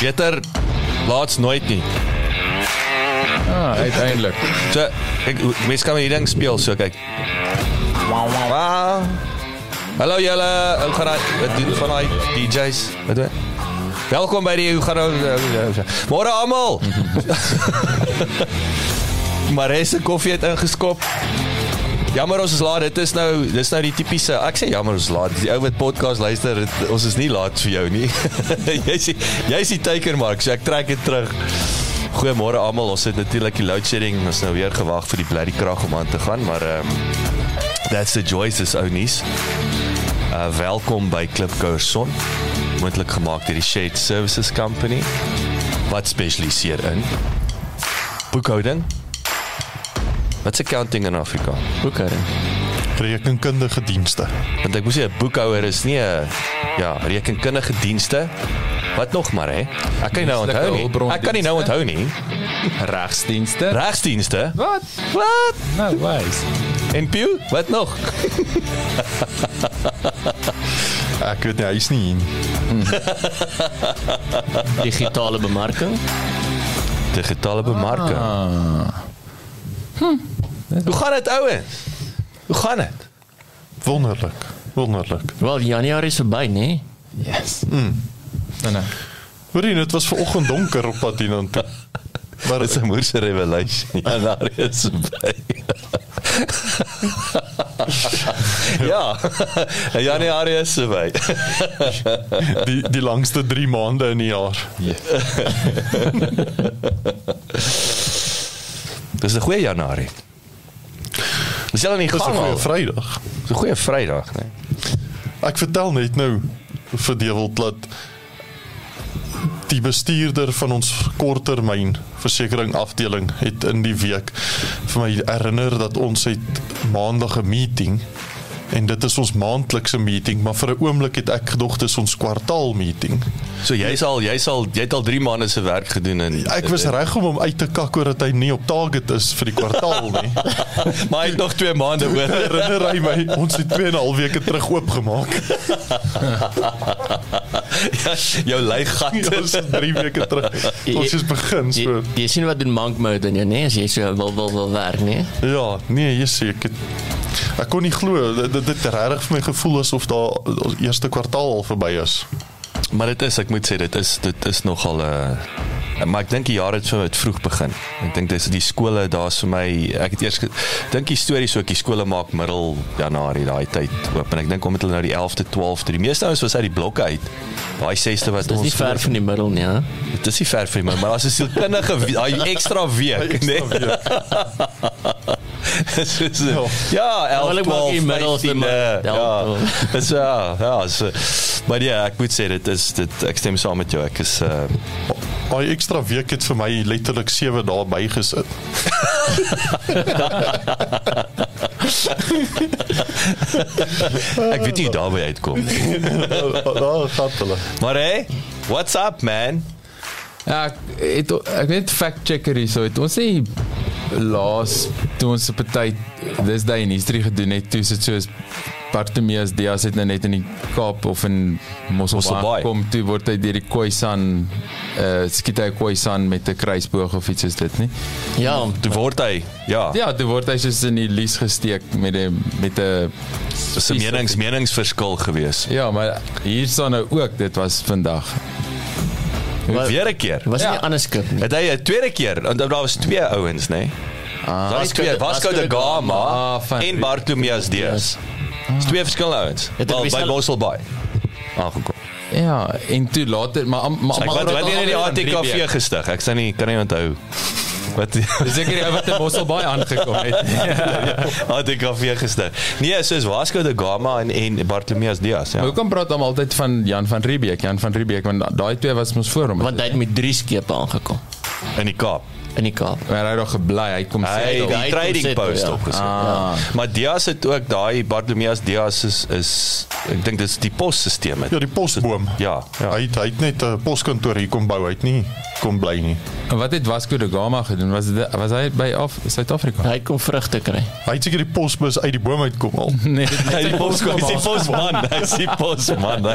Jeter laats nooit nie. Ah, uiteindelik. So ek mense kan met hierdie ding speel so kyk. Wow. Hallo julle, hoe gaan dit? Wat doen van daai DJs? Wat doen? Welkom by die hoe gaan nou Môre almal. maar is 'n koffie het ingeskop. Jammer ons is laat. Dit is nou dis nou die tipiese. Ek sê jammer ons laat. Die ou wat podcast luister, het, ons is nie laat vir jou nie. jy's jy's die teikenmark, so ek trek dit terug. Goeiemôre almal. Ons het natuurlik die load shedding. Ons nou weer gewag vir die bloody krag om aan te gaan, maar ehm um, that's the joys is ou nuus. Uh welkom by Klipkouer Son. Moontlik gemaak deur die Shade Services Company wat spesialiseer in boekhouding Wat se accounting in Afrika? Boekhouding. Rekenkundige dienste. Want ek moes sê 'n boekhouer is nie 'n ja, rekenkundige dienste. Wat nog maar hè? Ek kan nie nou onthou nie. Ek kan nie nou onthou nie. Regsdienste. Regsdienste? Wat? Wat? No ways. En Pew? Wat nog? Ek weet nie, hy's nie hier nie. digitale bemarking. Digitale bemarking. Ah. Hoe gaan dit ouens? Hoe gaan dit? Wonderlik. Wonderlik. Wel, Januarie is verby, né? Yes. Mm. Nee, nee. Hoorie, dit was vanoggend donker op pad hiernatoe. Maar dit is 'n moerse revelation. Ja, daar is by. ja. Januarie is verby. die die langste 3 maande in die jaar. Dis 'n goeie Januarie. Dis al nie Dis 'n gang goeie. Vrydag. Dis 'n goeie Vrydag, nee. Ek vertel net nou vir Dewald dat die bestuurder van ons korttermyn versekering afdeling het in die week vir my herinner dat ons het maandag 'n meeting en dit is ons maandelikse meeting maar vir 'n oomblik het ek gedog dis ons kwartaal meeting. So jy sal jy sal jy het al 3 maande se werk gedoen en Ek was reg om hom uit te kak oor dat hy nie op target is vir die kwartaal nie. maar hy het nog 2 maande oor. Herinner hy my ons het 2 en 'n half weke terug oopgemaak. ja, jou leigat. Ons is 3 weke terug. Ons is begin so. Jy, jy sien wat doen monk mode in jou, né? As jy so wil wil wil werk, né? Ja, nee, jy sê ek het ek kon nie glo dit dit het regtig vir my gevoel asof daar ons eerste kwartaal al verby is. Maar dit is ek moet sê dit is dit is nogal 'n uh, maar ek dink die jaar het so het vroeg begin. Ek dink dis die skole daar's vir my ek het eers dink die storie so ek die skole maak middel Januarie daai tyd oop en ek dink omdat hulle nou die 11de 12de die meeste ouens was uit die blokke uit. Daai 6de wat Dis ons nie ver van die middel nie, hè? Dit is nie ver van my, maar as 'n sielkundige daai ekstra week, nee. Dis is ja, 11 Hulle maak 12 die middelste 15, maar- eh, Ja, Ja. wel. Dis ja, ja, so maar ja, ek moet sê dit is dit ek stem saam met jou. Ek is uh Daai ekstra week het vir my letterlik 7 dae bygesit. ek weet nie hoe daarby uitkom nie. Daar gaan hulle. Maar hey, what's up man? Ja, ek het ek weet fact checker hier so het ons nie laas toe ons 'n tyd dis daai in history gedoen het toe sit soos Bartimeus Diaz het nou net in die Kaap of in Mosselbaai. Kom toe word hy deur die Khoisan uh skiet hy Khoisan met 'n kruisboog of iets soos dit nie. Ja, Toe word hy ja, Ja, toe word hy soos in die lies gesteek met 'n met 'n 'n menings meningsverskil gewees. Ja, maar hier staan nou ook dit was vandag. Wat- Weer 'n keer. was Ja. nie anders skip nie. Het hy 'n tweede keer, want daar was twee ouens, nê? Nee? Ah, Daar's twee, Vasco da Gama Ah, en Bartolomeus Diaz. Dis twee verskillende ouens. Het Wel by sel- Mosselbaai. Aangekom. ja, en toe later maar maar Ek maar wat wat nie in die ATKV gestig. Ek sê nie kan nie onthou. Wat Dis seker die ou wat in Mosselbaai aangekom het. Ah, die kafee gister. Nee, soos Vasco da Gama en en Bartolomeus Diaz, ja. Hoekom praat hom altyd van Jan van Riebeeck? Jan van Riebeeck want daai twee was mos voor hom. Want hy het met drie skepe aangekom In die Kaap. In die Kaap. Maar hy het nog gebly, hy kom Hy sê het hy die kom trading settle, post ja. opgesit. Ah. Maar Diaz het ook daai Bartolomeus Diaz is is ek dink dis die posstelsel. Ja, die posboom. Ja, ja. Hy het, hy het net 'n poskantoor hier kom bou, hy het nie kom bly nie. En wat het Vasco da Gama gedoen? Was dit was hy by af Suid-Afrika? Hy kom vrugte kry. Hy het seker die posbus uit die boom uitkom al. Nee, dit Hy is die pos, hy is die pos. posman, hy is die posman.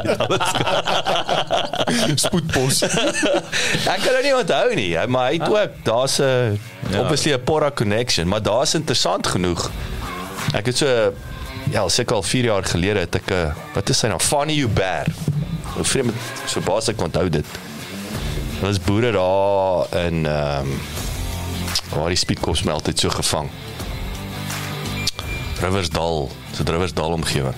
Het Spoedpos. Ek kan dit nie onthou nie, maar hy het ook daar's 'n Ja. obviously 'n Porra connection, maar daar's interessant genoeg. Ek het so ja, seker al 4 jaar gelede het ek 'n wat is sy naam? Fanny Hubert. Hoe vreemd so baas ek onthou dit. Daar was boere daar in ehm um, waar die speedkops my altyd so gevang. Riversdal, so Riversdal omgewing.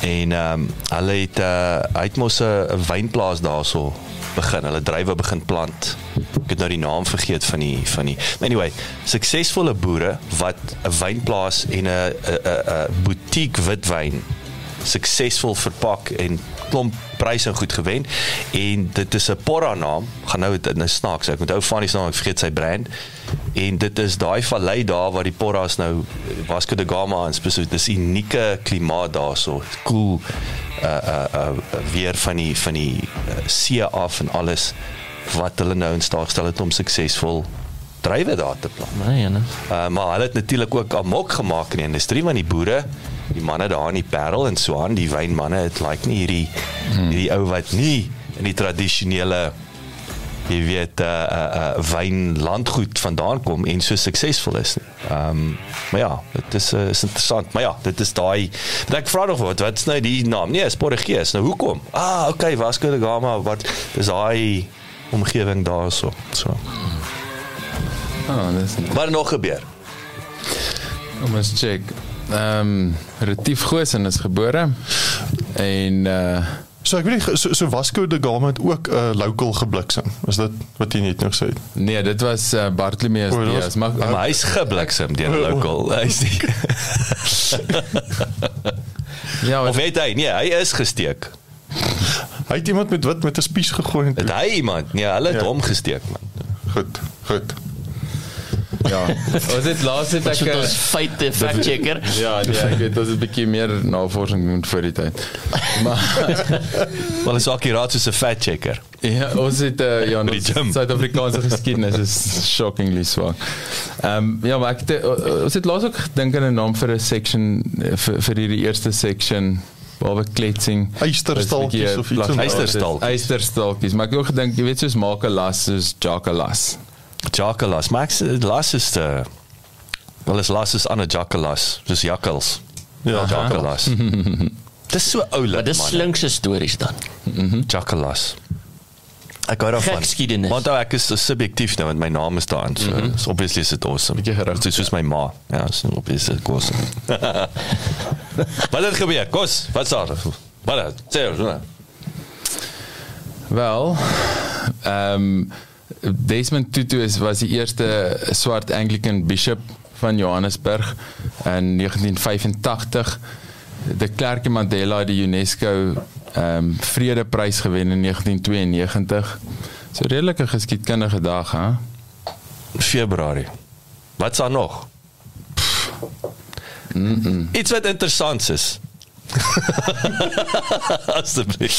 En ehm um, hulle het uh, hy het mos 'n 'n wynplaas daarso begin. Hulle drywe begin plant. Ek het nou die naam vergeet van die van die anyway, suksesvolle boere wat 'n wynplaas en 'n 'n 'n butiek witwyn suksesvol verpak en klomp pryse en goed gewen en dit is 'n porra naam gaan nou dit nou snaaks ek onthou van die naam ek vergeet sy brand en dit is daai vallei daar waar die porras nou Vasco da Gama en spesifiek dis unieke klimaat daarso cool uh uh uh weer van die van die uh, see af en alles wat hulle nou in staat gestel het om suksesvol drywe daar te plant. Nee, nee. Uh, maar hulle het natuurlik ook amok gemaak in die industrie want die boere, die manne daar in die Parel en so aan, die wynmanne, het like nie hierdie hierdie ou wat nie in die tradisionele jy weet uh uh, uh wynlandgoed vandaan kom en so suksesvol is. Ehm um, maar ja, dit is uh, is interessant. Maar ja, dit is daai want ek vra nog wat wat's nou die naam? Nee, is Portugees. Nou hoekom? Ah, okay, Vasco da Gama, wat dis daai omgewing daarso. So. Ah, dis Wat nog gebeur? Kom ons check. Ehm um, Retief Goosen is gebore en uh So ek weet nie so, so Vasco da Gama het ook 'n uh, local gebliksem. Is dit wat jy net gesê het? nee, dit was uh, Bartolomeus O, dit was- Diaz. Maar Maar hy's gebliksem deur 'n local. Hy's die ja, Of weet hy? Nee, hy is gesteek. Hy het iemand met wat met 'n spies gegooi. en Het hy iemand? Nee, hulle het Ja. hom gesteek man. Goed, goed. Ja. Was dit laas het Ek so uh, ons feite fact checker. Ja, nee, ek weet ons het 'n bietjie meer navorsing doen vir die tyd. Maar Wel is akkuraat soos 'n fat checker. ja, ons het uh, ja, ons. Suid-Afrikaanse geskiedenis is shockingly swak. Ehm um, ja, maar ek het, uh, ons het laas ook gedink aan 'n naam vir 'n section eh, vir vir hierdie eerste section waar kletsing Eysterstalkies of iets daai- Eysterstalkies. Eysterstalkies, maar ek het ook gedink jy weet soos Makelas soos Jakalas. Jakalas. Max las is te Wel is las is ander jakalas, soos jakkals. Ja, jakalas. Dis so Maar oulik dis man. slinkse stories dan. Jakalas. Ek hou daarvan. Gekskiedenis. Want nou ek is subjektief nou want my naam is daarin. So, mm -hmm. so obviously is dit awesome. Dit is soos my ma. Ja, so obviously is dit awesome. wat het gebeur? Kos, wat sê jy? Wat? Sê ons. Wel, ehm um, Desmond Tutu is was die eerste swart Anglican bishop van Johannesburg in 1985. De Klerk Mandela het die UNESCO ehm um, vredeprys gewen in 1992. So redelike geskiedkundige dag, hè? Februarie. Wat's daar nog? Mm -mm. Iets wat interessant is. Asseblief.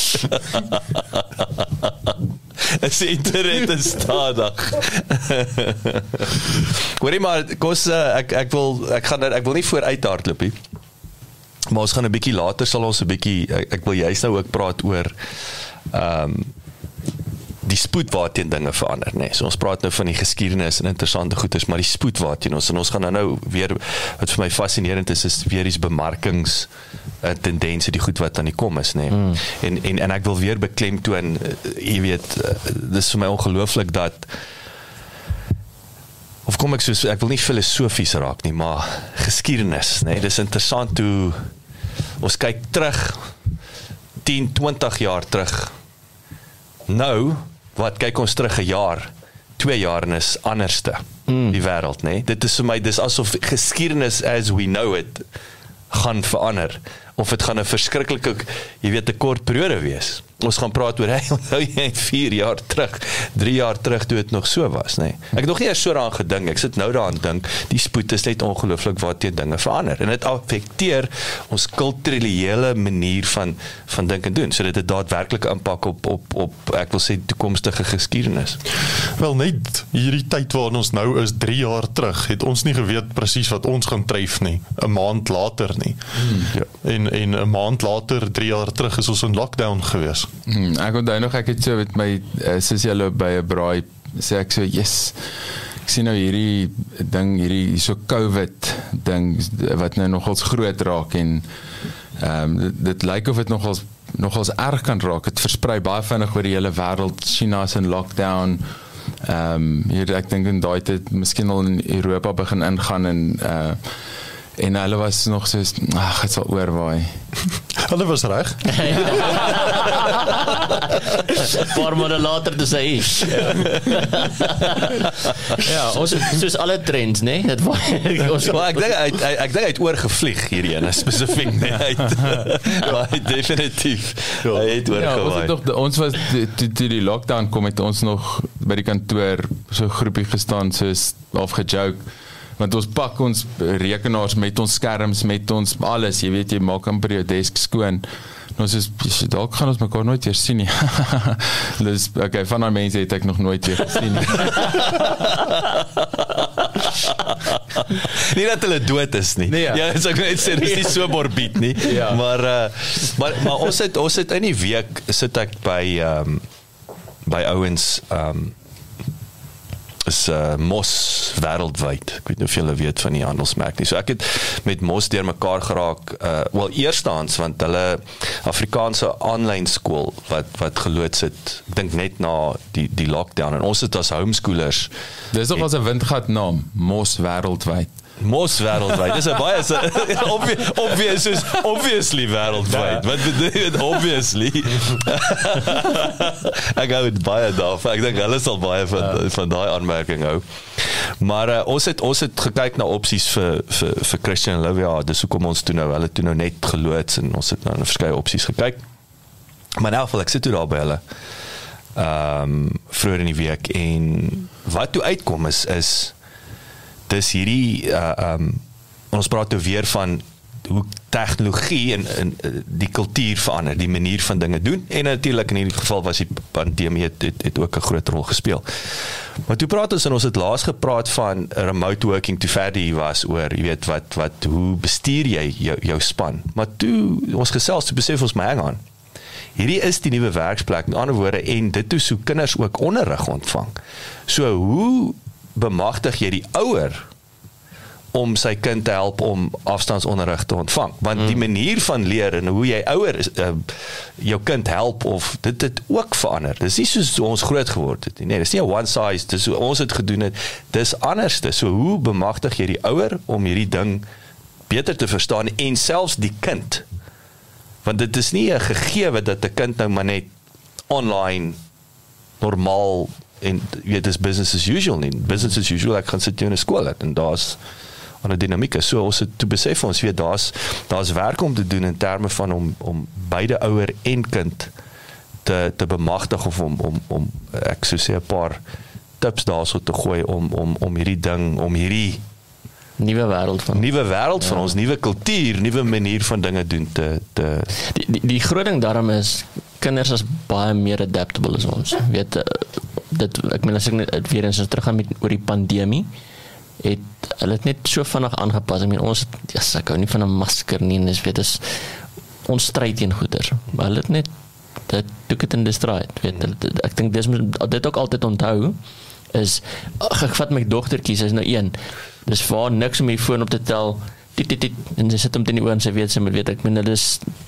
Die internet is stadig. Hoorie maar kos uh, ek ek wil ek gaan ek wil nie vooruit hardloop nie. Maar ons gaan 'n bietjie later sal ons 'n bietjie ek, ek wil juist nou ook praat oor ehm um, die spoed waarteen dinge verander nê. Nee. So ons praat nou van die geskiedenis en interessante goeders, maar die spoed waarteen ons en ons gaan nou nou weer wat vir my fascinerend is is weer die bemarkings uh, tendense die goed wat aan die kom is nê. Nee. Mm. En en en ek wil weer beklemtoon uh, jy weet uh, dis vir my ongelooflik dat of kom ek soos ek wil nie filosofies raak nie, maar geskiedenis nê. Nee. Dis interessant hoe ons kyk terug 10, 20 jaar terug. Nou wat kyk ons terug 'n jaar 2 jaar en is anderste mm. die wêreld, nê? Nee? Dit is vir my dis asof geskiedenis as we know it gaan verander of dit gaan 'n verskriklike jy weet 'n kort periode wees. Ons gaan praat oor hy onthou jy 4 jaar terug, 3 jaar terug toe dit nog so was, nê. Nee. Ek het nog nie eers so daaraan gedink. Ek sit nou daaraan dink, die spoed is net ongelooflik waar te dinge verander en dit affekteer ons kulturele manier van van dink en doen. So dit het daadwerklike impak op op op ek wil sê toekomstige geskiedenis. Wel net hierdie tyd waarin ons nou is 3 jaar terug, het ons nie geweet presies wat ons gaan tref nie, 'n maand later nie. Hmm. Ja. En en 'n maand later, 3 jaar terug is ons in lockdown gewees. Hmm, ek onthou nog ek het so met my uh, sussie hulle by 'n braai sê ek so yes ek sien nou hierdie ding hierdie so covid ding wat nou nogals groot raak en ehm um, dit, dit lyk of dit nogals nogals erg kan raak. Dit versprei baie vinnig oor die hele wêreld China is in lockdown. Ehm um, hier ek dink in daai tyd miskien al in Europa begin ingaan en uh en hulle was nog so ag dit sal oorwaai. hulle was reg. Paar maande later te sê. ja, ons soos alle trends, né? Nee? Dit ons maar ek dink ek ek dink hy het oorgevlieg hierdie een spesifiek net uit. Maar definitief. Ja. Hy het oorgewaai. Ja, ons, nog, ons was toe die, die lockdown kom het ons nog by die kantoor so groepie gestaan soos half gejoke want ons pak ons rekenaars met ons skerms met ons alles jy weet jy maak amper jou desk skoon. Nou is dalk gaan ons mekaar nooit weer sien nie. Dis okay van daai mense het ek nog nooit weer gesien nie. Nie dat hulle dood is nie. Nee, ja, ja so ek net sê dis nie so morbied nie. Ja. maar uh, maar maar ons het ons het in die week sit ek by ehm um, by ouens ehm um, is uh, Mos wêreldwyd. Ek weet nie of julle weet van die handelsmerk nie. So ek het met Mos deurmekaar geraak. Uh wel eerstens want hulle Afrikaanse aanlyn skool wat wat geloods het. Ek dink net na die die lockdown en ons het as homeschoolers. Dis nog as 'n windgat naam, Mos wêreldwyd. Mos wêreldwyd. Dis 'n baie obvious obvious is obviously wêreldwyd. Wat bedoel obviously? ek gou dit baie daar. Ek dink hulle sal baie van ja. van daai aanmerking hou. Maar uh, ons het ons het gekyk na opsies vir vir vir Christian Olivia. Dis hoekom ons toe nou hulle toe nou net geloods en ons het nou na verskeie opsies gekyk. Maar nou vir ek sit toe daar by hulle. Ehm um, vroeër in die week en wat toe uitkom is is dis hierdie uh um ons praat toe weer van hoe tegnologie en in die kultuur verander, die manier van dinge doen en natuurlik in hierdie geval was die pandemie het, het, het ook 'n groot rol gespeel. Maar toe praat ons en ons het laas gepraat van remote working toe verder hier was oor, jy weet wat wat hoe bestuur jy jou jou span? Maar toe ons gesels toe besef ons maar hang aan. Hierdie is die nuwe werksplek met ander woorde en dit toe so kinders ook onderrig ontvang. So hoe bemagtig jy die ouer om sy kind te help om afstandsonderrig te ontvang. Want mm. die manier van leer en hoe jy ouer is uh, jou kind help of dit het ook verander. Dis nie soos ons groot geword het nie. Nee dis nie 'n one size dis hoe ons het gedoen het. Dis anders dis so hoe bemagtig jy die ouer om hierdie ding beter te verstaan en selfs die kind? Want dit is nie 'n gegeewe dat 'n kind nou maar net online normaal en weet dis business as usual nie business as usual ek gaan sit jy in 'n skool en daar's 'n dinamiek is so ons het te besef ons weet daar's daar's werk om te doen in terme van om om beide ouer en kind te te bemagtig of om om om ek sou sê 'n paar tips daarso te gooi om om om hierdie ding om hierdie nuwe wêreld van nuwe wêreld van ja. ons nuwe kultuur nuwe manier van dinge doen te te die die, die groot ding daarom is kinders is baie meer adaptable as ons. Weet eh, dit ek meen as ek net weer eens terug gaan met oor die pandemie het hulle het net so vinnig aangepas. Ek meen ons ja, ek hou nie van 'n masker nie en dis weet is ons stryd teen goeder. Maar hulle het net dit took it in the stride. Weet hulle ek dink dis dit ook altyd onthou is ach, ek vat my dogtertjie, sy's nou 1. Dis vir niks om die foon op te tel dit dit dit en sy sit hom teen die oor en sy weet sy moet weet. Ek meen dit is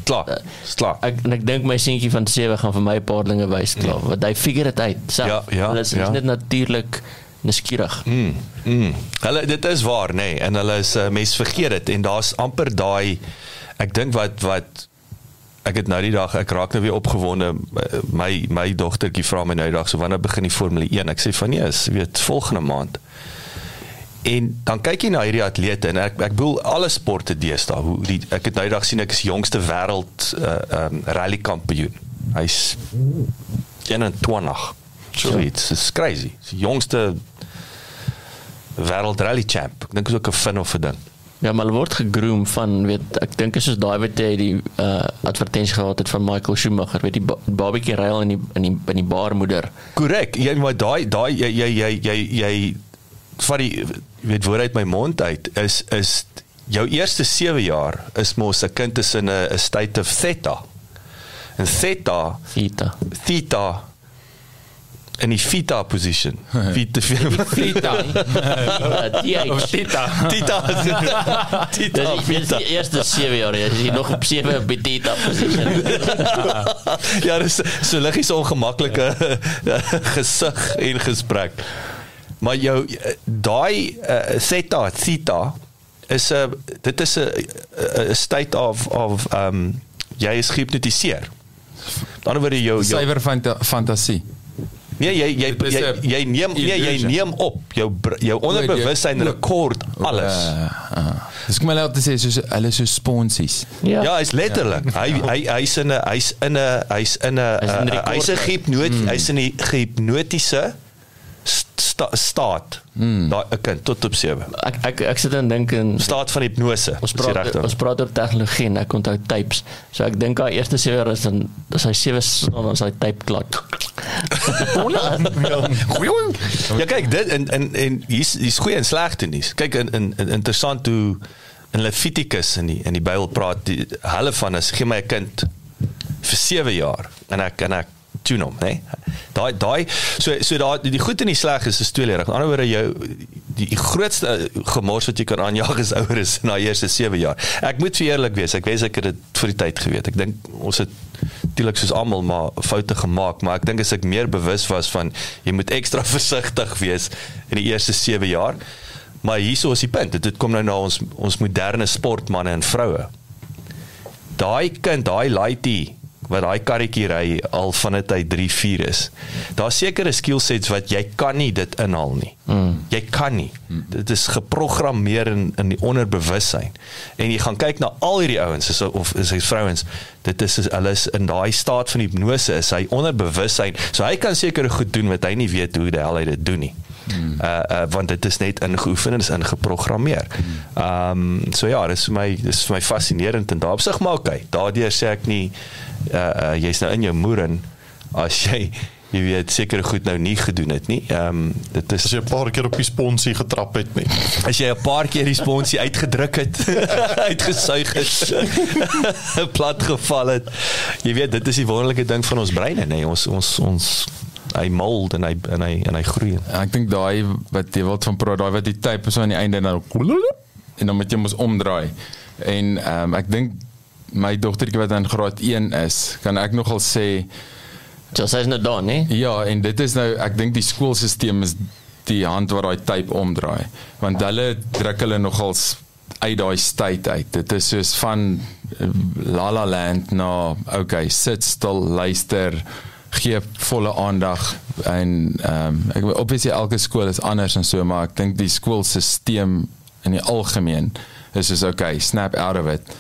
klaar. uh, klaar. ek en ek dink my seentjie van 7 gaan vir my 'n paar dinge wys klaar. Ja. want hy figure dit uit. Self. Ja, ja, dit is ja. net natuurlik nuuskierig. Mm, mm. hulle dit is waar nê. Nee, en hulle is uh, mens vergeet dit. En daar's amper daai ek dink wat wat ek het nou die dag ek raak nou weer opgewonde. My my dogtertjie vra my nou die dag so wanneer begin die Formule 1 ek sê van nee is weet volgende maand en dan kyk jy na hierdie atlete en ek ek bedoel alle sporte deesdae hoe die ek het nou die dag sien ek is jongste wêreld uh, um, rally kampioen. Hy's 21 so iets is crazy. Is die jongste wêreld rally champ. Ek dink is ook 'n fin of 'n ding. Ja, maar hulle word gegroom van weet ek dink is soos daai wat jy die uh advertensie gehad het van Michael Schumacher, weet die ba babatjie ry al in die in die in die baarmoeder. Korrek. Jy maar daai daai jy jy jy jy jy vat die weet woord uit my mond uit is is jou eerste 7 jaar is mos 'n kind is in 'n state of theta. En theta Theta. theta in die theta position. Theta Theta. DH. Theta. theta theta Dis dis die eerste 7 jaar, jy is nog op 7 by theta position. ja, dis so liggies ongemaklike gesig en gesprek. Maar jou daai uh, theta theta is 'n uh, dit is 'n 'n state of of um jy is gehypnotiseer. Dan word jou jou Syfer fanta fantasie. Nee, jy jy is jy, een jy neem nee, jy neem op jou jou onderbewussyn rekord alles. Uh, uh. Dis kom hulle altyd sê soos hulle is so sponsies. Ja. Ja, hy's letterlik. Hy hy hy's in 'n hy's in 'n hy's in 'n Hy's uh, rekord. hy's 'n hypnot hy's in die gehipnotiese sta, staat. Mm. Daai 'n kind tot op 7. Ek ek ek sit en dink en Staat van hipnose. ons praat ons praat oor tegnologie en ek onthou tapes. So ek dink haar eerste 7 jaar is dan as hy 7 staan dan is hy tape klaar. Ja kyk dit en en en hier's hier's goeie en slegte nuus. Kyk in in, in interessant hoe in Levitikus in die in die Bybel praat die hulle van is gee my 'n kind vir 7 jaar en ek en ek tune hom, né? Daai daai so so daai die goed en die sleg is is tweeledig. Aan die ander wyse jou die, die grootste eh, gemors wat jy kan aanjaag is ouer is na eerste 7 jaar. Ek moet vir eerlik wees, ek wens ek het dit vir die tyd geweet. Ek dink ons het natuurlik soos almal maar foute gemaak, maar ek dink as ek meer bewus was van jy moet ekstra versigtig wees in die eerste 7 jaar. Maar hierso is die punt. Dit, kom nou na ons ons moderne sportmense en vroue. Daai kind, daai laaitie wat daai karretjie ry al van dit hy 3 4 is. Daar's sekere skill sets wat jy kan nie dit inhaal nie. Mm. Jy kan nie. Mm. Dit is geprogrammeer in in die onderbewussyn. En jy gaan kyk na al hierdie ouens is of is hy vrouens, dit is hulle is in daai staat van hipnose is hy onderbewussyn. So hy kan sekere goed doen wat hy nie weet hoe die hel hy dit doen nie. Mm. Uh, uh want dit is net ingeoefen en is ingeprogrammeer. Ehm um, so ja, dis vir my dis vir my fascinerend en daar op sig maar okay. Daardeur sê ek nie uh, uh jy's nou in jou moerin as jy jy weet sekere goed nou nie gedoen het nie. Ehm um, dit As is jy 'n paar keer op die sponsie getrap het nie. as jy 'n paar keer die sponsie uitgedruk het, uitgesuig het, plat geval het. Jy weet, dit is die wonderlike ding van ons breine, nê. Ons ons ons hy mold en hy en hy en hy groei. Ek dink daai wat jy wil van praat, daai wat die tape so aan die einde en dan en dan moet jy mos omdraai. En ehm um, ek dink my dogtertjie wat in graad 1 is, kan ek nogal sê So sy's nou daar, né? ja, en dit is nou ek dink die skoolstelsel is die hand wat daai tape omdraai. Want hulle druk hulle nogals uit daai state uit. Dit is soos van eh, La La Land na okay, sit stil, luister, gee volle aandag en ehm um, ek obviously elke skool is anders en so, maar ek dink die skoolstelsel in die algemeen is soos okay, snap out of it.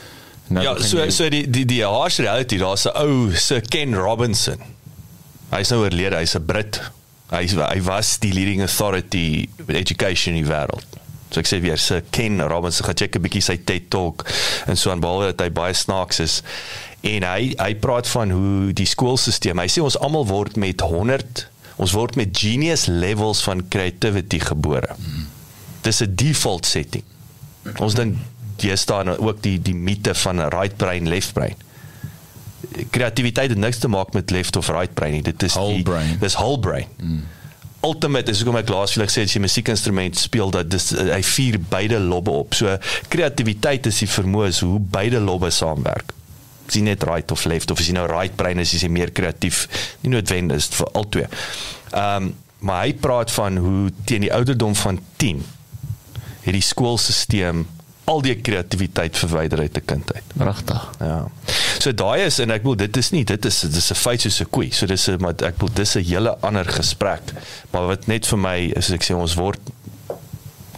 Nou Ja, so jy- so die die die harsh reality, daar's 'n ou se Ken Robinson. Hy's nou oorlede, hy's 'n Brit. Hy's hy was die leading authority with education in die wêreld. So ek sê weer, se Ken Robinson, gaan check 'n bietjie sy TED Talk en so aan behalwe dat hy baie snaaks is. En hy hy praat van hoe die skoolstelsel, hy sê ons almal word met 100 ons word met genius levels van creativity gebore. Dis 'n default setting. Ons dink staan ook die die mite van right brain left brain. Kreatiwiteit het niks te maak met left of right brain nie. Dit is Whole die, brain. Dis whole brain. Mm. Ultimate is hoekom ek laas vir gesê as jy musiekinstrument speel dat dis hy vier beide lobbe op. So kreatiwiteit is die vermoë is hoe beide lobbe saamwerk. Is nie net right of left of is jy nou right brain is jy meer kreatief. Nie noodwendig is vir albei. Ehm um, maar hy praat van hoe teen die ouderdom van 10 het die skoolstelsel al die kreatiwiteit verwyder uit 'n kind uit. Pragtig. Ja. So daai is en ek bedoel dit is nie dit is dit is 'n feit soos 'n koei. So dis 'n maar ek bedoel dis 'n hele ander gesprek. Maar wat net vir my is ek sê ons word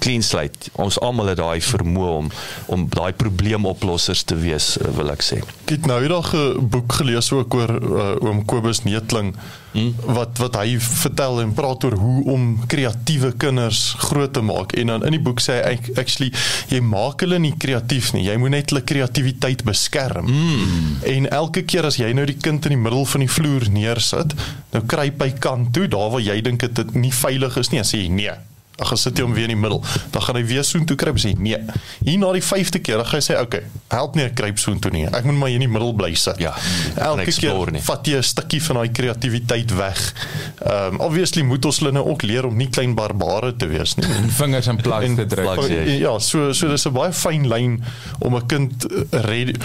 clean slate. Ons almal het daai vermoë om om daai probleemoplossers te wees, eh, wil ek sê. Ek het nou eendag 'n boek gelees ook oor uh, oom Kobus Neetling hmm. wat wat hy vertel en praat oor hoe om kreatiewe kinders groot te maak en dan in die boek sê hy actually jy maak hulle nie kreatief nie jy moet net hulle kreatiwiteit beskerm hmm. en elke keer as jy nou die kind in die middel van die vloer neersit nou kruip hy kant toe daar waar jy dink dit nie veilig is nie sê jy nee Ag as sit jy hom weer in die middel, dan gaan hy weer soontoe kruip sê nee. Hier na die 5de keer dan gaan hy sê okay, help nie ek kruip soontoe nie. Ek moet maar hier in die middel bly sit. Ja. Elke keer nie. vat jy 'n stukkie van daai kreatiwiteit weg. Ehm um, obviously moet ons hulle nou ook leer om nie klein barbare te wees nie. En vingers in plek te druk. Plaks, ja, so so dis 'n baie fyn lyn om 'n kind ready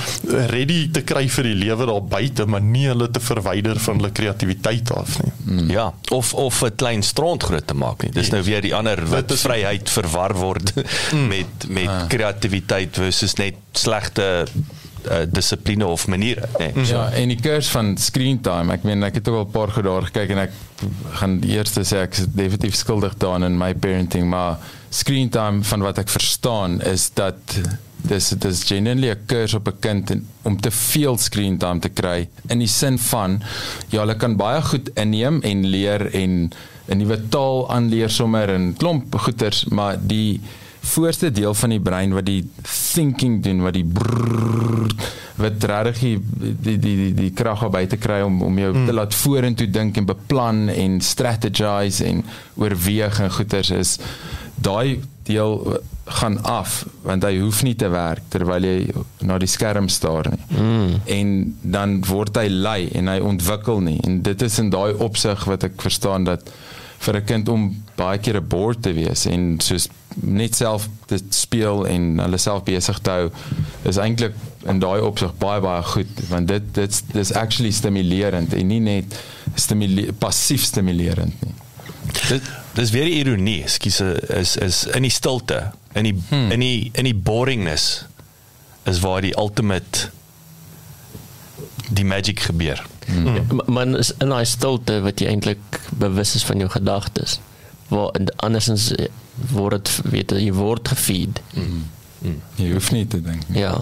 ready te kry vir die lewe daar buite, maar nie hulle te verwyder van hulle kreatiwiteit af nie. Mm. Ja, of of 'n klein stront groot te maak nie. Dis yes. nou weer die ander wat vryheid verwar word mm. met met ah. kreatiwiteit versus net slegte uh, dissipline of maniere nee. Mm. Ja, en die kurs van screen time. Ek meen ek het ook al 'n paar keer daar gekyk en ek gaan die eerste sê ek is definitief skuldig daaraan in my parenting, maar screen time van wat ek verstaan is dat dis dis genuinely 'n kurs op 'n kind en, om te veel screen time te kry in die sin van ja, hulle kan baie goed inneem en leer en 'n nuwe taal aanleer sommer en klomp goeters, maar die voorste deel van die brein wat die thinking doen, wat die brrr, wat regtig die die die die, die krag op buite kry om om jou mm. te laat vorentoe dink en beplan en strategize en oorweeg en goeters is daai deel gaan af want hy hoef nie te werk terwyl jy na die skerm staar nie. Mm. En dan word hy lui en hy ontwikkel nie en dit is in daai opsig wat ek verstaan dat vir 'n kind om baie keer 'n board te wees en soos net self te speel en hulle self besig te hou is eintlik in daai opsig baie baie goed want dit dit dis actually stimulerend en nie net stimule passief stimulerend nie. Dit dis weer ironie, skus is is in die stilte, in die hmm. in die in die boringness is waar die ultimate die magic gebeur. Hmm. Ja, maar in daai stilte wat jy eintlik bewus is van jou gedagtes. Waar andersins eh, word dit weet jy word gefeed. Hmm. Hmm. Jy hoef nie te dink nie. Ja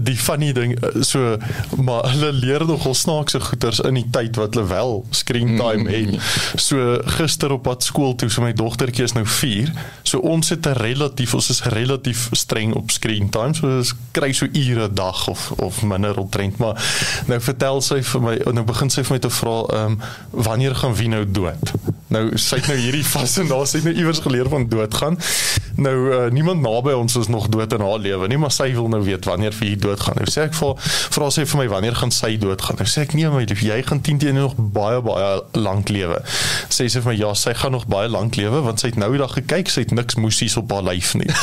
die funny ding so maar hulle leer nogal snaakse goeters in die tyd wat hulle wel screen time het. So gister op pad skool toe, so my dogtertjie is nou 4. So ons het 'n relatief ons is relatief streng op screen time. So ons kry so ure 'n dag of of minder omtrent, maar nou vertel sy vir my nou begin sy vir my te vra ehm um, wanneer gaan wie nou dood? Nou sy het nou hierdie fascinasie nou iewers geleer van doodgaan. Nou uh, niemand naby ons is nog dood in haar lewe nie, maar sy wil nou weet wanneer vir hy doodgaan. Nou sê ek vir vra sy vir my wanneer gaan sy doodgaan? Nou sê ek nee my lief, jy gaan 10 teen nog baie baie lank lewe. Sê sy vir my ja, sy gaan nog baie lank lewe want sy het nou die dag gekyk, sy het niks moesies op haar lyf nie.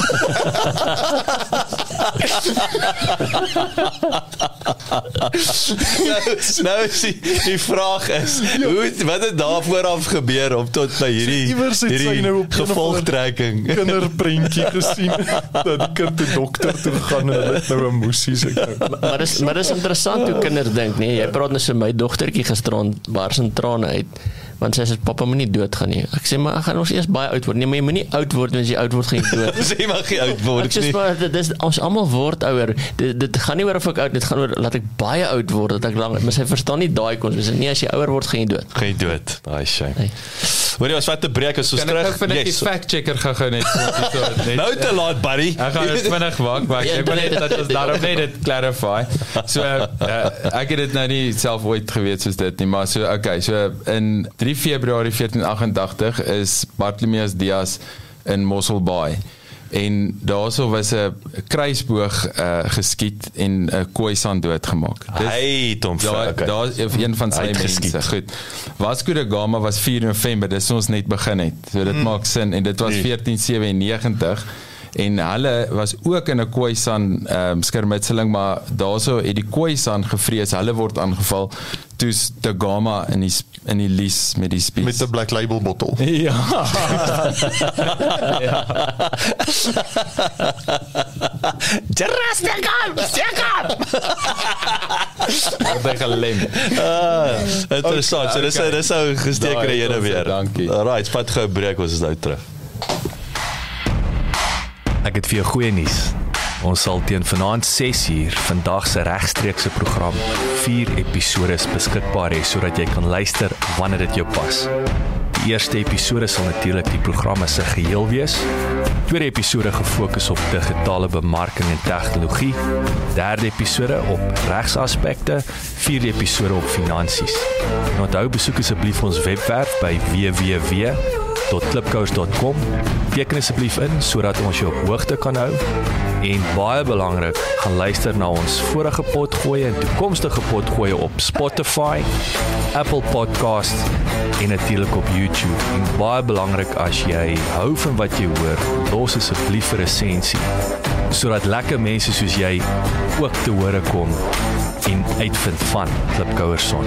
nou, nou die, die vraag is, hoe wat het daar vooraf gebeur om tot by hierdie hierdie nou gevolgtrekking kinderprentjie gesien dat die kind te dokter toe gaan en hulle nou 'n moesie sê. Maar dis maar dis interessant hoe kinders dink, nee, jy praat net so my dogtertjie gisterond bars in trane uit want sy sê pappa moenie doodgaan nie. Ek sê maar ek gaan ons eers baie oud word. Nee, maar jy moenie oud word as jy oud word gaan jy dood. sê maar jy oud word. Ek sê maar dit is ons almal word ouer. Dit dit gaan nie oor of ek oud, dit gaan oor laat ek baie oud word dat ek lank, maar sy verstaan nie daai konsep. Nee, as jy ouer word gaan jy dood. Gaan jy dood. Daai shame. Nee. Hoor jy ons vat 'n breek as ons terug. Ek vind net die fact checker gou-gou net so net. nou te laat, buddy. Ek gaan dit vinnig wag, maar ek wil net dat ons daarop net dit clarify. So uh, ek het dit nou nie self ooit geweet soos dit nie, maar so okay, so in 3 Februarie 1488 is Bartolomeus Dias in Mossel Bay en daarso was 'n kruisboog uh, geskiet en 'n Khoisan doodgemaak. Hy het hom daar daar een van sy mense. Goed. Vasco da Gama was 4 November, dis ons net begin het. So dit hmm. maak sin en dit was 1497 en hulle was ook in 'n Khoisan ehm um, skermutseling maar daaroor het die Khoisan gevrees hulle word aangeval toe's De Gama in die in die lies met die spies met 'n black label bottel. ja Albei gelem Ah, interessant. So dis okay. dis ou nou is weer. dankie. Alright, vat gou 'n breek, ons is nou terug. Ek het vir jou goeie nuus. Ons sal teen vanaand 6uur vandag se regstreekse program 4 episode beskikbaar hê sodat jy kan luister wanneer dit jou pas. Die eerste episode sal natuurlik die programme se geheel wees. Tweede episode gefokus op digitale bemarking en tegnologie. Derde episode op regsaspekte, vierde episode op finansies. En onthou besoek asseblief ons webwerf by www.klipkous.com. Teken asseblief in sodat ons jou op hoogte kan hou. En baie belangrik, gaan luister na ons vorige potgoeie en toekomstige potgoeie op Spotify, Apple Podcast en natuurlik op YouTube. En baie belangrik as jy hou van wat jy hoor, los asseblief 'n resensie sodat lekker mense soos jy ook te hore kom en uitvind van Klipkouerson.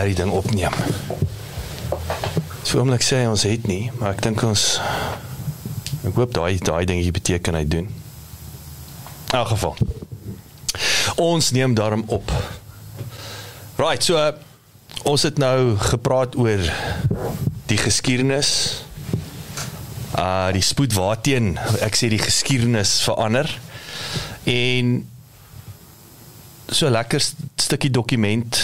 Sien die ding opneem. So oomblik sê ons het nie, maar ek dink ons ek hoop daai daai dingetjie beteken hy doen. In elk geval. Ons neem daarom op. Right, so ons het nou gepraat oor die geskiedenis uh die spoed waarteen ek sê die geskiedenis verander en so lekker st- stukkie dokument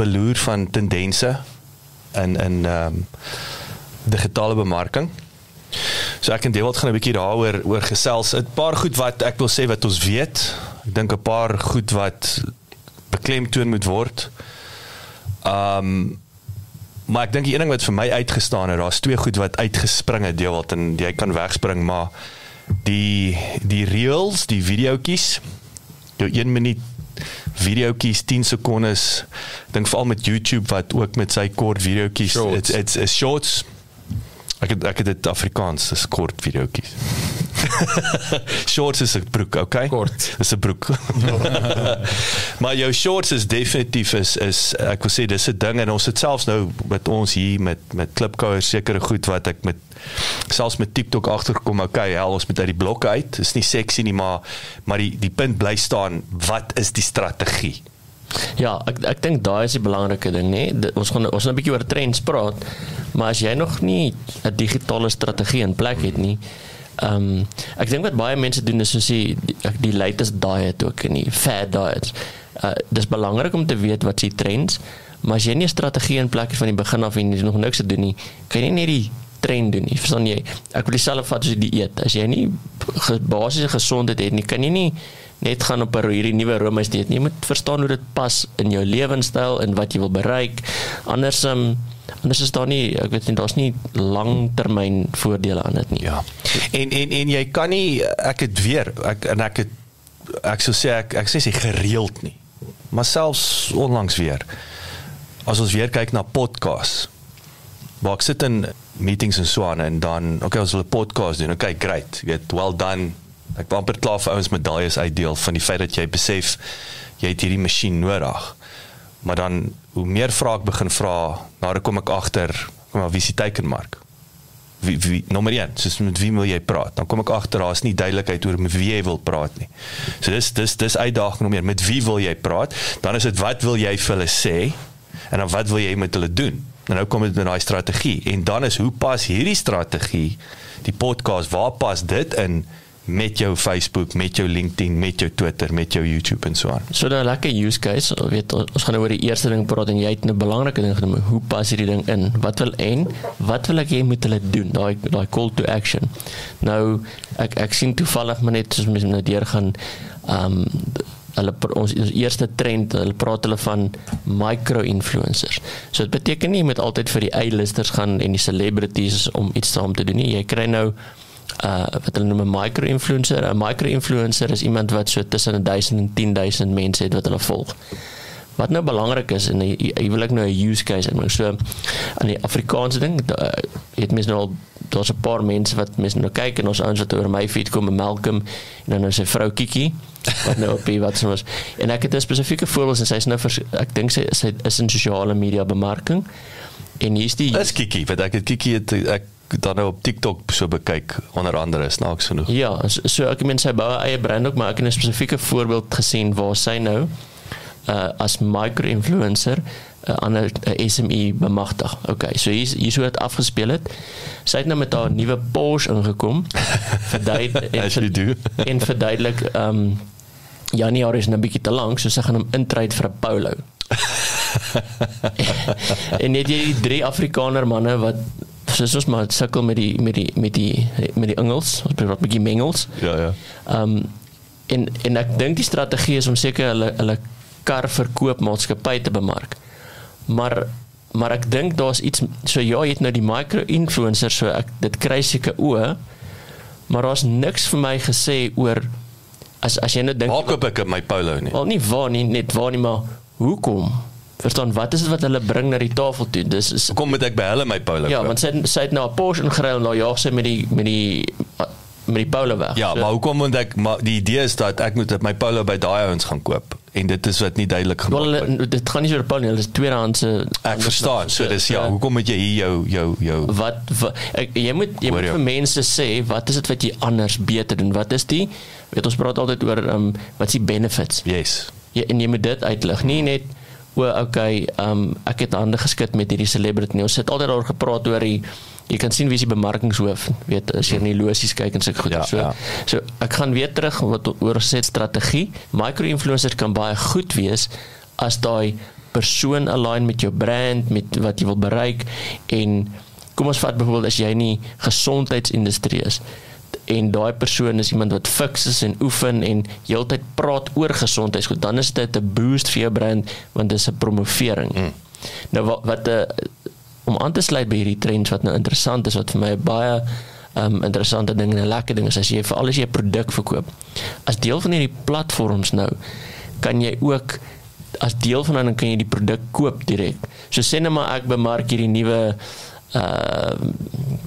beloer van tendense in in ehm um, digitale bemarking. So ek en Dewald gaan 'n bietjie daaroor oor gesels. 'n Paar goed wat ek wil sê wat ons weet. Ek dink 'n paar goed wat beklemtoon moet word. Ehm um, maar ek dink die een ding wat vir my uitgestaan het, daar's twee goed wat uitgespring het Dewald en jy kan wegspring, maar die die reels, die videoetjies, jou 1 minuut videoetjies 10 sekondes. Dink veral met YouTube wat ook met sy kort videoetjies, it's it's, it's shorts. Ek het ek het dit Afrikaans, dis kort videoetjies. shorts is 'n broek, okay? Kort. Dis 'n broek. maar jou shorts is definitief is is ek wil sê dis 'n ding en ons het selfs nou met ons hier met met klipkouers sekere goed wat ek met selfs met TikTok agterkom, okay, hel ons met uit die blokke uit. Dis nie seksie nie, maar maar die die punt bly staan, wat is die strategie? Ja, ek ek dink daai is die belangrike ding, nê. Nee? Ons gaan ons gaan 'n bietjie oor trends praat, maar as jy nog nie 'n digitale strategie in plek het nie, ehm um, ek dink wat baie mense doen is soos die die, latest diet ook en die fad diets. Uh dis belangrik om te weet wat se trends, maar as jy nie 'n strategie in plek het van die begin af en jy nog niks te doen nie, kan jy nie net die trend doen nie. Verstaan jy? Ek wil dieselfde vat as die dieet. As jy nie ge, basiese gesondheid het nie, kan jy nie net gaan op 'n hierdie nuwe Romeis dieet nie. Jy moet verstaan hoe dit pas in jou lewenstyl en wat jy wil bereik. Anders um, anders is daar nie, ek weet nie, daar's nie langtermyn voordele aan dit nie. Ja. En en en jy kan nie ek het weer ek en ek het ek sou sê ek ek sê sy gereeld nie. Maar selfs onlangs weer. As ons weer kyk na podcasts. Waar ek sit in meetings en so aan en dan okay ons wil 'n podcast doen. Okay, great. Jy weet, well done. Ek wil amper klaar vir ouens medaljes uitdeel van die feit dat jy besef jy het hierdie masjien nodig. Maar dan hoe meer vrae ek begin vra, nou kom ek agter, kom maar wie is die teikenmark? Wie wie nommer 1, soos met wie wil jy praat? Dan kom ek agter daar's nie duidelikheid oor met wie jy wil praat nie. So dis dis dis uitdaging nommer 1, met wie wil jy praat? Dan is dit wat wil jy vir hulle sê? En dan wat wil jy met hulle doen? En nou kom dit in daai strategie en dan is hoe pas hierdie strategie die podcast waar pas dit in met jou Facebook, met jou LinkedIn, met jou Twitter, met jou YouTube en so aan. So dan lekker use case, weet ons gaan nou oor die eerste ding praat en jy het 'n belangrike ding genoem. Hoe pas hierdie ding in? Wat wil en wat wil ek hê moet hulle doen? Daai daai call to action. Nou ek ek sien toevallig maar net soos mense nou deur gaan ehm um, hulle ons eerste trend hulle praat hulle van micro-influencers. So dit beteken nie jy moet altyd vir die A-listers gaan en die celebrities om iets saam te doen nie. Jy kry nou uh wat hulle noem 'n micro-influencer. 'n Micro-influencer is iemand wat so tussen 1000 en 10000 mense het wat hulle volg. Wat nou belangrik is en jy wil ek nou 'n use case hê. So aan die Afrikaanse ding, het mens nou al daar's 'n paar mense wat mense nou kyk en ons ouens wat oor my feed kom, Malcolm en dan nou sy vrou Kiki wat nou op die wat so was. En ek het 'n spesifieke voorbeeld en sy's nou vers, ek dink sy, sy is in sosiale media bemarking. En hier's die Dis Kiki, want ek het Kiki het ek dan nou op TikTok so bekyk onder andere snaaks genoeg. Ja, so, so ek meen sy bou eie brand ook, maar ek het 'n spesifieke voorbeeld gesien waar sy nou uh as micro-influencer 'n uh, ander uh, SME bemagtig. Okay, so hier hier so het afgespeel het. Sy het nou met haar nuwe Porsche ingekom. Verduidelik en, ver, en verduidelik ehm um, Januarie is nou 'n bietjie te lank, so sy gaan hom intryd vir 'n Polo. en net jy drie Afrikaner manne wat soos ons maar sukkel met die met die met die met die Engels, ons praat 'n bietjie mengels. Ja, ja. Ehm um, en en ek dink die strategie is om seker hulle hulle kar verkoop maatskappy te bemark. Maar maar ek dink daar's iets so ja, jy het nou die micro-influencers so ek dit kry seker o, maar daar's niks vir my gesê oor as as jy nou dink Waar koop ek my polo nie? Wel nie waar nie, net waar nie maar hoekom? Verstaan wat is dit wat hulle bring na die tafel toe? Dis is Kom moet ek by hulle my polo Ja, want sy sy het nou 'n Porsche ingeruil en nou jaag sy met die met die met die polo weg. Ja, so, maar hoekom moet ek maar die idee is dat ek moet my polo by daai ouens gaan koop en dit is wat nie duidelik gemaak word. Wel dit gaan nie so 'n polo nie, hulle is tweedehandse Ek verstaan. So dis ja, hoekom moet jy hier jou jou jou wat, wat ek, jy moet jy moet vir mense sê wat is dit wat jy anders beter doen? Wat is die weet ons praat altyd oor um, wat is die benefits? Yes. Ja, en jy moet dit uitlig. Nie net o, okay, um, ek het hande geskit met hierdie celebrity nie. Ons het altyd daaroor gepraat oor die jy kan sien wie is die bemarkingshoof weet as jy in die losies kyk en sulke goed ja, so ja. so ek gaan weer terug wat oor set strategie micro-influencers kan baie goed wees as daai persoon align met jou brand met wat jy wil bereik en kom ons vat byvoorbeeld as jy nie gesondheidsindustrie is en daai persoon is iemand wat fiks is en oefen en heeltyd praat oor gesondheidsgoed dan is dit 'n boost vir jou brand want dit is 'n promovering mm. nou wat wat 'n om aan te sluit by hierdie trends wat nou interessant is wat vir my baie um interessante ding en 'n lekker ding is as jy veral as jy 'n produk verkoop. As deel van hierdie platforms nou kan jy ook as deel van dan kan jy die produk koop direk. So sê net maar ek bemark hierdie nuwe uh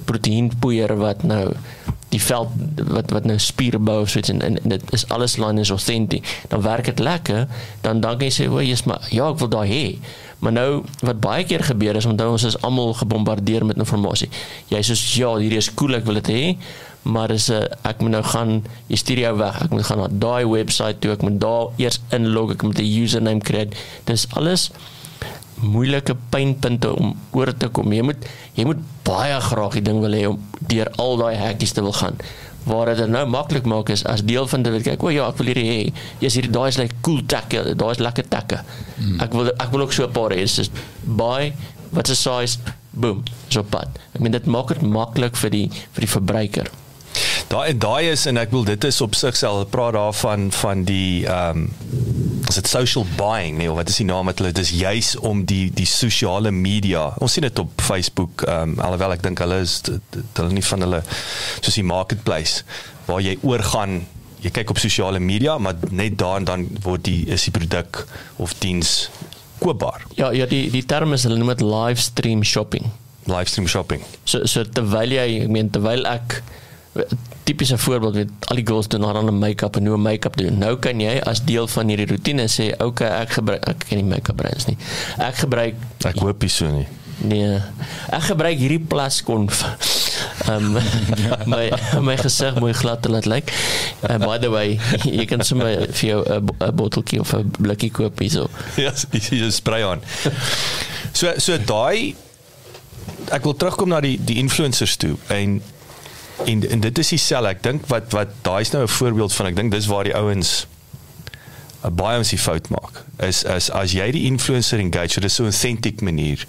proteïenpoeier wat nou die veld wat wat nou spiere bou of so iets en, en, dit is alles line is authentic. Dan werk dit lekker, dan dan kan jy sê, "O, jy's maar ja, ek wil daai hê." Maar nou wat baie keer gebeur is onthou ons is almal gebombardeer met inligting. Jy sê ja, hierdie is cool, ek wil dit hê, maar is 'n ek moet nou gaan jy stuur jou weg. Ek moet gaan na daai webwerf toe, ek moet daar eers inlog, ek moet 'n username kry. Dis alles moeilike pynpunte om oor te kom. Jy moet jy moet baie graag die ding wil hê om deur al daai hekkies te wil gaan. Waar dit nou maklik maak is as deel van dit kyk o ja ek wil hierdie hê. Jy's hier daai is like cool takke. Daai is lekker takke. Hmm. ek wil ek wil ook so 'n paar hê. Is buy wat se size? Boom so pad. Ek meen dit maak dit maklik vir die vir die verbruiker daai en daai is en ek wil dit is op sigself praat daarvan van die ehm um, is dit social buying nee of wat is die naam wat hulle dis juis om die die sosiale media ons sien dit op Facebook ehm um, alhoewel ek dink hulle is hulle nie van hulle soos die marketplace waar jy oorgaan jy kyk op sosiale media maar net daar en dan word die is die produk of diens koopbaar. Ja ja die die term is hulle noem dit live stream shopping. Live stream shopping. So so terwyl jy ek meen terwyl ek tipiese voorbeeld met al die girls doen dan 'n make-up en nou 'n make-up doen. Nou kan jy as deel van hierdie roetine sê, "Oké, okay, ek gebruik ek ken nie make-up brands nie. Ek gebruik Ek hoop nie so nie. nee, ek gebruik hierdie plaskonf um, my my gesig mooi glad te laat lyk. Uh, by the way, jy kan sommer vir jou 'n botteltjie of 'n blikkie koop hierso. Ja, jy spray aan. So so daai ek wil terugkom na die die influencers toe en en, en dit is dieselfde. Ek dink wat wat daai is nou 'n voorbeeld van ek dink dis waar die ouens 'n baie ons die fout maak. Is is as jy die influencer engage, dit is so 'n authentic manier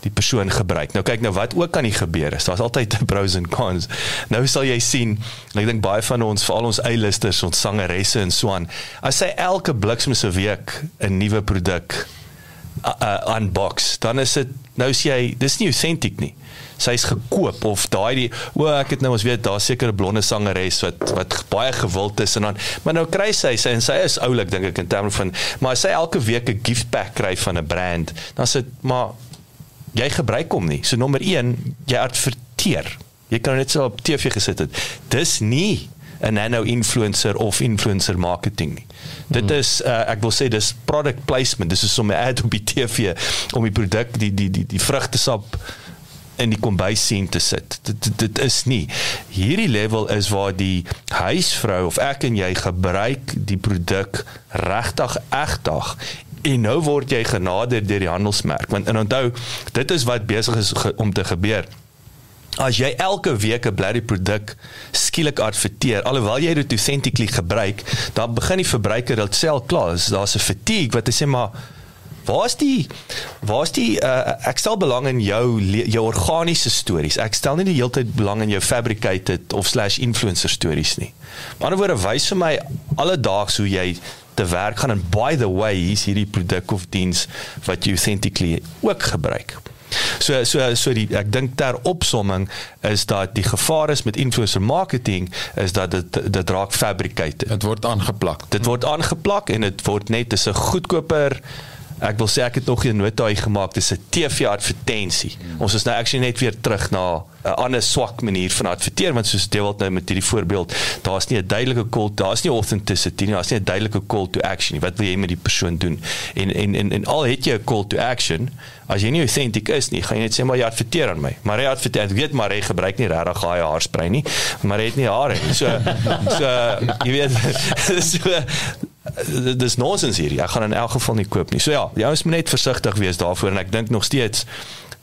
die persoon gebruik. Nou kyk nou wat ook kan nie gebeur is. Daar's altyd pros en cons. Nou sal jy sien, en ek dink baie van ons, veral ons A-listers, ons sangeresse en so aan, as sy elke bliksems 'n week 'n nuwe produk uh, uh, unbox, dan is dit nou sê jy, dis nie authentic nie. Sy's gekoop of daai die o ek het nou ons weet daar's seker 'n blonde sangeres wat wat baie gewild is en dan maar nou kry sy sy en sy is oulik dink ek in terme van maar as sy elke week 'n gift pack kry van 'n brand dan sit maar jy gebruik hom nie. So nommer 1, jy adverteer. Jy kan net so op TV gesit het. Dis nie 'n nano influencer of influencer marketing nie. Dit is uh, ek wil sê dis product placement. Dis is om 'n ad op die TV om die produk die die die die vrugtesap in die kombuis sien te sit. Dit, dit is nie. Hierdie level is waar die huisvrou of ek en jy gebruik die produk regtig egtig en nou word jy genader deur die handelsmerk want en onthou dit is wat besig is ge, om te gebeur. As jy elke week 'n blerrie produk skielik adverteer, alhoewel jy dit authentically gebruik, dan begin die verbruiker dit self klaar. Daar's 'n fatigue wat hy sê maar Waar's die waar's die uh, ek stel belang in jou jou organiese stories. Ek stel nie die hele tyd belang in jou fabricated of slash influencer stories nie. Met ander woorde wys vir my alledaags hoe jy te werk gaan en by the way hier's hierdie produk of diens wat jy authentically ook gebruik. So so so die ek dink ter opsomming is dat die gevaar is met influencer marketing is dat dit dit raak fabricated. Dit word aangeplak. Dit word aangeplak en dit word net dis 'n goedkoper Ek wil sê ek het nog 'n nota uit gemaak dis 'n TV advertensie. Ons is nou actually net weer terug na 'n ander swak manier van adverteer want soos Dewald nou met hierdie voorbeeld, daar's nie 'n duidelike call, daar's nie authenticity nie, daar's nie 'n duidelike call to action nie. Wat wil jy met die persoon doen? En en en, en al het jy 'n call to action, as jy nie authentic is nie, gaan jy net sê maar jy adverteer aan my. Maar jy adverteer, ek weet maar hy gebruik nie regtig gaai haarspray nie, maar hy het nie hare nie. So so jy weet so dis nonsens hier. Ek gaan in elk geval nie koop nie. So ja, jy moet net versigtig wees daarvoor en ek dink nog steeds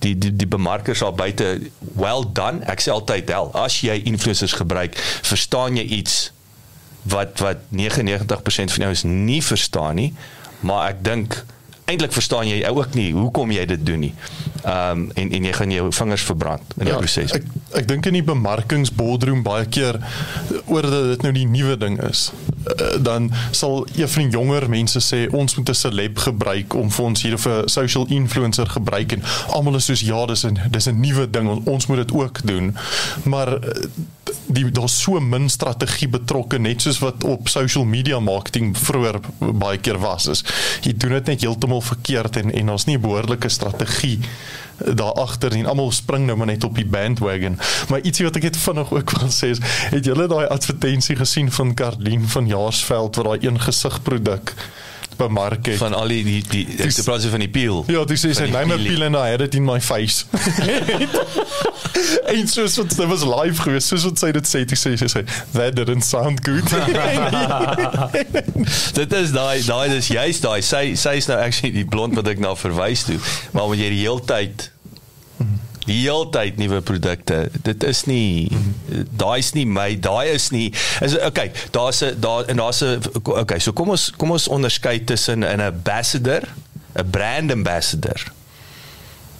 die die die bemarkers al buite well done. Ek sê altyd hel, as jy influencers gebruik, verstaan jy iets wat wat 99% van jou is nie verstaan nie, maar ek dink eintlik verstaan jy ook nie hoekom jy dit doen nie. Ehm um, en en jy gaan jou vingers verbrand in die ja, proses. Ek ek dink in die bemarkingsboardroom baie keer oor dat dit nou die nuwe ding is. Uh, dan sal een van die jonger mense sê ons moet 'n celeb gebruik om vir ons hier of 'n social influencer gebruik en almal is soos ja, dis 'n dis 'n nuwe ding, ons moet dit ook doen. Maar uh, die daar's so min strategie betrokke net soos wat op social media marketing vroeër baie keer was is jy doen dit net heeltemal verkeerd en en daar's nie 'n behoorlike strategie daar agter en almal spring nou maar net op die bandwagon. Maar ietsie wat ek net vinnig ook wil sê is, het julle daai advertensie gesien van Karlien van Jaarsveld wat daai een gesig produk bemark het? van al die die die ek Dis- praat so van die peel. Ja, dis sê sy name peel and I had it in my face. en soos wat dit was live geweest, soos wat sy dit sê, toe sê sy sê that didn't sound good. Dit is daai daai dis juist daai sy sy is nou actually die blond wat ek na verwys toe. Maar wanneer jy die heeltyd die heeltyd nuwe produkte. Dit is nie daai is nie my, daai is nie is okay, daar's 'n daar en daar's 'n okay, so kom ons kom ons onderskei tussen 'n ambassador, 'n brand ambassador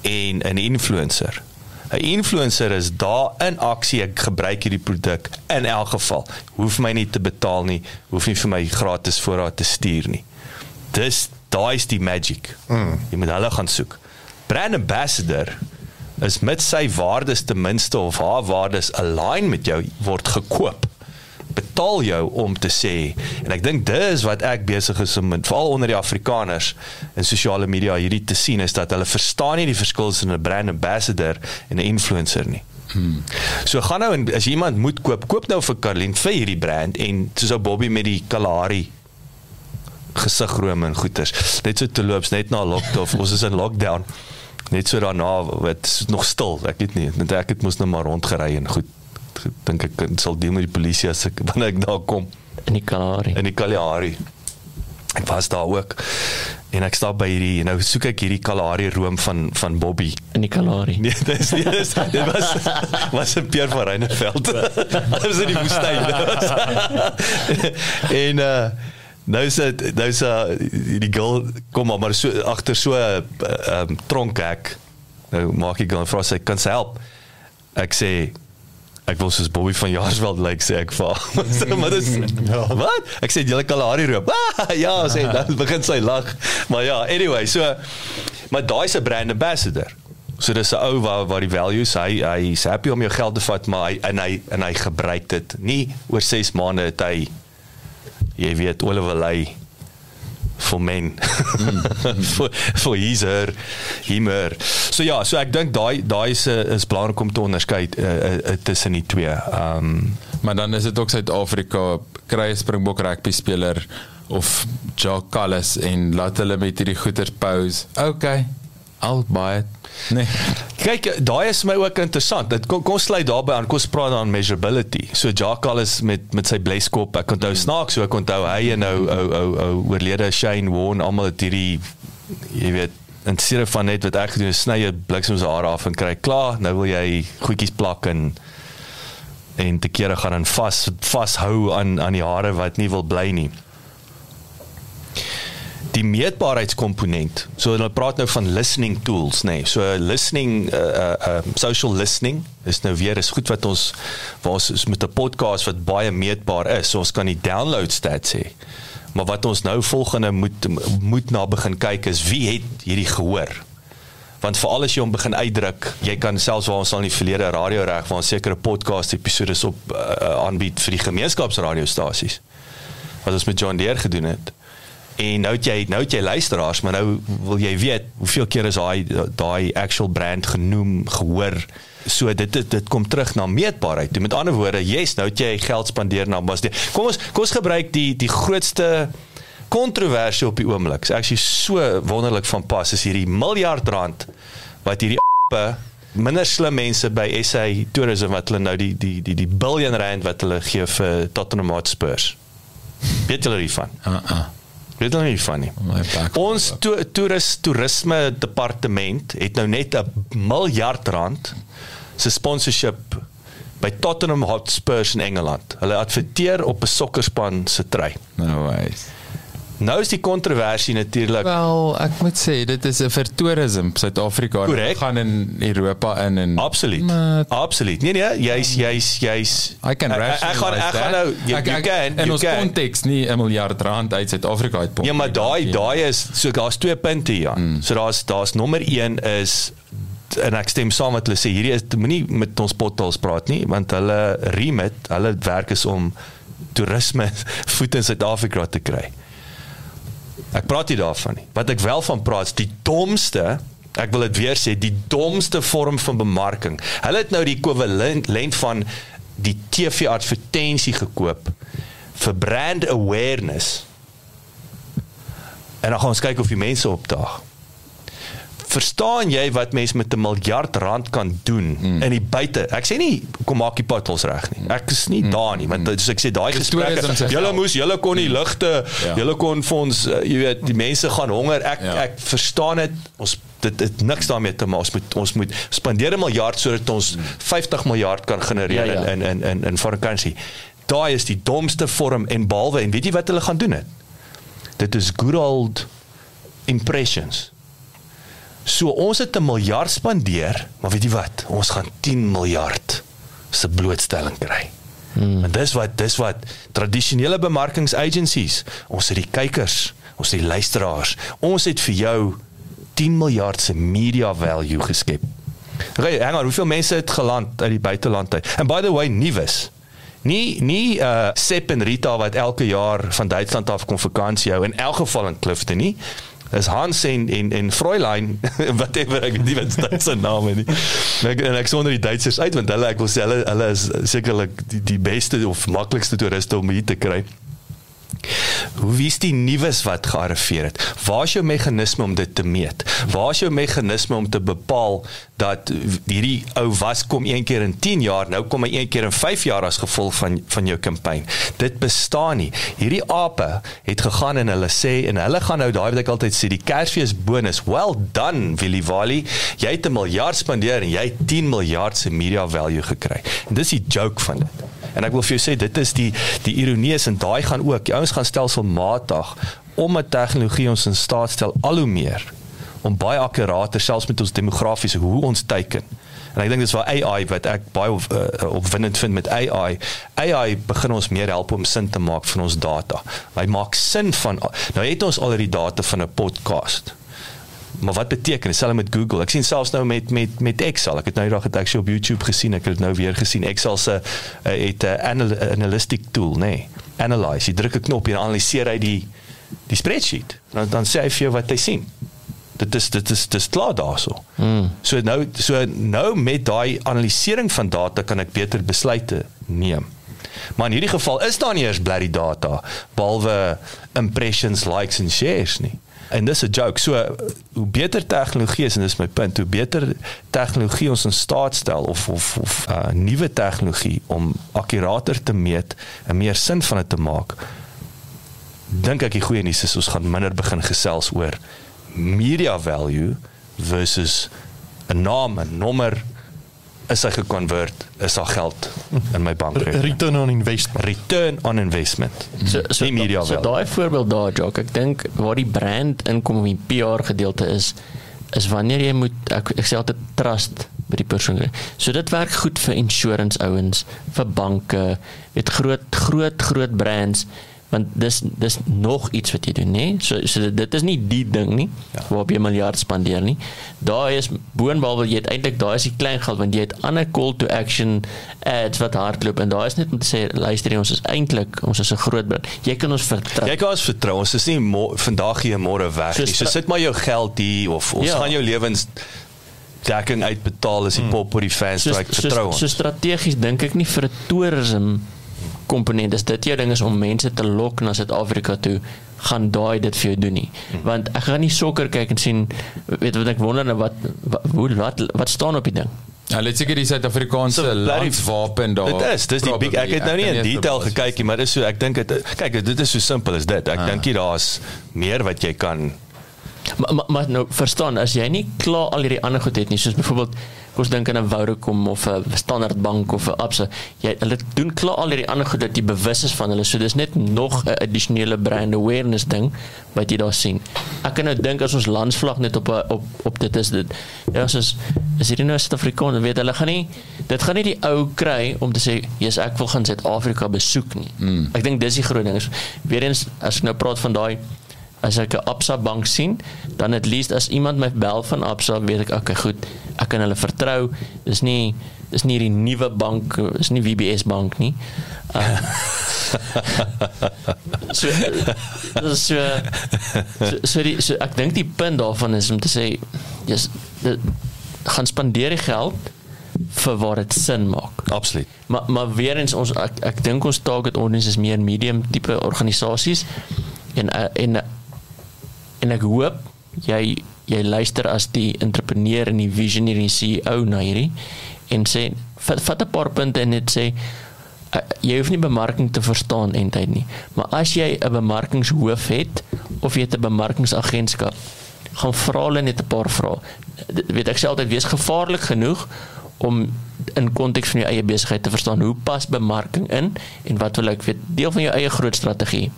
en 'n influencer. 'n Influencer is daar in aksie, ek gebruik hierdie produk in elk geval. Hoef my nie te betaal nie, hoef nie vir my gratis voorraad te stuur nie. Dis daai is die magic. Mm. Jy moet hulle gaan soek. Brand ambassador is met sy waardes ten minste of haar waardes align met jou word gekoop betaal jou om te sê en ek dink dis wat ek besig is om veral onder die Afrikaners in sosiale media hierdie te sien is dat hulle verstaan nie die verskil tussen 'n brand ambassador en 'n influencer nie. Hmm. So gaan nou en as iemand moet koop, koop nou vir Karlien vir hierdie brand en soos ou Bobby met die Kalahari gesigrome en goeters. Net so te loops net na lockdown. ons is in lockdown. Net so daarna wat nog stil. Ek weet nie. Net ek het mos nou maar rondgery en goed. Dink ek sal deel met die polisie as ek wanneer ek daar kom in die Kalahari. in die Kalahari. Ek was daar ook. En ek stap by hierdie nou soek ek hierdie Kalahari room van van Bobby. In die Kalahari. Nee, dis nie dis dit was was 'n Pier van Reineveld. Dit was in die woestyn. Dit en uh nou is dit nou is uh, die girl kom maar, maar so agter so 'n uh, um, tronkhek. Nou maak ek gaan vra sy kan sy help. Ek sê ek wil soos Bobby van Jaarsveld lyk sê ek vir haar. maar dis Ja. wat? Ek sê jy Kalahari roop. Ah, ja, sê dan begin sy lag. Maar ja, anyway, so maar daai se brand ambassador. So dis 'n ou waar waar die values hy hy's happy om jou geld te vat, maar hy en hy en hy gebruik dit. Nie oor 6 maande het hy jy weet Oliver Lay vir men vir vir hierdeur hiemer. So ja, so ek dink daai daai is eh, is belangrik om te onderskei uh, uh, tussen die twee. Ehm um, Maar dan is dit ook Suid-Afrika kry 'n Springbok rugby speler of Jacques Callis en laat hulle met hierdie goeters pose. Okay. Al baie. Nee. Kyk, daai is my ook interessant. Dit kom kom sluit daarbey aan. Kom ons praat dan measurability. So Jackal is met met sy bleskop. Ek onthou snaaks, so ek onthou hy en nou ou ou ou oorlede Shane Warne almal het hierdie jy weet in steede van net wat ek gedoen het, sny jy bliksem se hare af en kry klaar. Nou wil jy goedjies plak en en te kere gaan dan vas vashou aan aan die hare wat nie wil bly nie die meetbaarheidskomponent. So hulle praat nou van listening tools, nê. Nee. So listening uh uh social listening is nou weer is goed wat ons waar ons is met 'n podcast wat baie meetbaar is. So ons kan die download stats hê. Maar wat ons nou volgende moet moet na begin kyk is wie het hierdie gehoor? Want veral as jy hom begin uitdruk, jy kan selfs waar ons al in die verlede radio reg waar ons sekere podcast episodes op uh, aanbied vir die gemeenskapsradiostasies. Wat ons met John Deere gedoen het. En nou het jy nou het jy luisteraars, maar nou wil jy weet hoeveel keer is daai daai actual brand genoem, gehoor. So dit dit dit kom terug na meetbaarheid. Toe met ander woorde, yes, nou het jy geld spandeer na Ambassadeur. Kom ons kom ons gebruik die die grootste kontroversie op die oomblik. Is actually so wonderlik van pas is hierdie miljard rand wat hierdie appe minder slim mense by SA Tourism wat hulle nou die die die die biljoen rand wat hulle gee vir Tottenham Hotspurs. Weet julle hiervan? Uh uh. Weet hulle nie van nie. Back. Ons to toeris toerisme departement het nou net 'n miljard rand se sponsorship by Tottenham Hotspurs in Engeland. Hulle adverteer op 'n sokkerspan se trui. No ways. Nou is die kontroversie natuurlik Wel, ek moet sê dit is 'n vir toerisme Suid-Afrika. Gaan in Europa in en Absoluut. Maar- Absoluut. Nee nee, jy's jy's jy's I can Ek- ek- rationalize Ek gaan ek gaan nou jy, Ek- you ek- can in you ons konteks nie 'n miljard rand uit Suid-Afrika uit pomp. Ja, maar daai daai is so daar's twee punte hier. Mm. So daar's daar's nommer 1 is en ek stem saam met hulle sê hierdie is moenie met ons potholes praat nie want hulle remit, hulle werk is om toerisme voet in Suid-Afrika te kry. Ek praat nie daarvan nie. Wat ek wel van praat is die domste Ek wil dit weer sê, die domste vorm van bemarking. Hulle het nou die ekwivalent van die TV advertensie gekoop vir brand awareness. En dan gaan ons kyk of die mense opdaag. Verstaan jy wat mense met 'n miljard rand kan doen mm. in die buite? Ek sê nie kom maak die potholes reg nie. Ek is nie mm. daar nie, want soos ek sê daai gesprekke, julle moes julle kon nie ligte, Ja. julle kon vir ons uh, jy weet, die mense gaan honger. Ek Ja. ek verstaan dit. Ons dit het niks daarmee te maak. Ons moet ons moet spandeer 'n miljard sodat ons 50 miljard kan genereer Ja, ja. in in in in foreign currency. Daai is die domste vorm en behalwe en weet jy wat hulle gaan doen het? Dit is good old impressions. So ons het 'n miljard spandeer, maar weet jy wat? Ons gaan 10 miljard se blootstelling kry. Hmm. En dis wat dis wat tradisionele bemarkingsagencies, ons het die kykers, ons het die luisteraars. Ons het vir jou 10 miljard se media value geskep. Okay, hang on, hoeveel mense het geland uit die buiteland uit? And by the way, nuus. Nie nie uh Sepp en Rita wat elke jaar van Duitsland af kom vakansie hou in elk geval in Clifton nie. Is Hans en en en Fräulein whatever ek weet nie wat dit se name nie. En ek, en ek sonder die Duitsers uit want hulle ek wil sê hulle hulle is sekerlik die die beste of maklikste toeriste om hier te kry. Hoe wie is die nuus wat gearriveer het? Waar is jou meganisme om dit te meet? Waar is jou meganisme om te bepaal dat hierdie ou was kom een keer in 10 jaar, nou kom hy een keer in 5 jaar as gevolg van van jou kampanje. Dit bestaan nie. Hierdie ape het gegaan en hulle sê en hulle gaan nou daai wat ek altyd sê, die Kersfees bonus. Well done, Willie Wally. Jy het 'n miljard spandeer en jy het 10 miljard se media value gekry. En dis die joke van dit. En ek wil vir jou sê dit is die die ironie is en daai gaan ook. Die ouens gaan stelselmatig om 'n tegnologie ons in staat stel al hoe meer om baie akkurater selfs met ons demografiese hoe ons teiken. En ek dink dis waar AI wat ek baie op, uh, opwindend vind met AI. AI begin ons meer help om sin te maak van ons data. Hy maak sin van nou het ons al die data van 'n podcast. Maar wat beteken dit selfs met Google? Ek sien selfs nou met met met Excel. Ek het nou die dag het ek op YouTube gesien. Ek het nou weer gesien Excel se uh, het 'n uh, anal analytic tool, nê. Nee. Analyze. Jy druk 'n knop en analiseer hy die die spreadsheet. Dan dan sê hy vir jou wat hy sien. Dit is dit is dis klaar daarso. Hmm. So nou so nou met daai analisering van data kan ek beter besluite neem. Maar in hierdie geval is daar nie eers blerry data behalwe impressions, likes en shares nie. En dis 'n joke. So hoe beter tegnologie is en dis my punt, hoe beter tegnologie ons in staat stel of of of uh, nuwe tegnologie om akkurater te meet en meer sin van dit te maak. Dink ek die goeie nuus is ons gaan minder begin gesels oor media value versus 'n naam, 'n nommer is hy gekonvert is daar geld in my bankrekening. Return on investment. Return on investment. So so, media so daai voorbeeld daar Jock ek dink waar die brand inkom in PR gedeelte is is wanneer jy moet ek, ek sê altyd trust by die persoon. So dit werk goed vir insurance ouens vir banke het groot groot groot brands want dis dis nog iets wat jy doen nê so so dit is nie die ding nie ja. waarop jy miljard spandeer nie. Daar is boonbehalwe jy het eintlik daar is die klein geld want jy het ander call to action ads wat hardloop. En daar is net om te sê luister ons is eintlik ons is 'n groot brand jy kan ons vertrou. Jy kan ons vertrou ons is nie vandag hier môre weg nie. So sit maar jou geld hier of ons ja. gaan jou lewens dekking uitbetaal as die hmm. pop oor die fans strike so, vertrou ons so, so strategies dink ek nie vir toerisme komponent is dit jou ding is om mense te lok na Suid-Afrika toe gaan daai dit vir jou doen nie want ek gaan nie sokker kyk en sien weet wat ek wonder nou wat wat wat, wat staan op die ding Ja, let's seker die Suid-Afrikaanse so, landswapen daar. Dit is, dis die big ek het nou nie in detail gekyk nie, maar dis so ek dink dit kyk dit is so simpel as dit. Ek ah. dink jy daar's meer wat jy kan Maar maar ma, nou verstaan as jy nie klaar al hierdie ander goed het nie, soos byvoorbeeld ons dink aan 'n Vodacom of 'n Standard Bank of 'n Absa. Jy hulle doen klaar al hierdie ander goed dat jy bewus is van hulle. So dis net nog 'n addisionele brand awareness ding wat jy daar sien. Ek kan nou dink as ons landsvlag net op op op dit is dit. Ja, as is is hierdie nou Suid-Afrikaans, weet hulle gaan nie dit gaan nie die ou kry om te sê, "Jesus, ek wil gaan Suid-Afrika besoek nie." Mm. Ek dink dis die groot ding is. Weerens as ek nou praat van daai as ek 'n Absa bank sien, dan at least as iemand my bel van Absa, weet ek okay, goed, ek kan hulle vertrou. Dis nie dis nie die nuwe bank, is nie WBS bank nie. Uh, so, so, so, so, die, so ek dink die punt daarvan is om te sê, jy's gaan spandeer die geld vir wat dit sin maak. Absoluut. Maar maar weer eens ons ek, ek dink ons target audience is meer medium tipe organisasies en en en ek hoop jy jy luister as die entrepreneur en die visionary CEO na hierdie en sê vat, vat 'n paar punte en net sê uh, jy hoef nie bemarking te verstaan eintlik nie maar as jy 'n bemarkingshoof het of jy het 'n bemarkingsagentskap gaan vra hulle net 'n paar vrae. Weet ek sê altyd wees gevaarlik genoeg om in konteks van jou eie besigheid te verstaan hoe pas bemarking in en wat wil ek weet. Deel van jou eie groot strategie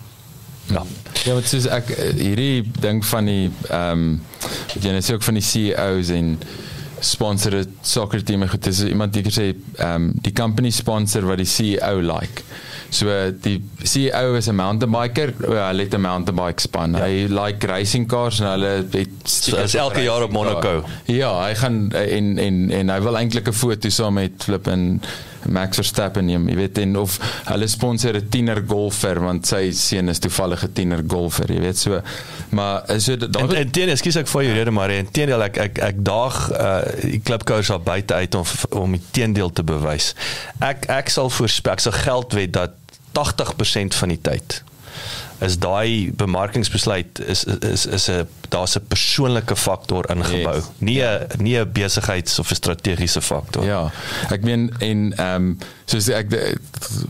Ja. Ja, wat soos ek eh, hierdie ding van die ehm um, jy net sê ook van die CEOs en sponsor soccer team het dis iemand die sê ehm um, die company sponsor wat die CEO like. So die CEO is 'n mountain biker, hy het 'n mountain bike span. Ja. Hy like racing cars en hulle het so, is elke jaar op Monaco. Ja, hy gaan en en en hy wil eintlik 'n foto saam met Flip en Max Verstappen neem, jy weet en of hulle sponsor 'n tiener golfer want sy seun is toevallig 'n tiener golfer, jy weet so. Maar is dit daar En teen ekskuus ek vir jou rede maar inteendeel ek ek ek daag uh die klipkous al buite uit om om die teendeel te bewys. Ek ek sal voorspel ek sal geld wet dat 80% van die tyd is daai bemarkingsbesluit is is is 'n daar's 'n persoonlike faktor ingebou. Yes. Nie 'n nie 'n besigheids of 'n strategiese faktor. Ja. Ek meen en ehm um, soos ek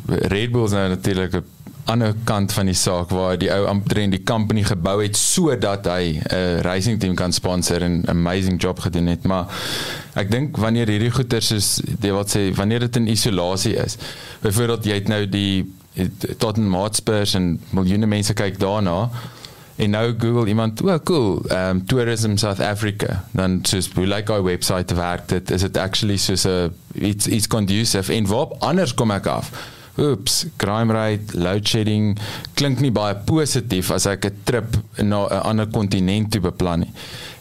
Red Bull is nou natuurlik 'n ander kant van die saak waar die ou ampterin die company gebou het sodat hy 'n racing team kan sponsor en 'n amazing job gedoen het maar ek dink wanneer hierdie goeters is jy wat sê wanneer dit in isolasie is byvoorbeeld jy het nou die Tottenham Hotspurs en miljoene mense kyk daarna. En nou Google iemand o oh, cool um tourism South Africa. Dan soos hoe like our website werk? Dit is it actually soos 'n it's it's conducive? En waar anders kom ek af. Oeps, crime rate, load shedding klink nie baie positief as ek 'n trip na 'n ander kontinent toe beplan nie.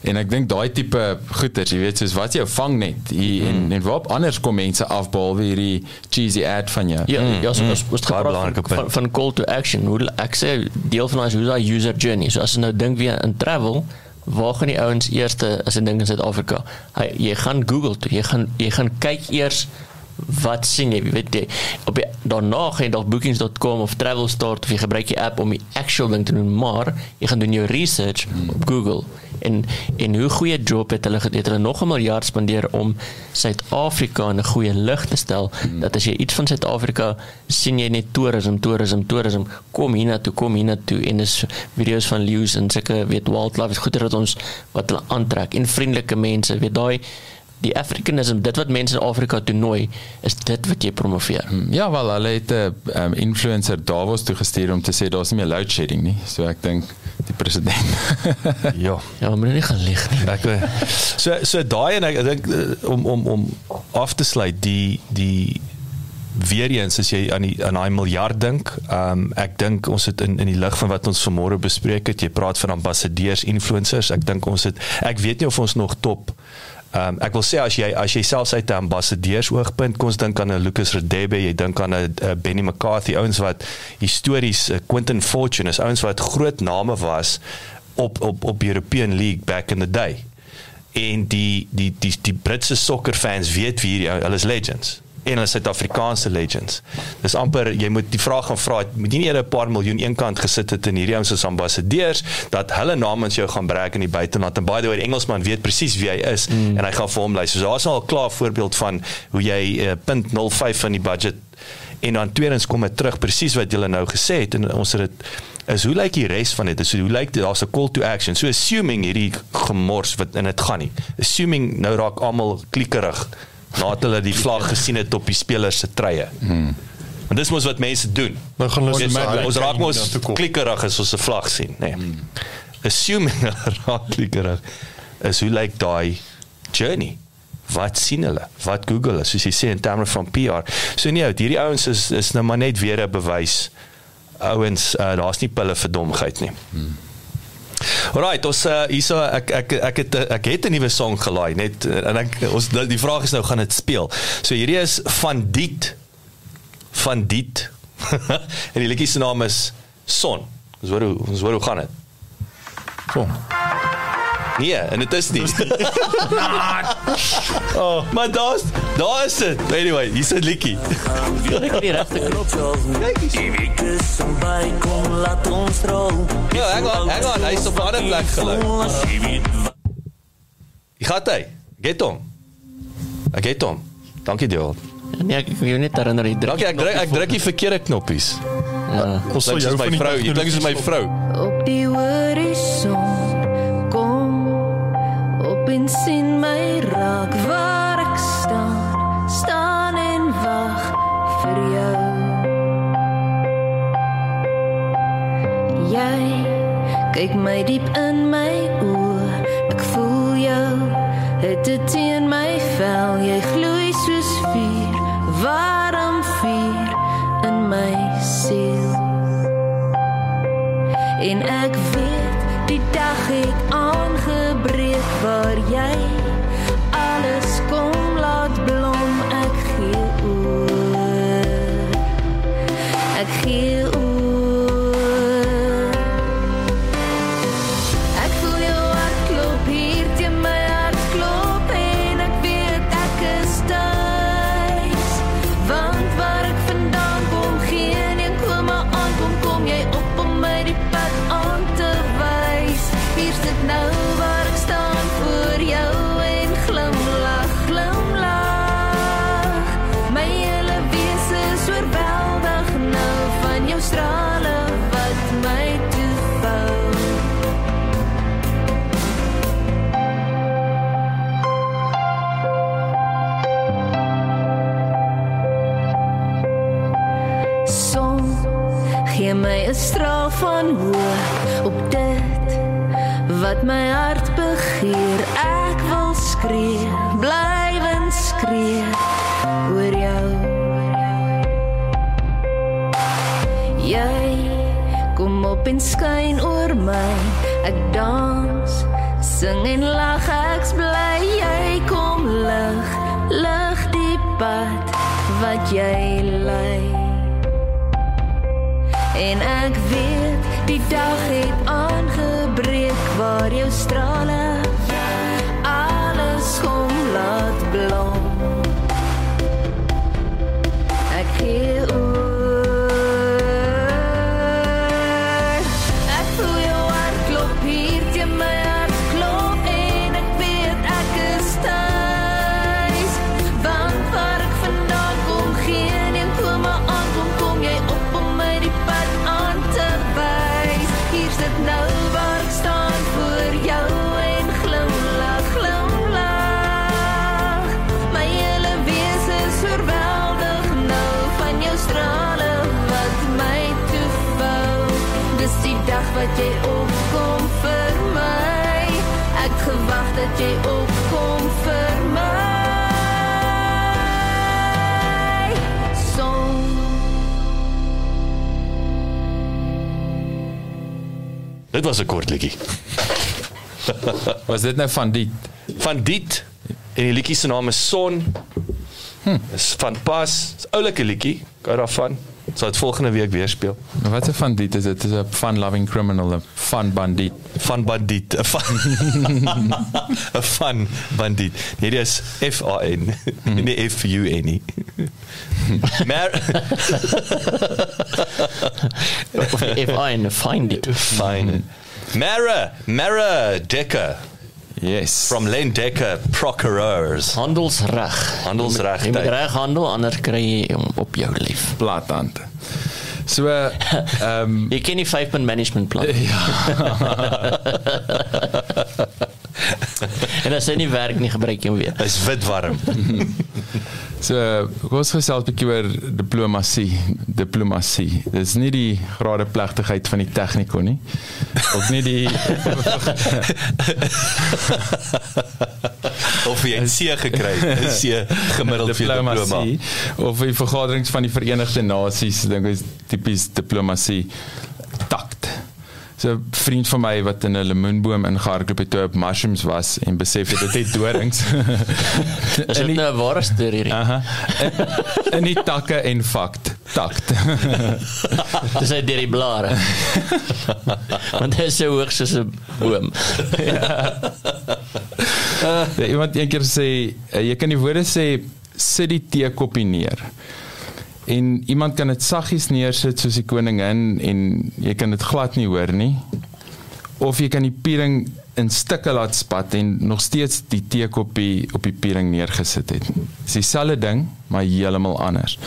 En ek dink daai tipe goeters, jy weet, soos wat jy vang net hier mm. en en waarop anders kom mense af behalwe hierdie cheesy ad van jou. Ja, mm. ja, so ons moet praat van, van call to action. Hoe ek sê deel van ons hoe daai user journey. So as jy nou dink weer in travel Waar gaan die ouens eerste as 'n ding in Suid-Afrika? Jy gaan Google toe. Jy gaan jy gaan kyk eers wat sien jy? Weet jy op die, daarna gaan jy dalk bookings.com of travelstart of jy gebruik die app om die actual ding te doen maar jy gaan doen jou research hmm. op Google. En en hoe goeie job het hulle het hulle nog 'n miljard spandeer om Suid-Afrika in 'n goeie lig te stel? Hmm. dat as jy iets van Suid-Afrika sien jy net toerisme toerisme toerisme kom hiernatoe kom hiernatoe. En dis video's van leeu's en sulke weet wildlife is goeie dat ons wat hulle aantrek. En vriendelike mense weet daai die Afrikanisme, dit wat mense in Afrika toenooi, is dit wat jy promoveer. Hmm, ja, wel, hulle het 'n um, influencer Davos toe gestuur om te sê daar's nie meer load shedding nie. So ek dink die president. ja. Ja, maar nie gaan lig nie. Ek so so daai en ek dink eh, om om om af te sluit die die weer eens as jy aan die aan daai miljard dink, um, ek dink ons het in in die lig van wat ons vanmôre bespreek het, jy praat van ambassadeurs, influencers, ek dink ons het ek weet nie of ons nog top Ehm um, ek wil sê as jy as jy selfs uit 'n ambassadeurs oogpunt kom ons dink aan 'n Lucas Radebe, jy dink aan 'n Benny McCarthy, ouens wat histories, uh, Quentin Fortune, is ouens wat groot name was op op op European League back in the day. En die die die die Britse sokkerfans weet wie hierdie hulle is legends en hulle Suid-Afrikaanse legends. Dis amper jy moet die vraag gaan vra, moet nie net 'n paar miljoen eenkant gesit het in hierdie ouens as ambassadeurs dat hulle namens jou gaan breek in die buiteland en by the way die Engelsman weet presies wie hy is mm. en hy gaan vir hom lys. So daar's al 'n klaar voorbeeld van hoe jy uh, punt 05 van die budget en dan tweedens kom dit terug presies wat jy nou gesê het en ons het dit is hoe lyk die res van dit? Is hoe lyk dit daar's 'n call to action. So assuming hierdie gemors wat in dit gaan nie. Assuming nou raak almal klikkerig nadat hulle die vlag gesien het op die spelers se treie. Hmm. En dis mos wat mense doen. Nou gaan ons ons, ons raak mos klikkerig as ons 'n vlag sien, nê. Nee. Hmm. Assuming hulle raak klikkerig. Is hoe lyk daai journey? Wat sien hulle? Wat Google is, soos jy sê in terme van PR. So nee, hierdie ouens is is nou maar net weer 'n bewys. Ouens, uh, daar's nie pille vir domheid nie. Hmm. Alright, ons uh, hierso ek ek ek het ek het 'n nuwe song gelaai net en ek ons die vraag is nou gaan dit speel. So hierdie is van Diet van Diet. en die liedjie se naam is Son. Ons hoor hoe ons hoor hoe gaan dit. Son. Nee, en dit is nie. oh, maar daar's daar is dit. Anyway, hier's 'n liedjie. Ek het die regte knop. Kyk eens. Die week is by kom laat ons rol. Ja, hang on, hang on. Hy's op 'n ander plek gelê. Ek gaan hy. Get hom. Ek get hom. Dankie Deel. Nee, ek wil net herinner jy druk. Dankie, ek druk ek druk die verkeerde knoppies. Ja. Ons sou jou my vrou, jy klink soos my vrou. Op die horison en sien my raak waar ek staan staan en wag vir jou. Jy kyk my diep in my oë ek voel jou het dit in my vel. Jy gloei soos vuur warm vuur in my siel. En ek weet die dag het aangebreek waar jy alles kom my hart begeer. Ek wil skree, blywend skree oor jou. Jy kom op en skyn oor my. Ek dans, sing en lag, ek's bly jy kom lig, lig die pad wat jy lei. En ek weet die dag het aangebreek waar jou strale Was dit nou van die Van Diet en die liedjie se naam is Son. Hm. Is van pas. Is oulike liedjie. Gou daarvan. Sal dit volgende week weer speel. wat 'n van dit is dit is 'n fun loving criminal 'n fun bandiet Van bandiet, 'n van 'n van bandiet. Nee, dis F A N. Nee, F U N nie. Maar If I find it. fine. Mara, Mara Decker yes from Len Decker Procureurs. Handelsreg. Handelsreg, Jy moet reg handel anders kry jy hom op jou lyf. plaatante so ehm Jy ken die 5 punt management plan. en as hy nie werk nie, gebruik jy hom weer. Is wit warm. So, kom ons gesels 'n bietjie oor diplomatie. Diplomatie. Dis nie die grade plegtigheid van die tegnikon nie. Ook nie die of jy 'n C gekry, 'n C gemiddeld vir diploma. diplomatie of die vergaderings van die Verenigde Nasies, dink ek is tipies diplomatie takt. So 'n vriend van my wat in 'n lemoenboom ingehardloop het toe op mushrooms was en besef het dit het dorings. Is dit nou 'n ware storie? hierdie? Aha. In, in die takke en fakt. Takt. Dis uit deur die blare. Want hy is so hoog soos 'n boom. Ja, iemand een keer sê uh, jy kan die woorde sê sit die teekoppie neer. En iemand kan dit saggies neersit soos die koningin en jy kan dit glad nie hoor nie. Of jy kan die piering in stukke laat spat en nog steeds die teekoppie op die piering neergesit het. Dis dieselfde ding, maar heeltemal anders.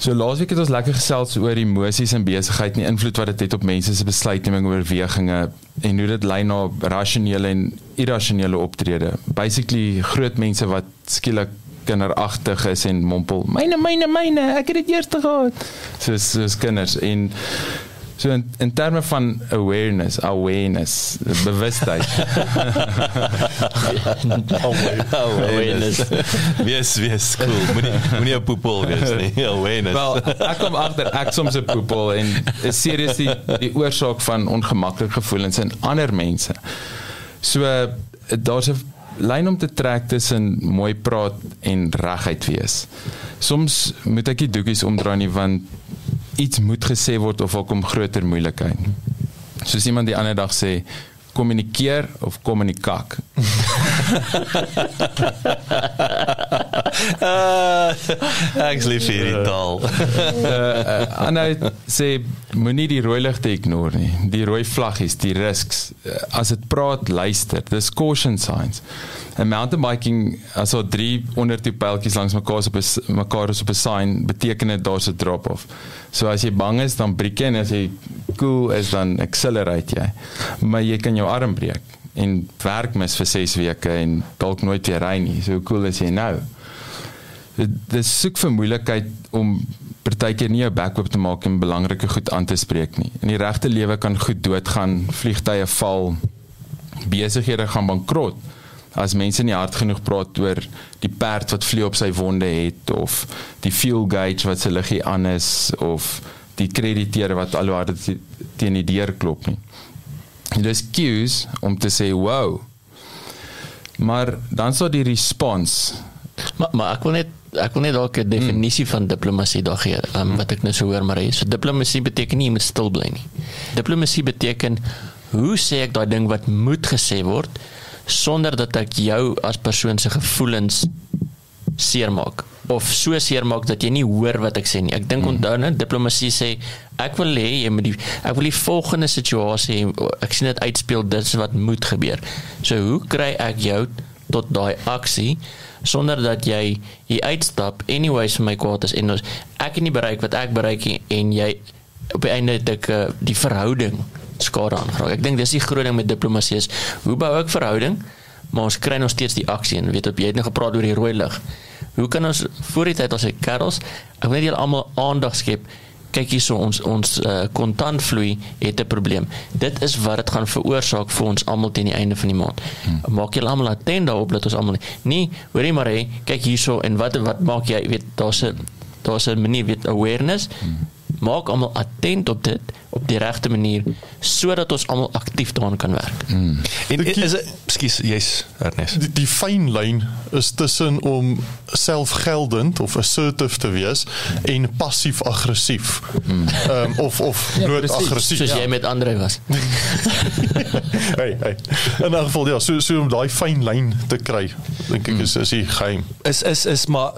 So laasweek het ons lekker gesels oor emosies en besigheid en die invloed wat dit het op mense se besluitneming en oorwegings en hoe dit lei na rasionele en irrasionele optrede. Basically groot mense wat skielik kinderagtig is en mompel myne myne myne ek het dit eers gehad. Soos soos kinders en So in, in terme van awareness, awareness, bewustheid. Awareness. Wees wees cool. Moenie moenie 'n poepel wees nie. Awareness. Wel, ek kom agter ek soms 'n poepel en is serieus die, die oorsaak van ongemaklike gevoelens in ander mense. So daar's 'n lyn om te trek tussen mooi praat en reguit wees. Soms moet ek die doekies omdraai nie want iets moet gesê word of ook om groter moeilikheid. Soos iemand die ander dag sê, kommunikeer of kommunikak. Uh, ek lief vir hierdie taal. uh, Anna sê moenie die rooi ligte ignore nie. Die rooi vlaggies, die risks. Uh, as dit praat, luister. Dis caution signs. En mountain biking as daar drie ondertoe pyltjies langs mekaar op mekaar is op 'n sign, beteken dit daar's 'n drop off. So as jy bang is, dan breek jy en as jy cool is, dan accelerate jy. Maar jy kan jou arm breek en werk mis vir 6 weke en dalk nooit weer ry nie. So hoe cool is jy nou? dit soek vir moeilikheid om partykeer nie jou bek oop te maak en belangrike goed aan te spreek nie. In die regte lewe kan goed doodgaan, vliegtye val, besighede gaan bankrot as mense nie hard genoeg praat oor die perd wat vlieg op sy wonde het of die fuel gauge wat sy liggie aan is of die krediteure wat al hoe harder teen die deur klop nie. Dis cues om te sê wow. Maar dan sou die respons Maar maar ek wil net ek wil net dalk 'n definisie mm. van diplomatie daar gee um, wat ek nou so hoor maar hy so diplomatie beteken nie jy moet stil bly nie. Diplomatie beteken hoe sê ek daai ding wat moet gesê word sonder dat ek jou as persoon se gevoelens seermaak of so seermaak dat jy nie hoor wat ek sê nie. Ek dink onthou net diplomatie sê ek wil hê jy moet die ek wil die volgende situasie ek sien dit uitspeel dit is wat moet gebeur. So hoe kry ek jou tot daai aksie sonder dat jy hier uitstap anyways vir my kwaad is en ons ek het nie bereik wat ek bereik nie en jy op die einde het ek uh, die verhouding skade aangeraak. Ek dink dis die groot ding met diplomatie is hoe bou ek verhouding? Maar ons kry nog steeds die aksie en weet op jy het nou gepraat oor die rooi lig. Hoe kan ons voor die tyd as hy kerels, ek weet julle almal aandag skep. Kyk hierso ons ons uh, kontantvloei het 'n probleem. Dit is wat dit gaan veroorsaak vir ons almal teen die einde van die maand. Hmm. Maak julle almal attent daarop dat ons almal nie, nie hoorie maar hy kyk hierso en wat wat maak jy weet daar's 'n daar's 'n manier weet awareness. Hmm. Maak almal attent op dit op die regte manier sodat ons almal aktief daaraan kan werk. Hmm. En is ekskuus jy's Ernest. Die, die fyn lyn is tussen om selfgeldend of assertive te wees en passief aggressief. Hmm. Um, of of ja, nooit aggressief. Soos jy ja. met Andre was. hey, hey. In 'n geval ja, so so om daai fyn lyn te kry, dink ek is is die geheim. Is is is maar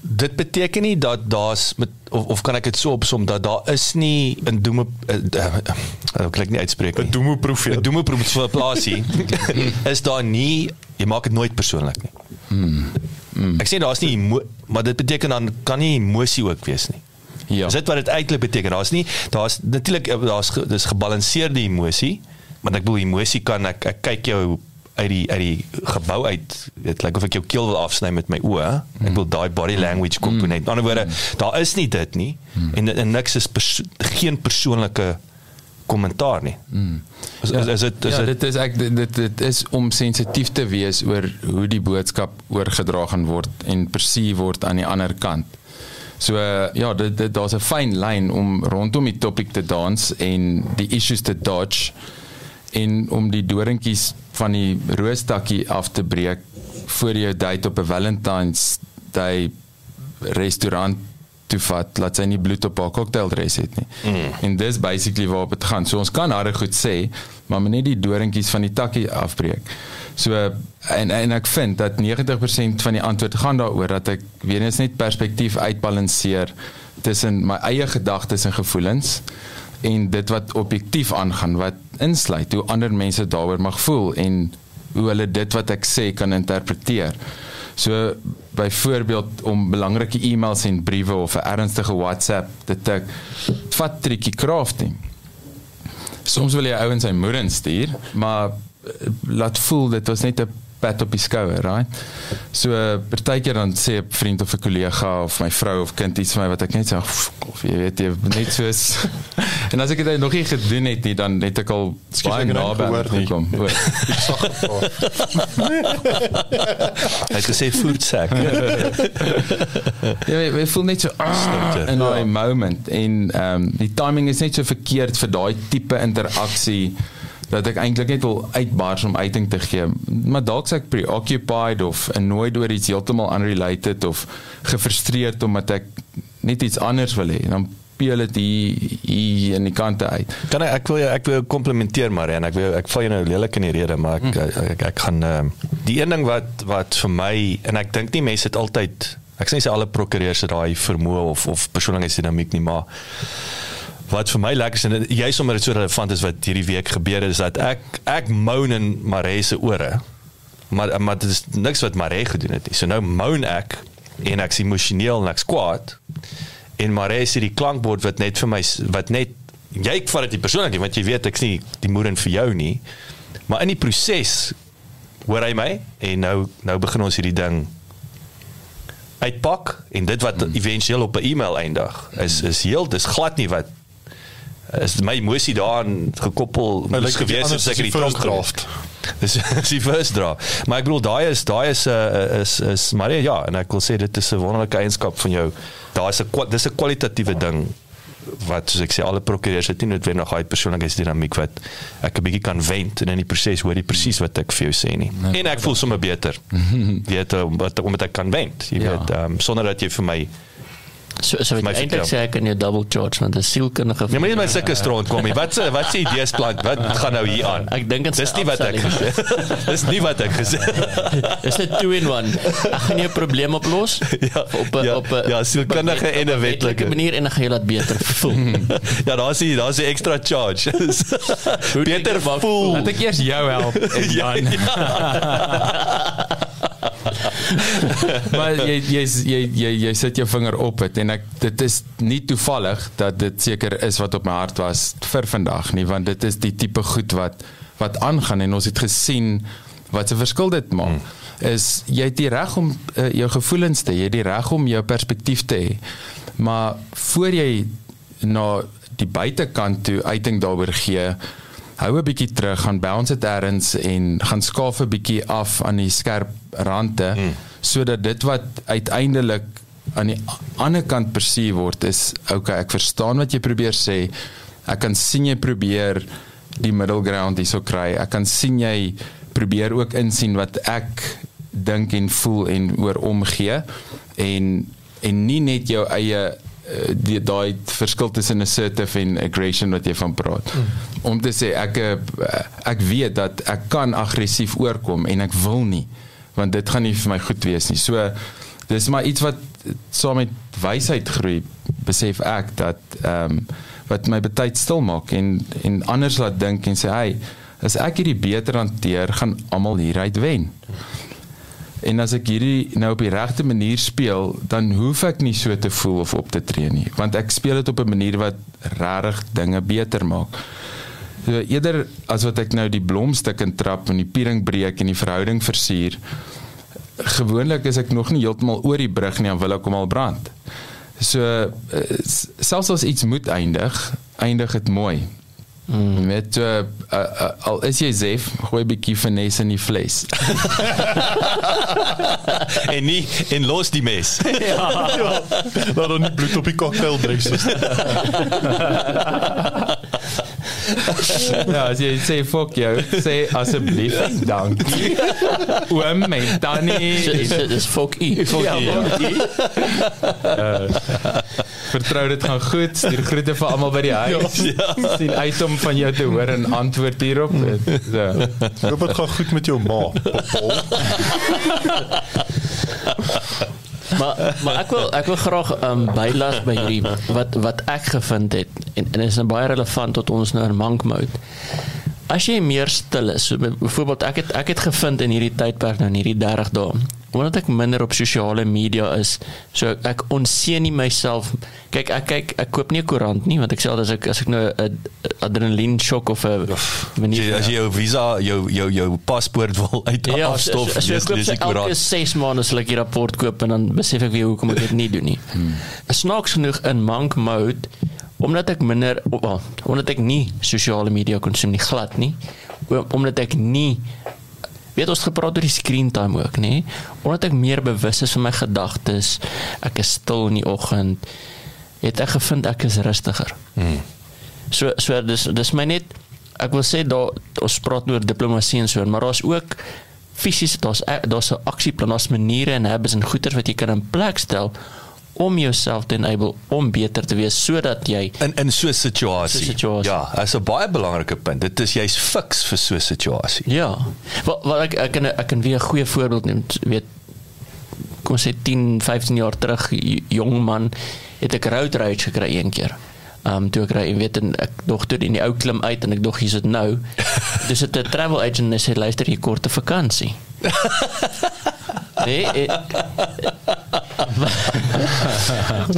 dit beteken nie dat daar's met of of kan ek dit so opsom dat daar is nie 'n doeme ek klink nie uitspreek nie. 'n doeme profeet. 'n doeme profeet vir 'n plaasie. is daar nie jy maak dit nooit persoonlik nie. Hmm. Hmm. Ek sê daar's nie maar dit beteken dan kan nie emosie ook wees nie. Ja. Dis dit wat dit eintlik beteken. Daar's nie daar's natuurlik daar's dis gebalanseerde emosie, maar ek bedoel emosie kan ek ek kyk jou uit die uit die gebou uit dit lyk of ek jou keel wil afsny met my oë ek wil daai body language komponent mm. ander woorde daar is nie dit nie mm. en, en niks is perso geen persoonlike kommentaar nie mm. is, ja, is, is dit is ja, dit, dit is ek dit dit is om sensitief te wees oor hoe die boodskap oorgedra gaan word en perceive word aan die ander kant So uh, ja, dit, dit daar's 'n fyn lyn om rondom die topik te dans en die issues te dodge en om die doringkies van die roostakkie af te breek voor jou date op 'n Valentine's Day restaurant toe vat laat sy nie bloed op haar cocktaildress het nie. Mm. En dis basically waar dit gaan. So ons kan harde goed sê, maar net die doringkies van die takkie afbreek. So en en ek vind dat 90% van die antwoord gaan daaroor dat ek weer eens net perspektief uitbalanseer tussen my eie gedagtes en gevoelens en dit wat objektief aangaan wat insluit hoe ander mense daaroor mag voel en hoe hulle dit wat ek sê kan interpreteer. So byvoorbeeld om belangrike e-mails en briewe of 'n ernstige WhatsApp te tik, vat triekie crafting. Soms wil jy ouens sy moeder stuur, maar eh, laat voel dit was net 'n pat op die skouer, right? So partykeer dan sê 'n vriend of 'n kollega of my vrou of kind iets vir my wat ek net sê of jy weet jy net soos en as ek dit nog nie gedoen het nie dan net ek al baie naby gekom. Hy het gesê voetsak. ja, jy voel net so ah, in daai moment en ehm um, die timing is net so verkeerd vir daai tipe interaksie dat ek eintlik net wil uitbars om uiting te gee. Maar dalk se ek preoccupied of annoyed oor iets heeltemal unrelated of gefrustreerd omdat ek net iets anders wil hê. Dan speel dit hier hier in die kante uit. Kan ek ek wil jou ek wil jou komplimenteer maar en ek wil ek val jou nou lelik in die rede maar ek ek, ek, ek gaan uh, die een ding wat wat vir my en ek dink nie mense het altyd ek sê nie sê alle prokureurs het daai vermoë of of persoonlikheidsdinamiek nie maar wat vir my lekker is en juist omdat dit so relevant is wat hierdie week gebeur het is dat ek ek moan in Maree se ore maar maar dit is niks wat Maree gedoen het nie so nou moan ek en ek's emosioneel en ek's kwaad en Maree sê die klankbord wat net vir my wat net jy vat dit nie persoonlik want jy weet ek's nie die moeder vir jou nie maar in die proses hoor hy my en nou nou begin ons hierdie ding uitpak en dit wat hmm. éventueel op 'n e-mail eindig is is heel dis glad nie wat is my emosie daaraan gekoppel Nou, moes gewees het seker die tronk draft. Dis is die first draft. Maar ek bedoel daai is daai is 'n uh, is is maar ja en ek wil sê dit is 'n wonderlike eienskap van jou. Daar is 'n dis 'n kwalitatiewe ding wat soos ek sê alle prokureurs het nie noodwendig daai persoonlikheidsdinamiek wat ek 'n bietjie kan wend en in die proses hoor jy presies wat ek vir jou sê nie. En ek voel sommer beter. Uh, omdat omdat ek kan wend. Jy Ja. weet um, sonder dat jy vir my So so My weet eintlik sê ek kan jou double charge want 'n sielkundige Ja, maar nie met sulke stront kom nie. Wat se wat se idees plant? Wat gaan nou hier aan? Ek dink dit Dis nie wat ek gesê. Dis nie wat ek gesê. Dis net two in one. Ek gaan jou probleem oplos Ja, op 'n ja, op 'n ja, sielkundige op 'n en 'n wetlike. manier en dan gaan jy laat beter voel. Ja, daar's die daar's die extra charge. Beter jy wat- voel. Laat ek eers jou help en Ja, dan maar jy jy jy jy jy sit jou vinger op dit en ek dit is nie toevallig dat dit seker is wat op my hart was vir vandag nie want dit is die tipe goed wat wat aangaan en ons het gesien wat 'n verskil dit maak. Is jy het die reg om uh, jou gevoelens te hê, jy het die reg om jou perspektief te hê. Maar voor jy na die buitekant toe uiting daaroor gee hou 'n bietjie terug, gaan bounce dit ergens en gaan skaaf 'n bietjie af aan die skerp rande mm. sodat dit wat uiteindelik aan die ander kant persee word is okay, ek verstaan wat jy probeer sê. Ek kan sien jy probeer die middle ground hierso kry. Ek kan sien jy probeer ook insien wat ek dink en voel en oor omgee en en nie net jou eie die daai verskil tussen assertive en aggression wat jy van praat. Mm. Om te sê ek eh, ek weet dat ek kan aggressief oorkom en ek wil nie want dit gaan nie vir my goed wees nie. So dis maar iets wat saam met wysheid groei besef ek dat ehm um, wat my baie stil maak en en anders laat dink en sê hey as ek hierdie beter hanteer gaan almal hieruit wen. En as ek hierdie nou op die regte manier speel, dan hoef ek nie so te voel of op te tree nie, want ek speel dit op 'n manier wat regtig dinge beter maak. So eerder as wat ek nou die blomstuk intrap en die piering breek en die verhouding versuur, gewoonlik is ek nog nie heeltemal oor die brug nie, dan wil ek hom al brand. So eh, selfs as iets moet eindig, eindig dit mooi. Mm. Met uh, uh, uh, al is jy Zef, gooi 'n bietjie finesse in die vlees. en nie en los die mes. Laat dan nie bloed op die cocktaildress is. ja, as jy sê fuck jou, sê asseblief dankie. Oom en tannie. Dis dis fok u. Ja, uh, vertrou dit gaan goed. Stuur groete vir almal by die huis. Ja. Sien uit om van jou te hoor en antwoord hierop. So. Hoop dit gaan goed met jou ma. Maar maar ek wil ek wil graag um, bylas by hierdie wat wat ek gevind het en en is nou baie relevant tot ons nou in monk mode. As jy meer stil is, so byvoorbeeld ek het ek het gevind in hierdie tydperk nou in hierdie 30 dae, omdat ek minder op sosiale media is, so ek, ek onseën nie myself. Kyk, ek kyk ek koop nie 'n koerant nie want ek sê as ek as ek nou 'n adrenalien shock of 'n manier as jy jou visa, jou jou jou paspoort wil uit Ja, afstof, so, so, so lees ek koop lees die elke koerant. 6 maande sal ek die rapport koop en dan besef ek weer hoekom ek dit nie doen nie. Hmm. Snaaks genoeg in monk mode omdat ek minder well, omdat ek nie sosiale media konsumeer nie glad nie. Omdat ek nie weet ons het gepraat oor die screen time ook, nê? Omdat ek meer bewus is van my gedagtes, ek is stil in die oggend, het ek gevind ek is rustiger. Hmm. So so dis dis my net ek wil sê daar ons praat oor diplomatie en so maar daar's ook fisies daar's daar's 'n aksieplan, daar's maniere en habits en goeders wat jy kan in plek stel om jouself te enable om beter te wees sodat jy in in so 'n situasie. So situasie. Ja, is 'n baie belangrike punt. Dit is jy's fiks vir so 'n situasie. Ja. Wat wat ek ek kan ek kan weer 'n goeie voorbeeld neem. Weet kom ons sê 10, 15 jaar terug jong man het ek road rage gekry een keer. Ehm um, toe ek ry, en weet en ek dog toe in die ou klim uit en ek dog hier's dit nou. Dis dit 'n travel agent en sê luister hier korte vakansie. nee, eh,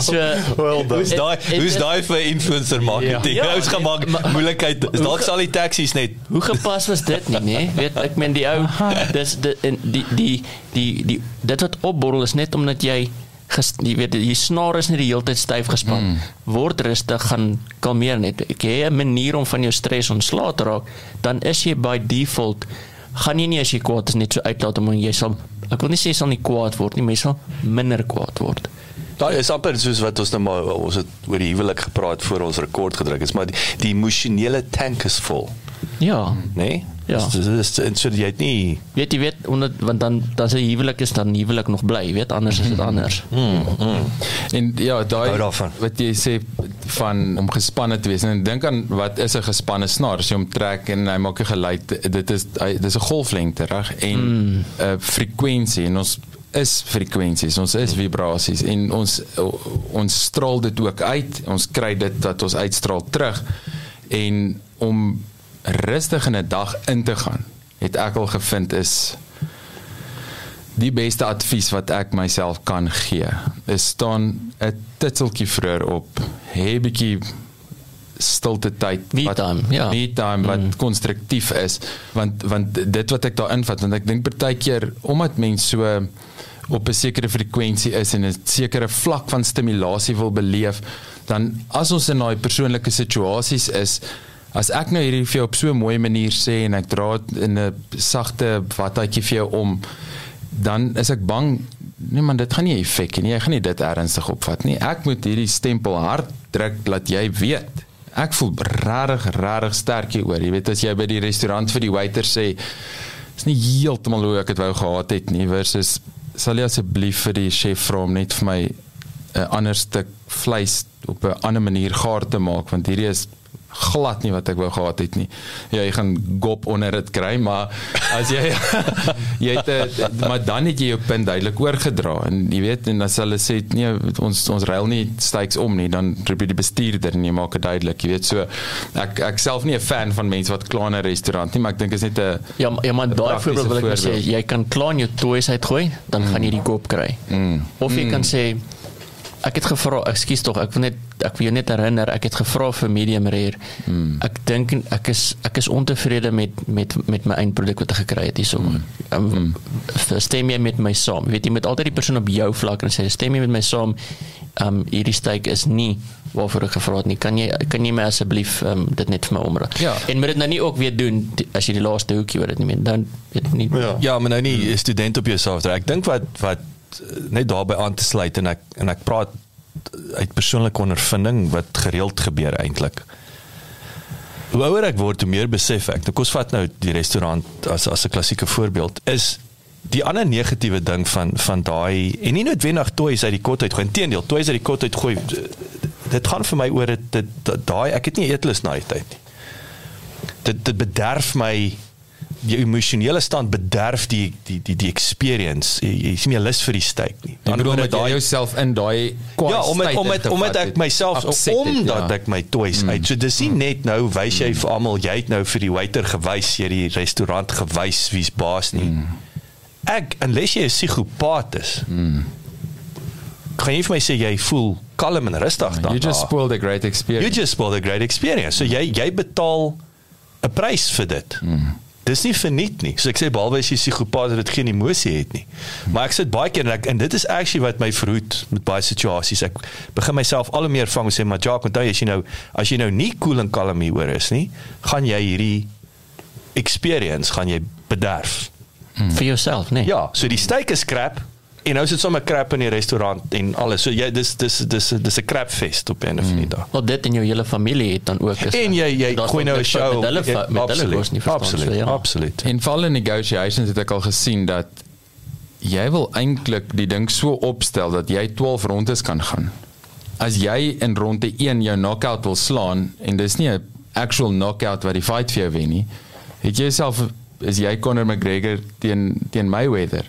so Well done. Hoe's daai hoe's het- daai vir influencer marketing? Ja. Ja, Ons gemaak moeilikheid. Is dalk sal die taksies net Hoe gepas was dit nie, nee? Weet ek meen die ou dis die en die die die die dit wat opborrel is net omdat jy ges, jy weet die snaar is nie die hele tyd styf gespan. Mm. Word rustig, gaan kalmeer net. Ek het 'n manier om van jou stres ontslae te raak, dan is jy by default gaan jy nie as jy kwaad is net so uitlaat om jy sal ek wil nie sê jy sal nie kwaad word nie, jy sal minder kwaad word. Daai is amper soos wat ons nou maar ons het oor die huwelik gepraat voor ons rekord gedruk is, maar die, die emosionele tank is vol, Ja. Nee? Ja. Dis dis dis so jy het nie Weet jy weet omdat want dan dan se huwelik is dan huwelik nog bly, jy weet anders is dit anders. En ja, daai wat jy sê van om gespanne te wees. En dink aan wat is 'n gespanne snaar? As jy hom trek en hy maak 'n geluid, dit is hy, dis 'n golflengte, reg? En 'n mm. uh, frekwensie en ons is frekwensies, ons is vibrasies en ons ons straal dit ook uit. Ons kry dit wat ons uitstraal terug. En om rustig in 'n dag in te gaan, het ek al gevind is die beste advies wat ek myself kan gee is staan 'n titseltjie vroeër op hê bietjie stilte tyd Me time, ja. me time wat mm. konstruktief is want want dit wat ek daar invat want ek dink partykeer omdat mense so op 'n sekere frekwensie is en 'n sekere vlak van stimulasie wil beleef dan as ons in daai persoonlike situasies is as ek nou hierdie vir jou op so 'n mooi manier sê en ek dra dit in 'n sagte watjie vir jou om dan is ek bang nee man dit gaan nie effek hê nie. Jy gaan nie dit ernstig opvat nie. Ek moet hierdie stempel hard druk dat jy weet. Ek voel regtig regtig sterk hieroor. Jy weet as jy by die restaurant vir die waiter sê is nie heeltemal hoe ek dit wou gehad het nie versus sal jy asseblief vir die chef vra om net vir my 'n ander stuk vleis op 'n ander manier gaar te maak want hierdie is glad nie wat ek wou gehad het nie. Ja, jy gaan gop onder dit kry, maar as jy jy het 'n- maar dan het jy jou punt duidelik oorgedra en jy weet en as hulle sê nee ons ons ruil nie steaks om nie, dan roep jy die bestuurder en jy maak dit duidelik, jy weet so ek ek self nie 'n fan van mense wat kla in 'n restaurant nie, maar ek dink is net 'n Ja, ja maar daai voorbeeld wil ek sê, voorbeeld. jy kan klaar in jou toys uitgooi, dan mm. gaan jy die koop kry. Mm. Of jy mm. kan sê ek het gevra, ekskuus tog, ek wil net ek wil jou net herinner, ek het gevra vir medium rare. Mm. Ek dink ek is ek is ontevrede met met met my eindproduk wat ek gekry het hierso. Mm. Um. Stem jy met my saam? Jy weet jy moet altyd die persoon op jou vlak en sê stem jy met my saam? Um hierdie steak is nie waarvoor ek gevra het nie. Kan jy kan jy my asseblief um, dit net vir my omdraai? Ja. En moet dit nou nie ook weer doen as jy die laaste hoekie oor dit nie meer dan weet nie. Ja. Ja, maar nou nie 'n student op jouself dra. Ek dink wat wat net daarbey aan te sluit en ek en ek praat uit persoonlike ondervinding wat gereeld gebeur eintlik. Hoe ouer ek word, hoe meer besef ek. Nou kos vat nou die restaurant as as 'n klassieke voorbeeld is die ander negatiewe ding van van daai en nie noodwendig toys uit die kot uit gooi. Inteendeel, toys uit die kot uit gooi. Dit gaan vir my oor dit- daai ek het nie eetlus na die tyd nie. Dit dit bederf my jou emosionele stand bederf die die die die experience. Jy, jy is nie meer lus vir die steak nie. Ek bedoel met jy jouself in daai kwaai Ja, state omdat in te omdat vat ek het. myself het, omdat ja. ek my toys mm. uit. So dis nie net nou wys jy vir almal jy het nou vir die waiter gewys, jy het die restaurant gewys wie's baas nie. Mm. Ek unless jy 'n psigopaat is. Mm. Kan jy vir my sê jy voel kalm en rustig dan? you just spoiled a great You experience just spoiled a great experience. So jy jy betaal 'n prys vir dit. Mm. Dis nie verniet nie. So ek sê behalwe as jy psigopaat wat geen emosie het nie. Maar ek sit baie keer en ek en dit is actually wat my verhoed met baie situasies. Ek begin myself al hoe meer vang en sê maar Jacques, onthou as jy nou as jy nou nie cool en kalm hieroor is nie, gaan jy hierdie experience gaan jy bederf. vir jouself, nee. Ja, so die steak is crap en nou sit sommer crap in die restaurant en alles. So jy dis dis dis dis 'n crap fest op 'n of ander dag. Wel dit in jou hele familie het dan ook is. En jy jy gooi nou 'n show met hulle fa- met hulle kos nie verstaan. absoluut, so, ja. absoluut. En in negotiations het ek al gesien dat jy wil eintlik die ding so opstel dat jy 12 rondes kan gaan. As jy in ronde 1 jou knockout wil slaan en dis nie 'n actual knockout wat die fight vir jou wen nie, het jy self is jy Conor McGregor teen teen Mayweather.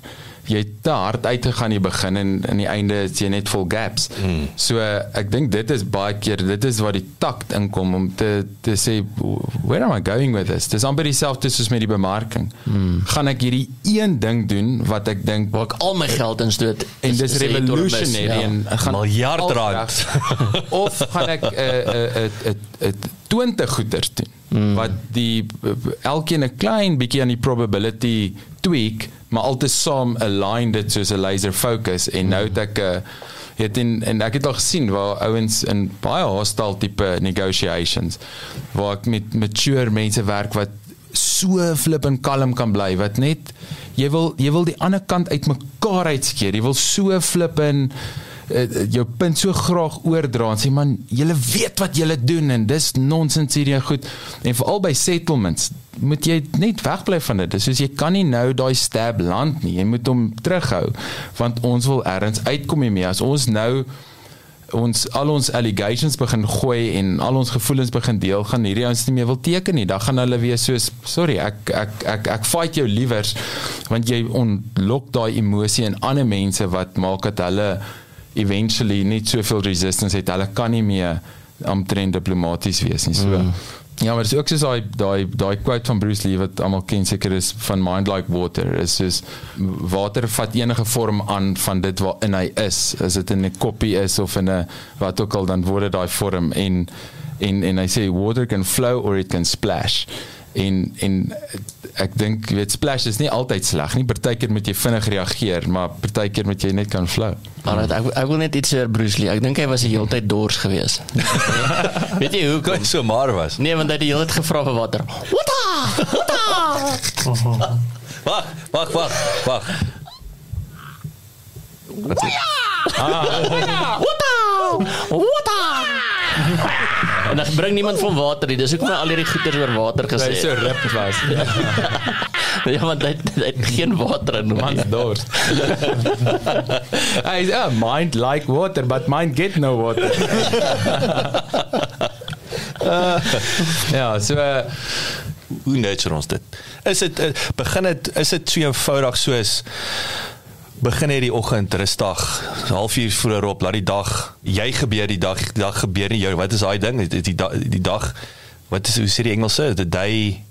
Jy het te hard uitgegaan in die begin en in die einde is jy net vol gaps. Mm. So ek dink dit is baie keer dit is waar die takt inkom om te te sê where am I going with this? Dis amper dieselfde soos met die bemarking. Mm. Gaan ek hierdie een ding doen wat ek dink Waar ek al my geld instoot en dis is- is revolutionary ja. en gaan Miljard rand. of gaan ek 'n 'n 'n 'n 20 goeders doen mm. wat die elkeen 'n klein bietjie aan die probability tweak maar altesaam align dit soos 'n laser focus en nou het ek 'n het in en ek het al gesien waar ouens in baie hostile tipe negotiations waar ek met mature mense werk wat so flip en kalm kan bly wat net jy wil jy wil die ander kant uitmekaar uitskeer jy wil so flip en uh, jou punt so graag oordra en sê man julle weet wat julle doen en dis nonsens hierdie goed. En veral by settlements moet jy net wegbly van dit. Dis soos jy kan nie nou daai stab land nie. Jy moet hom terughou want ons wil ergens uitkom hiermee. As ons nou ons al ons allegations begin gooi en al ons gevoelens begin deel gaan hierdie ouens nie meer wil teken nie. Dan gaan hulle weer soos sorry ek ek ek ek fight jou liewers want jy ontlok daai emosie in ander mense wat maak dat hulle eventually net soveel resistance het hulle kan nie meer omtrent diplomaties wees nie so mm. Ja, maar dis ook soos daai daai daai quote van Bruce Lee wat almal ken seker is van mind like water. Is soos water vat enige vorm aan van dit waarin hy is. As dit in 'n koppie is of in 'n wat ook al dan word dit daai vorm en en en hy sê water can flow or it can splash. En en ek dink jy weet splash is nie altyd sleg nie. Partykeer moet jy vinnig reageer, maar partykeer moet jy net kan flow. Alright, ek ek wil net iets oor Bruce Lee. Ek dink hy was die hele tyd dors gewees. Weet jy hoe Kon so maar was. Nee, want hy het die hele tyd gevra vir water. Water! Water! Wag, wag, wag, wag. Water! En dan bring niemand van water nie. Dis hoekom hy al hierdie goeters oor water gesê Hy het. so rip was. Ja, want hy, hy het geen water in hom. Man nie. dors. Hy sê oh, mind like water but mind get no water. ja, so uh, Hoe nurture ons dit? Is dit uh, begin dit is dit so eenvoudig soos begin hierdie oggend rustig, halfuur vroeër op, laat die dag jy gebeur die dag, die dag gebeur nie jou. Wat is daai ding? Die, die, die dag wat is hoe sê die Engelse? The day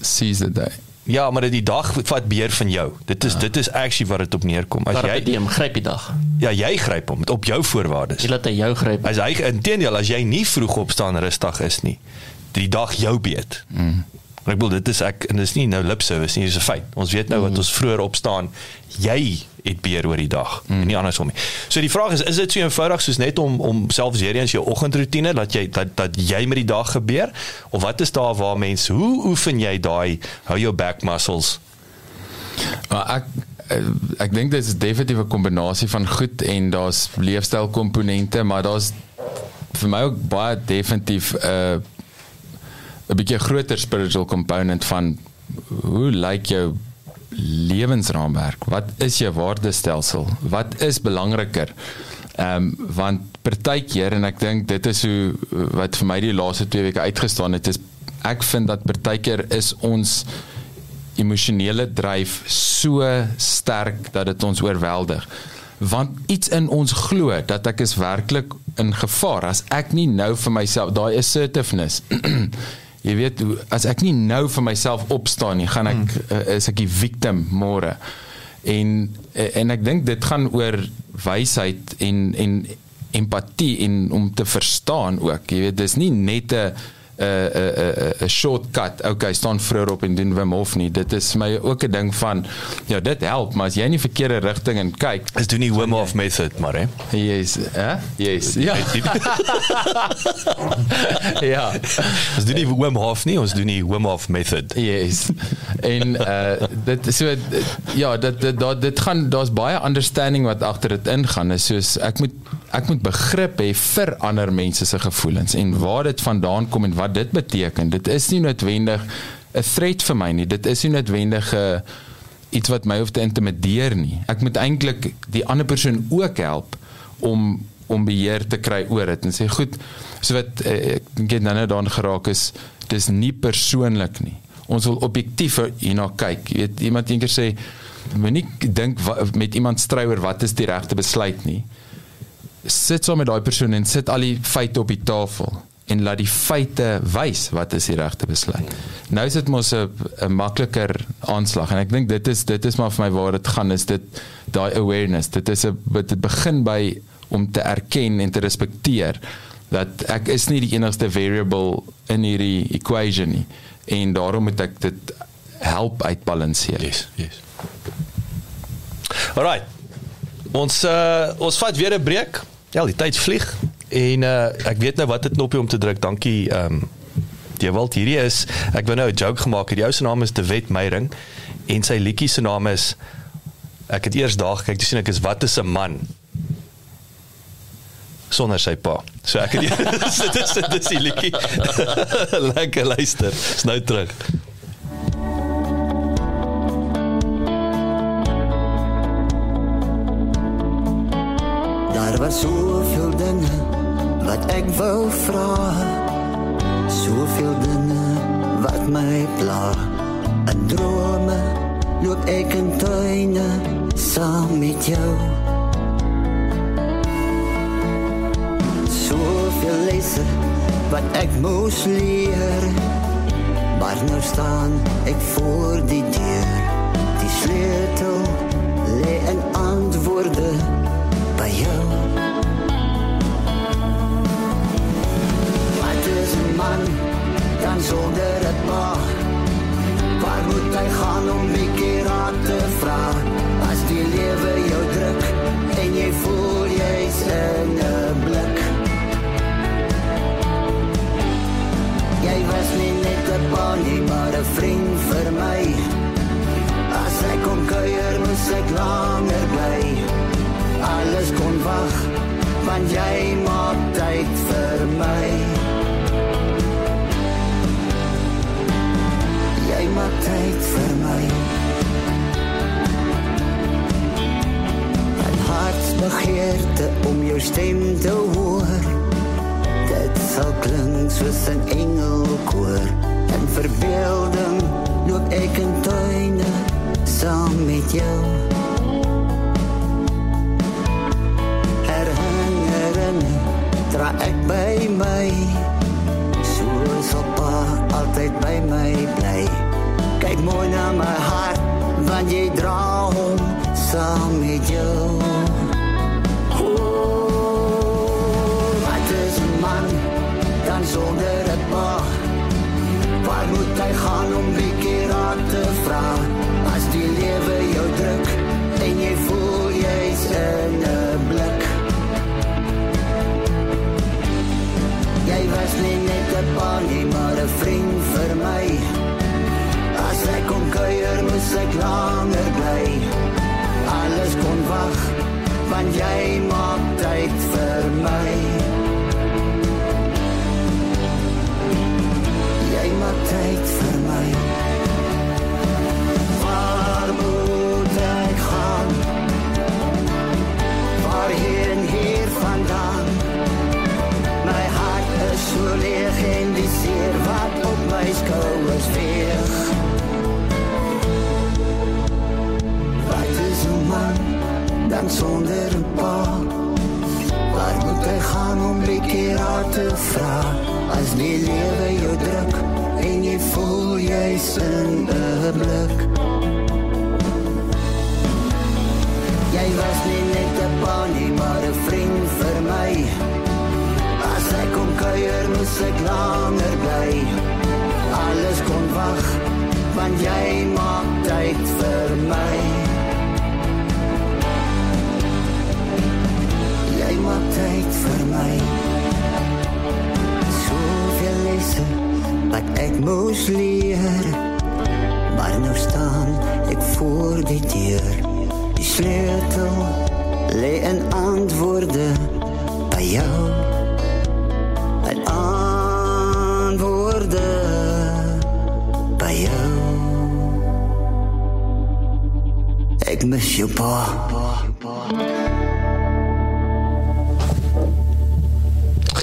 seize the day. Ja, maar die dag vat beheer van jou. Dit is ja. dit is actually wat dit op neerkom. As Carpe jy diem, gryp die dag. ja, jy gryp hom op jou voorwaardes. Jy laat hy jou gryp. As hy inteendeel as jy nie vroeg opstaan rustig is nie, die dag jou beet. Mm. Ek bedoel dit is ek en dis nie nou lip service nie, dis 'n feit. Ons weet nou mm. wat ons vroeër opstaan, jy het beheer oor die dag mm. en nie andersom nie. So die vraag is is dit so eenvoudig soos net om om selfs weer eens jou oggendroetine dat jy dat dat jy met die dag gebeur of wat is daar waar mense hoe oefen jy daai hou jou back muscles? Maar ek eh, ek dink dit is definitief 'n kombinasie van goed en daar's leefstyl komponente, maar daar's vir my ook baie definitief 'n uh, 'n bietjie groter spiritual component van hoe lyk jou lewensraamwerk? Wat is jou waardestelsel? Wat is belangriker? Ehm um, want partykeer en ek dink dit is hoe wat vir my die laaste 2 weke uitgestaan het is ek vind dat partykeer is ons emosionele dryf so sterk dat dit ons oorweldig want iets in ons glo dat ek is werklik in gevaar as ek nie nou vir myself daai assertiveness jy weet as ek nie nou vir myself opstaan nie gaan ek hmm. is ek die victim môre en en ek dink dit gaan oor wysheid en en empatie en om te verstaan ook jy weet dis nie net 'n 'n 'n 'n shortcut. Okay, staan vroeër op en doen Wim Hof nie. Dit is my ook 'n ding van ja, dit help, maar as jy in die verkeerde rigting en kyk, Is doen die Wim Hof method maar hè. yes, hè? Yes. Ja. ja. Ons doen nie Wim Hof nie, ons doen die Wim Hof method. Yes. En uh dit so ja, dit dit daar dit gaan daar's baie understanding wat agter dit ingaan. Is soos ek moet ek moet begrip hê vir ander mense se gevoelens en waar dit vandaan kom en wat dit beteken. Dit is nie noodwendig 'n threat vir my nie. Dit is nie noodwendig 'n iets wat my hoef te intimideer nie. Ek moet eintlik die ander persoon ook help om om beheer te kry oor dit en sê goed, so wat eh, ek dink jy nou nou daarin geraak is, dis nie persoonlik nie. Ons wil objektief hierna kyk. Jy weet iemand eendag sê moenie dink met iemand stry oor wat is die regte besluit nie. Sit saam met daai persoon en sit al die feite op die tafel en laat die feite wys wat is die regte besluit. Nou is dit mos 'n 'n makliker aanslag en ek dink dit is dit is maar vir my waar dit gaan is dit daai awareness. Dit is 'n dit begin by om te erken en te respekteer dat ek is nie die enigste variable in hierdie equation nie en daarom moet ek dit help uitbalanseer. Yes, yes. Alright. Ons uh, ons vat weer 'n breek. Ja, die tyd vlieg en uh, ek weet nou wat 'n knoppie om te druk. Dankie ehm um, Dewald. Hierdie is ek wou nou 'n joke gemaak het. Die ou se naam is De Wet Meyring en sy liedjie se naam is ek het eers daag kyk toe sien ek is wat is 'n man sonder sy pa. So ek het dit is dit is die liedjie. Lekker luister. Is nou terug. Was soveel dinge wat ek wou vra. Soveel dinge wat my pla. In drome loop ek in tuine saam met jou. Soveel lesse wat ek moes leer. Maar nou staan ek voor die deur. Die sleutel lê in antwoorde man dan sonder 'n pa? Waar moet hy gaan om 'n bietjie raad te vra? As die lewe jou druk en jy voel jy's in 'n blik. Jy was nie net 'n pa nie, maar 'n vriend vir my. As ek kom kuier, moes ek langer bly alles kon wag want jy maak tyd vir my maak tyd vir my my hartsbegeerte om jou stem te hoor. Dit sal klink soos 'n engelkoor in verbeelding loop ek in tuine saam met jou. Herinnering dra ek by my soos op pa altyd by my bly kyk mooi na my hart want jy dra hom saam met jou. Oh, wat is man dan sonder 'n pa waar moet hy gaan om bietjie raad te vra as die lewe jou druk en jy voel jy's in 'n blik. Jy was nie net 'n pa nie, maar 'n vriend vir my. Kuier, moes ek langer bly. Alles kon wag, want jy maak tyd vir my. Jy maak tyd vir my. Waar moet ek gaan? Waarheen hier vandaan? My hart is so leeg en die seer wat op my skouers weeg. Dan sonder 'n pa? Waar moet hy gaan om bietjie raad te vra? As die lewe jou druk en jy voel jy's in 'n blik. Jy was nie net 'n pa nie, maar 'n vriend vir my. As ek kom kuier, moes ek langer bly. Alles kon wag, want jy maak tyd vir my. Tyd vir my. Soveel lesse wat ek moes leer. Maar nou staan ek voor die deur. Die sleutel lê in antwoorde by jou. En antwoorde by jou. Ek mis jou pa.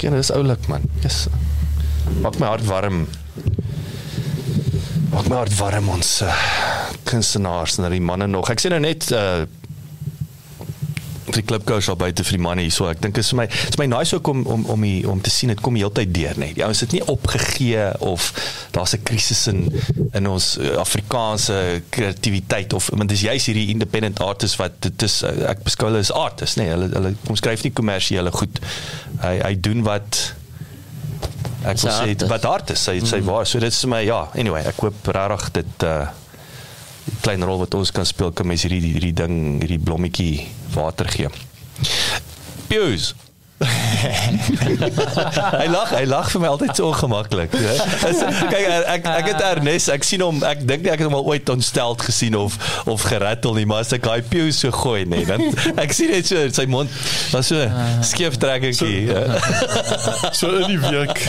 Geen, dis oulik man. Yes. Maak my hart warm. Maak my hart warm ons uh, kunstenaars en die manne nog. Ek sien nou net uh die klipkous al buite vir die manne hier so. Ek dink is vir my is my nice ook om om om die, om te sien dit kom die hele tyd deur net. Die ouens het nie opgegee of daar's 'n krisis in in ons uh, Afrikaanse kreatiwiteit of want dis juist hierdie independent artists wat dit is uh, ek beskou hulle as artists, nê. Nee, hulle hulle kom skryf nie kommersiële goed. Hy hy doen wat ek wil sê wat hart is sy sy waar. So dit is vir my ja, anyway, ek hoop regtig dit uh klein rol wat ons kan speel kan mens hierdie hierdie ding, hierdie blommetjie water gee. Pius. hy lag, hy lag vir my altyd so ongemaklik. Kyk ek ek het Ernest, ek sien hom, ek dink nie ek het hom al ooit ontsteld gesien of of gerattel nie, maar as ek daai Pius so gooi nê, dan ek sien net so sy mond was so skeef trekkingkie. Ja. So in die week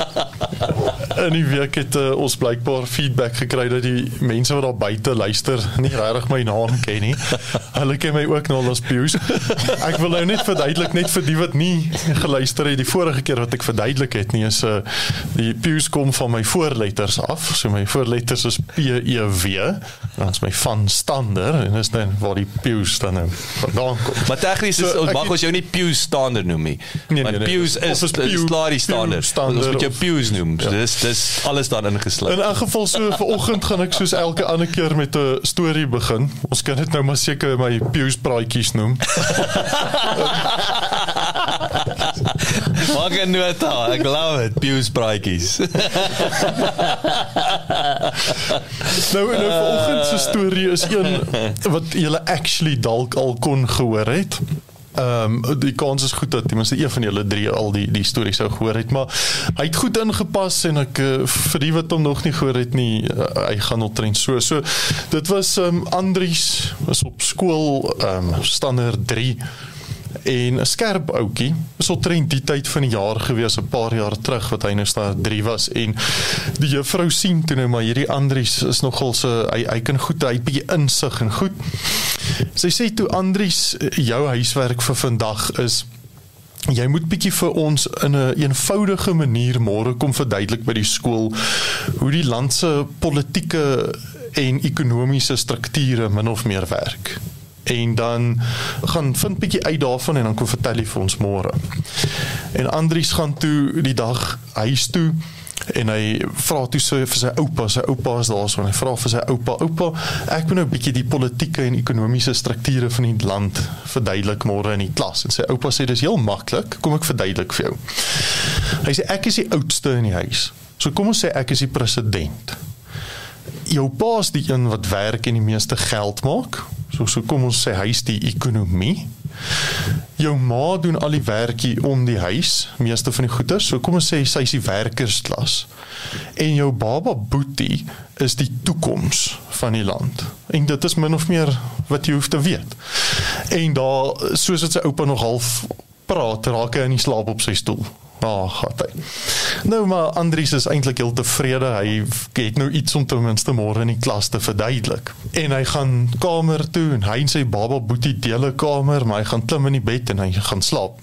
in die week het uh, ons blykbaar feedback gekry dat die mense wat daar buite luister nie regtig my naam ken nie. Hulle ken my ook nou as Pius. Ek wil nou net verduidelik net vir die wat nie geluister het die vorige keer wat ek verduidelik het nie is uh, die Pius kom van my voorletters af. So my voorletters is P E W. Dan is my van stander en dis dan waar die Pius dan nou vandaan kom. Maar tegnies is So, ons mag ons jou nie Pius stander noem nie. Nee, nee, nee. Pius Of is is is Pius- klaar die stander. Stander Ons moet jou Pius noem. So Ja. dis dis alles dan ingesluit. In elk geval so vanoggend gaan ek soos elke ander keer met 'n storie begin. Ons kan dit nou maar seker my Pius praatjies noem. Maak 'n nota. Ek love it. Pius praatjies. Nou nou vanoggend se storie is een wat julle actually dalk al kon gehoor het. Ehm um, die kans is goed dat ten minste een van julle drie al die die storie sou gehoor het, maar hy het goed ingepas en ek uh, vir die wat hom nog nie gehoor het nie, uh, hy gaan optrend so. So dit was ehm um, Andries was op skool ehm um, standaard 3 en 'n skerp ouetjie is omtrent die tyd van die jaar gewees 'n paar jaar terug wat hy nou staan 3 was en die juffrou sien toe nou maar hierdie Andries is nogal so hy hy kan goed hy bietjie insig en goed sy sê toe Andries jou huiswerk vir vandag is Jy moet bietjie vir ons in 'n een eenvoudige manier môre kom verduidelik by die skool hoe die land se politieke en ekonomiese strukture min of meer werk. En dan gaan vind bietjie uit daarvan en dan kom vertel jy vir ons môre. En Andries gaan toe die dag huis toe en hy vra toe so vir sy oupa, sy oupa is daar so hy vra vir sy oupa, oupa, ek moet nou 'n bietjie die politieke en ekonomiese strukture van die land verduidelik môre in die klas. En sy oupa sê dis heel maklik, kom ek verduidelik vir jou. Hy sê ek is die oudste in die huis. So kom ons sê ek is die president. Jou pa is die een wat werk en die meeste geld maak. So so kom ons sê hy's die ekonomie. Jou ma doen al die werkie om die huis, meeste van die goeder. So kom ons sê sy's die werkersklas. En jou baba Boetie is die toekoms van die land. En dit is min of meer wat jy hoef te weet. En daar soos dit sy oupa nog half praat, raak hy in die slaap op sy stoel. Ah, gat hy. Nou maar Andries is eintlik heel tevrede. Hy het nou iets om ten minste môre in die klas te verduidelik. En hy gaan kamer toe en hy en sy baba Boetie deel 'n kamer, maar hy gaan klim in die bed en hy gaan slaap.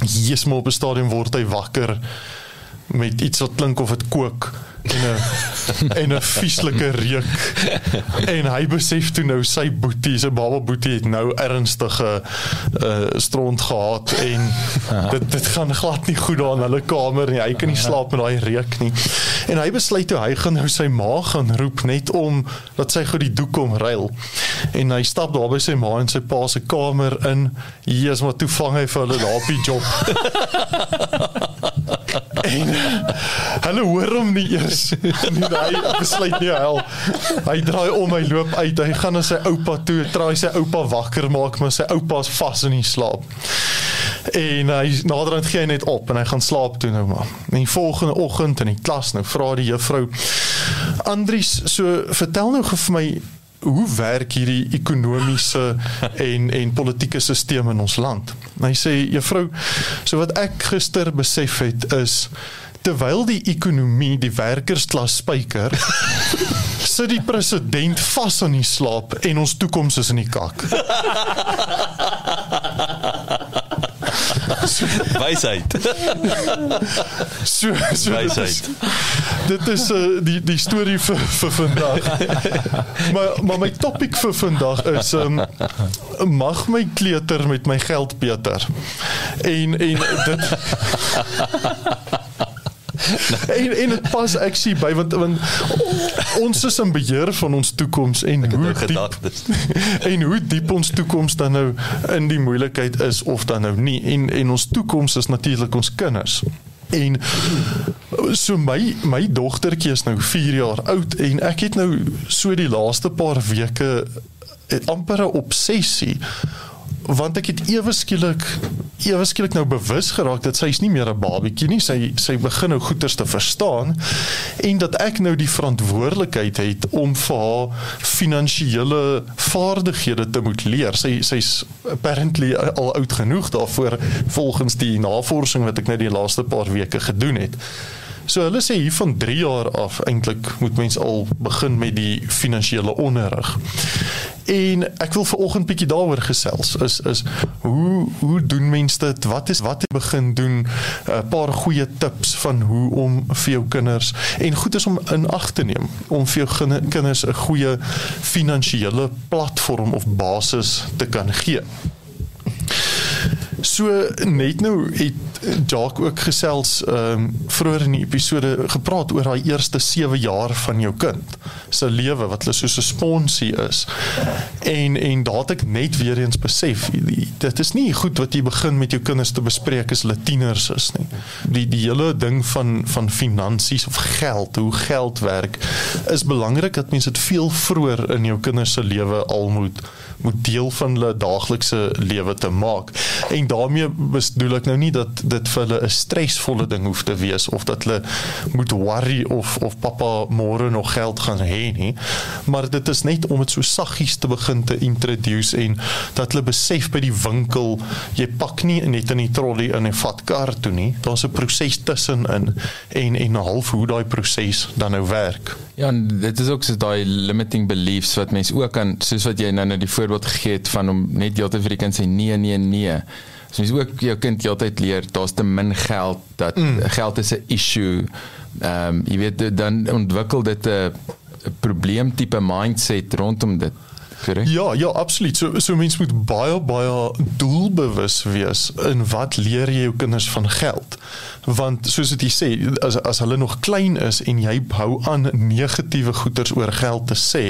Jesus, maar op 'n stadium word hy wakker met iets wat klink of dit kook en 'n en 'n vieslike reuk. En hy besef toe nou sy boetie, sy baba boetie het nou ernstige uh stront gehad en dit dit gaan glad nie goed daar in hulle kamer nie. Hy kan nie slaap met daai reuk nie. En hy besluit toe hy gaan nou sy ma gaan roep net om dat sy gou die doek kom ruil. En hy stap daar by sy ma en sy pa se kamer in. Jesus, maar toe vang hy vir hulle die job. En hulle hoor hom nie eers nie. Hy besluit nie hel. Hy draai om, hy loop uit. Hy gaan na sy oupa toe, try sy oupa wakker maak, maar sy oupa's vas in die slaap. En hy naderhand gee hy net op en hy gaan slaap toe nou maar. En die volgende oggend in die klas nou vra die juffrou Andries, so vertel nou vir my hoe werk hierdie ekonomiese en en politieke stelsel in ons land? En hy sê juffrou, so wat ek gister besef het is terwyl die ekonomie die werkersklas spyker, sit die president vas aan die slaap en ons toekoms is in die kak. Wysheid. So so Wysheid. dit is uh, die die storie vir vir vandag. maar maar my topik vir vandag is um, mag my kleuter met my geld beter. En en dit en en dit pas ek sien by want want ons is in beheer van ons toekoms en hoe Nou diep gedagtes. en hoe diep ons toekoms dan nou in die moeilikheid is of dan nou nie en en ons toekoms is natuurlik ons kinders. En so my my dogtertjie is nou 4 jaar oud en ek het nou so die laaste paar weke eh, amper 'n obsessie want ek het ewe skielik ewe skielik nou bewus geraak dat sy is nie meer 'n babietjie nie. Sy sy begin nou goeters te verstaan en dat ek nou die verantwoordelikheid het om vir haar finansiële vaardighede te moet leer. Sy sy's apparently al oud genoeg daarvoor volgens die navorsing wat ek nou die laaste paar weke gedoen het So hulle sê hier van 3 jaar af eintlik moet mens al begin met die finansiële onderrig. En ek wil vanoggend bietjie daaroor gesels. Is is hoe hoe doen mense dit? Wat is wat jy begin doen? 'n Paar goeie tips van hoe om vir jou kinders en goed is om in ag te neem om vir jou kin- kinders 'n goeie finansiële platform of basis te kan gee. So net nou het Jacques ook gesels ehm um, vroeër in die episode gepraat oor daai eerste 7 jaar van jou kind se lewe wat hulle soos 'n sponsie is. En en daar het ek net weer eens besef dit is nie goed wat jy begin met jou kinders te bespreek as hulle tieners is nie. Die die hele ding van van finansies of geld, hoe geld werk is belangrik dat mense dit veel vroeër in jou kinders se lewe al moet moet deel van hulle daaglikse lewe te maak. En daarmee bedoel ek nou nie dat dit vir hulle 'n stresvolle ding hoef te wees of dat hulle moet worry of of pappa môre nog geld gaan hê nie, maar dit is net om dit so saggies te begin te introduce en dat hulle besef by die winkel jy pak nie net in die trolley in 'n vatkar toe nie. Daar's 'n proses tussenin en en half hoe daai proses dan nou werk. Ja, en dit is ook so daai limiting beliefs wat mense ook kan soos wat jy nou nou die voorbeeld gegee het van om net heeltyd vir die kind sê nee nee nee. So mens ook jou kind heeltyd leer daar's te min geld dat mm. geld is 'n issue. Ehm um, jy weet dan ontwikkel dit 'n 'n probleemtipe mindset rondom dit. Korrek? Ja, ja, absoluut. So so mense moet baie baie doelbewus wees in wat leer jy jou kinders van geld. Want soos dit sê, as as hulle nog klein is en jy hou aan negatiewe goeders oor geld te sê,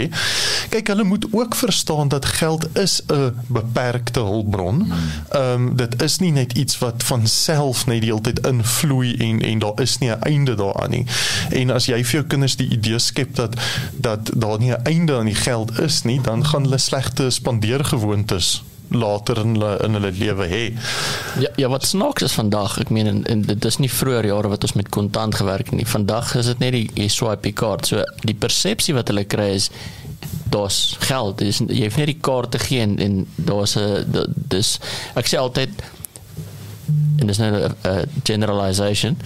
kyk hulle moet ook verstaan dat geld is 'n beperkte hulpbron. Ehm um, dit is nie net iets wat van self net die hele tyd invloei en en daar is nie 'n einde daaraan nie. En as jy vir jou kinders die idee skep dat dat daar nie 'n einde aan die geld is nie, dan gaan hulle slegte spandeergewoontes later in hulle in hulle lewe hê. Ja, ja wat snaaks is vandag, ek meen en, en dit is nie vroeër jare wat ons met kontant gewerk het nie. Vandag is dit net die jy swipe die kaart. So die persepsie wat hulle kry is daar's geld. Dis jy hoef net die kaart te gee en, en daar's 'n dis ek sê altyd en dis nou 'n generalization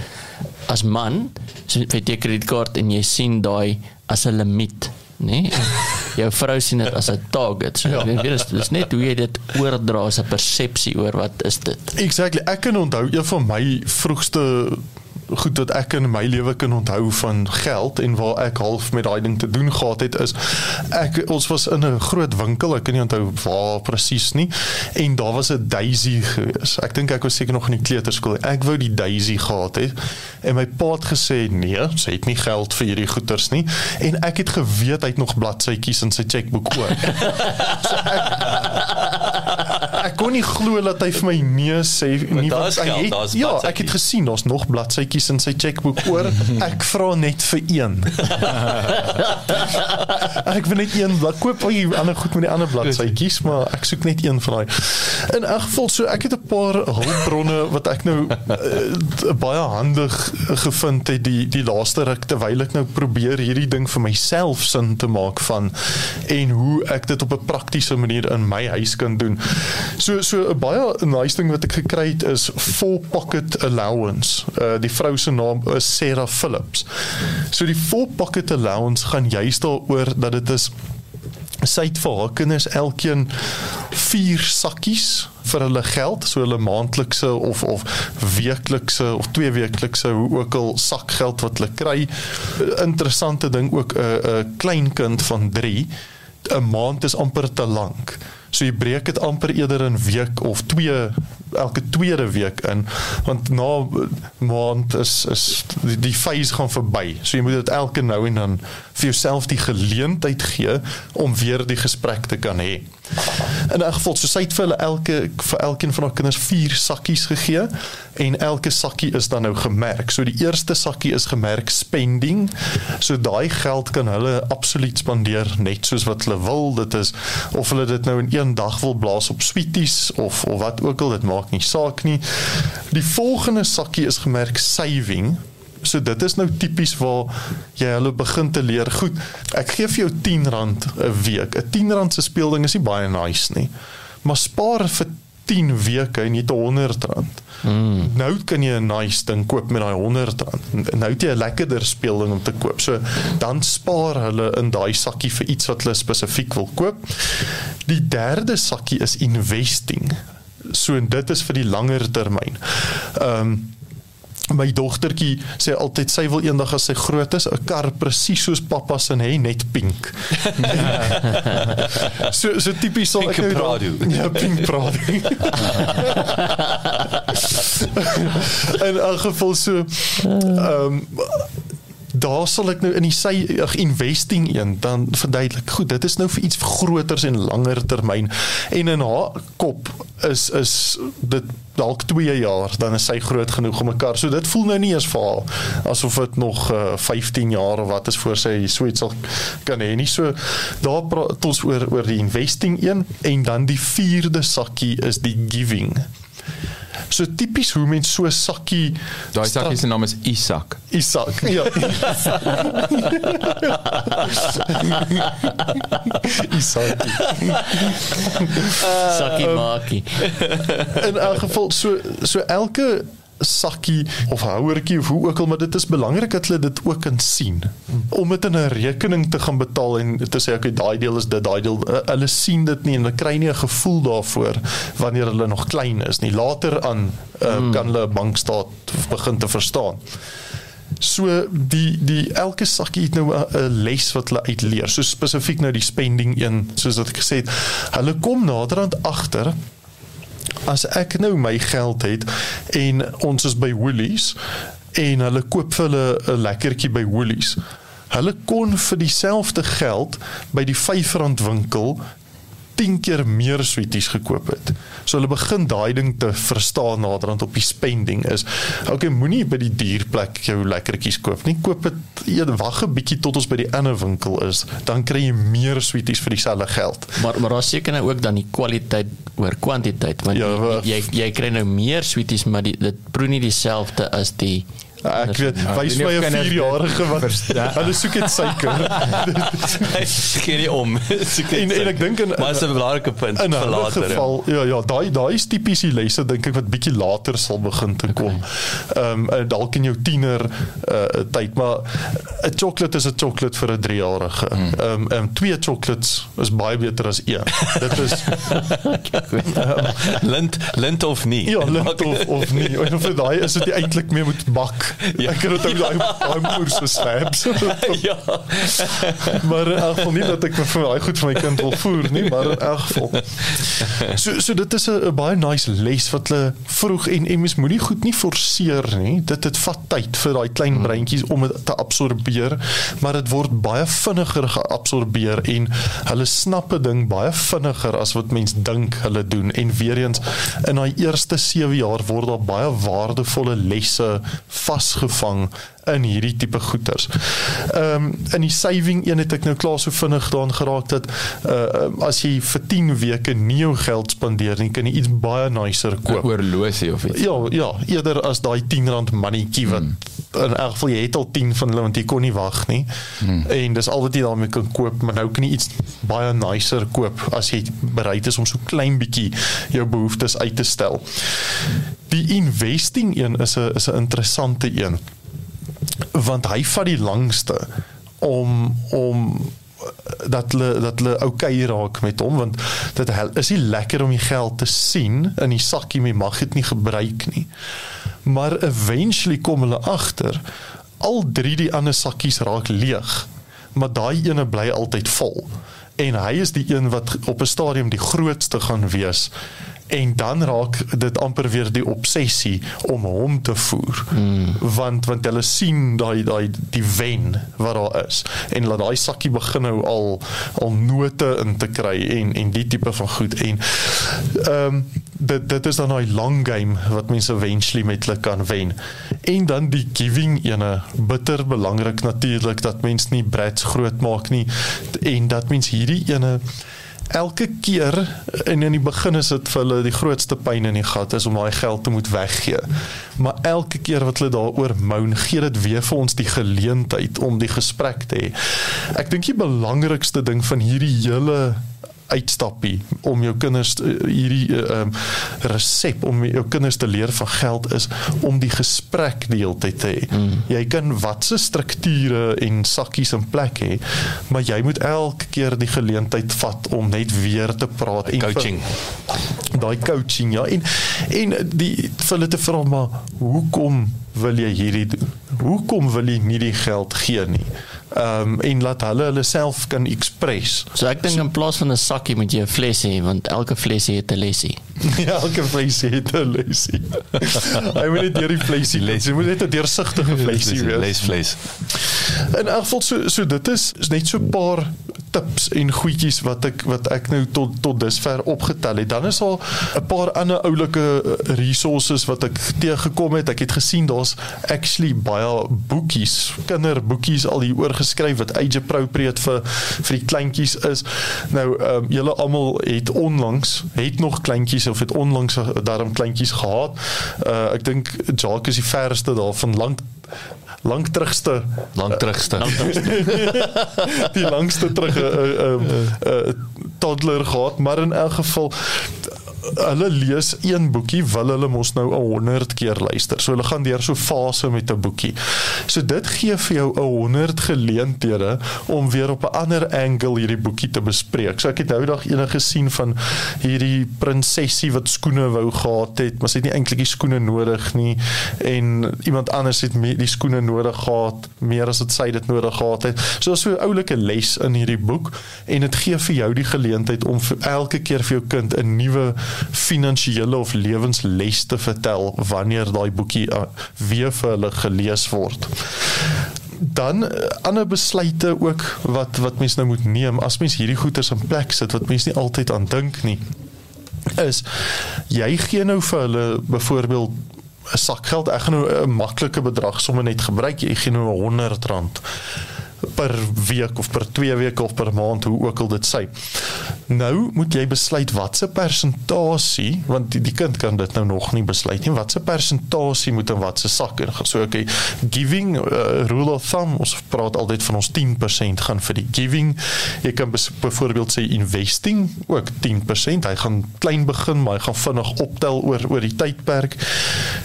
as man so jy het 'n kredietkaart en jy sien daai as 'n limiet nee jou vrou sien dit as 'n target so ja. weet jy dis, dis net hoe jy dit oordra as 'n persepsie oor wat is dit Exactly. Ek kan onthou een van my vroegste goed wat ek in my lewe kan onthou van geld en waar ek half met daai ding te doen gehad het is ek ons was in 'n groot winkel, ek kan nie onthou waar presies nie en daar was 'n Daisy gewees. Ek dink ek was seker nog in die kleuterskool. Ek wou die Daisy gehad het en my pa het gesê nee, sy het nie geld vir hierdie goeders nie en ek het geweet hy het nog bladsytjies in sy chequeboek ook. so ek, ek kon nie glo dat hy vir my nee sê nie want hy het- Ja, ek het gesien daar's nog bladsytjies in sy chequeboek oor. Ek vra net vir een. ek wil net een blad koop al die ander goed met die ander bladsytjies, maar ek soek net een van daai. In elk geval so ek het 'n paar hulpbronne wat ek nou uh, baie handig gevind het die die laaste ruk terwyl ek nou probeer hierdie ding vir myself sin te maak van en hoe ek dit op 'n praktiese manier in my huis kan doen. So so 'n baie nice ding wat ek gekry het is full pocket allowance. Uh die vrou se naam is Sarah Phillips. So die Full Pocket Allowance gaan juist daaroor dat dit is sy het vir haar kinders elkeen vier sakkies vir hulle geld, so hulle maandelikse of of weeklikse of twee weeklikse hoe ook al sakgeld wat hulle kry. Interessante ding ook 'n 'n kleinkind van 3 'n maand is amper te lank. So jy breek dit amper eerder in week of twee elke tweede week in want na maand is is die, die phase gaan verby. So jy moet dit elke nou en dan vir jouself die geleentheid gee om weer die gesprek te kan hê. In 'n geval so sy het vir hulle elke vir elkeen van haar kinders vier sakkies gegee en elke sakkie is dan nou gemerk. So die eerste sakkie is gemerk spending. So daai geld kan hulle absoluut spandeer net soos wat hulle wil. Dit is of hulle dit nou in een dag wil blaas op sweeties of of wat ook al dit maak nie saak nie. Die volgende sakkie is gemerk saving. So dit is nou tipies waar jy hulle begin te leer. Goed, ek gee vir jou R10 'n week. 'n R10 se speelding is nie baie nice nie. Maar spaar vir 10 weke en jy het R100. Mm. Nou kan jy 'n nice ding koop met daai R100. Nou het jy 'n lekkerder speelding om te koop. So dan spaar hulle in daai sakkie vir iets wat hulle spesifiek wil koop. Die derde sakkie is investing. So en dit is vir die langer termyn. Ehm um, my dogtertjie sê altyd sy wil eendag as sy groot is 'n kar presies soos pappa se hê net pink. so so tipies sal ek nou Prado. Ja, pink Prado. in elk geval so ehm um, daar sal ek nou in die sy ag, investing een dan verduidelik. Goed, dit is nou vir iets groters en langer termyn. En in haar kop is is dit dalk 2 jaar dan is sy groot genoeg om 'n kar. So dit voel nou nie eens vir haar asof dit nog uh, 15 jaar of wat is voor sy so iets sal kan hê nie. So daar praat ons oor oor die investing een en dan die vierde sakkie is die giving. So tipies hoe mens so sakkie Daai sakkie se naam is Isak. Isak. Ja. Isak. Sakkie maakie. In elk geval so so elke sakkie of houertjie of hoe ook al maar dit is belangrik dat hulle dit ook kan sien om dit in 'n rekening te gaan betaal en te sê okay daai deel is dit daai deel hulle sien dit nie en hulle kry nie 'n gevoel daarvoor wanneer hulle nog klein is nie later aan uh, mm. kan hulle bankstaat begin te verstaan So die die elke sakkie het nou 'n- 'n les wat hulle uitleer. So spesifiek nou die spending een, soos wat ek gesê het. Hulle kom naderhand agter as ek nou my geld het en ons is by Woolies en hulle koop vir hulle 'n lekkertjie by Woolies. Hulle kon vir dieselfde geld by die R5 winkel 10 keer meer sweeties gekoop het. So hulle begin daai ding te verstaan naderhand op die spending is. Okay, moenie by die dierplek jou lekkertjies koop nie. Koop dit eers wag 'n bietjie tot ons by die ander winkel is, dan kry jy meer sweeties vir dieselfde geld. Maar maar daar seker nou ook dan die kwaliteit oor kwantiteit want Ja, ja, jy, jy jy kry nou meer sweeties maar die, dit proe nie dieselfde as die Ek weet, Ja, wys of 'n kinders dit 4-jarige wat verstaan. hulle soek net suiker. Hy skeer nie om. En- en ek dink in- maar dit is 'n belangrike punt In vir 'n later. ja. geval, ja ja, daai daai is tipies die lesse dink ek wat bietjie later sal begin te kom. Ehm um, dalk in jou tiener uh, tyd, maar 'n chocolate is 'n chocolate vir 'n 3-jarige. Ehm um, um, twee chocolates is baie beter as een. Dit is lint lint of nie. ja, lint of of nie. En of dit daai is dit eintlik meer moet bak. Ja. Ek het dit ook daai daai moer so slabs. ja. maar in elk geval nie dat ek vir daai goed vir my kind wil voer nie, maar in elk geval. So so dit is 'n baie nice les wat hulle vroeg en en mens moenie goed nie forceer nie. Dit dit vat tyd vir daai klein breintjies om dit te absorbeer, maar dit word baie vinniger geabsorbeer en hulle snap 'n ding baie vinniger as wat mens dink hulle doen en weer eens in daai eerste 7 jaar word daar baie waardevolle lesse vasgevang in hierdie tipe goeders. Ehm um, in die saving een het ek nou klaar so vinnig daaraan geraak dat uh, as jy vir 10 weke nie jou geld spandeer nie, kan jy iets baie nicer koop. Oorlosie of iets. Ja, ja, eerder as daai R10 mannetjie wat in elk geval jy het al 10 van hulle want jy kon nie wag nie. Hmm. En dis al wat jy daarmee kan koop, maar nou kan jy iets baie nicer koop as jy bereid is om so klein bietjie jou behoeftes uit te stel. Die investing een is 'n is 'n interessante een. Want hy vat die langste om om dat hulle dat hulle oukei raak met hom want dit is nie lekker om die geld te sien in die sakkie jy mag dit nie gebruik nie. Maar eventually kom hulle agter al drie die ander sakkies raak leeg, maar daai ene bly altyd vol. En hy is die een wat op 'n stadium die grootste gaan wees en dan raak dit amper weer die obsessie om hom te voer. Mm. Want want hulle sien daai daai die wen wat daar is en laat daai sakkie begin nou al al note in te kry en en die tipe van goed en ehm um, dit dit is dan daai long game wat mense eventually met hulle kan wen. En dan die giving ene bitter belangrik natuurlik dat mens nie brats groot maak nie en dat mens hierdie ene elke keer en in die begin is dit vir hulle die grootste pyn in die gat is om daai geld te moet weggee. Maar elke keer wat hulle daaroor moan, gee dit weer vir ons die geleentheid om die gesprek te hê. Ek dink die belangrikste ding van hierdie hele uitstappie om jou kinders hierdie ehm uh, resep om jou kinders te leer van geld is om die gesprek die hele tyd te hê. Mm. Jy kan watse strukture en sakkies in plek hê, maar jy moet elke keer die geleentheid vat om net weer te praat en Coaching. daai coaching ja en en die vir hulle te vra maar hoekom wil jy hierdie doen? Hoekom wil jy nie die geld gee nie? Ehm um, en laat hulle hulle self kan express. So ek dink in plaas van 'n sakkie moet jy 'n fles hê want elke fles het 'n lesie. Ja, elke vleisie het 'n lesie. Hy moet net deur die vleisie les. Jy moet net 'n deursigtige vleisie wees. Les vlees. In elk geval so so dit is, is net so 'n paar tips en goedjies wat ek wat ek nou tot tot dusver opgetel het. Dan is al 'n paar ander oulike eh, resources wat ek teëgekom het. Ek het gesien daar's actually baie boekies, kinderboekies al hier oorgeskryf wat age appropriate vir vir die kleintjies is. Nou ehm um, julle almal het onlangs het nog kleintjies of het onlangs daarom kleintjies gehad. Uh ek dink Jacques is die verste daarvan lank lank terugste Lank terugste. die langste terug 'n uh, uh, uh, toddler gehad, maar in elk geval hulle lees een boekie wil hulle mos nou 'n 100 keer luister. So hulle gaan deur so 'n fase met 'n boekie. So dit gee vir jou 'n 100 geleenthede om weer op 'n ander angle hierdie boekie te bespreek. So ek het nou dag eendag gesien van hierdie prinsessie wat skoene wou gehad het, maar sy het nie eintlik die skoene nodig nie en iemand anders het die skoene nodig gehad meer as wat sy dit nodig gehad het. So so 'n oulike les in hierdie boek en dit gee vir jou die geleentheid om elke keer vir jou kind 'n nuwe finansiële of lewensles te vertel wanneer daai boekie uh, weer vir hulle gelees word. Dan uh, ander besluite ook wat wat mens nou moet neem. As mens hierdie goeders in plek sit wat mens nie altyd aan dink nie is jy gee nou vir hulle byvoorbeeld 'n sak geld. Ek gaan nou 'n maklike bedrag sommer net gebruik. Jy gee nou 'n 100 rand per week of per 2 weke of per maand hoe ook al dit sê. Nou moet jy besluit watse persentasie want die, die kind kan dit nou nog nie besluit nie watse persentasie moet in watse sak in gaan. So okay, giving uh, rule of thumb ons praat altyd van ons 10% gaan vir die giving. Jy kan byvoorbeeld sê investing ook 10%. Hy gaan klein begin maar hy gaan vinnig optel oor oor die tydperk.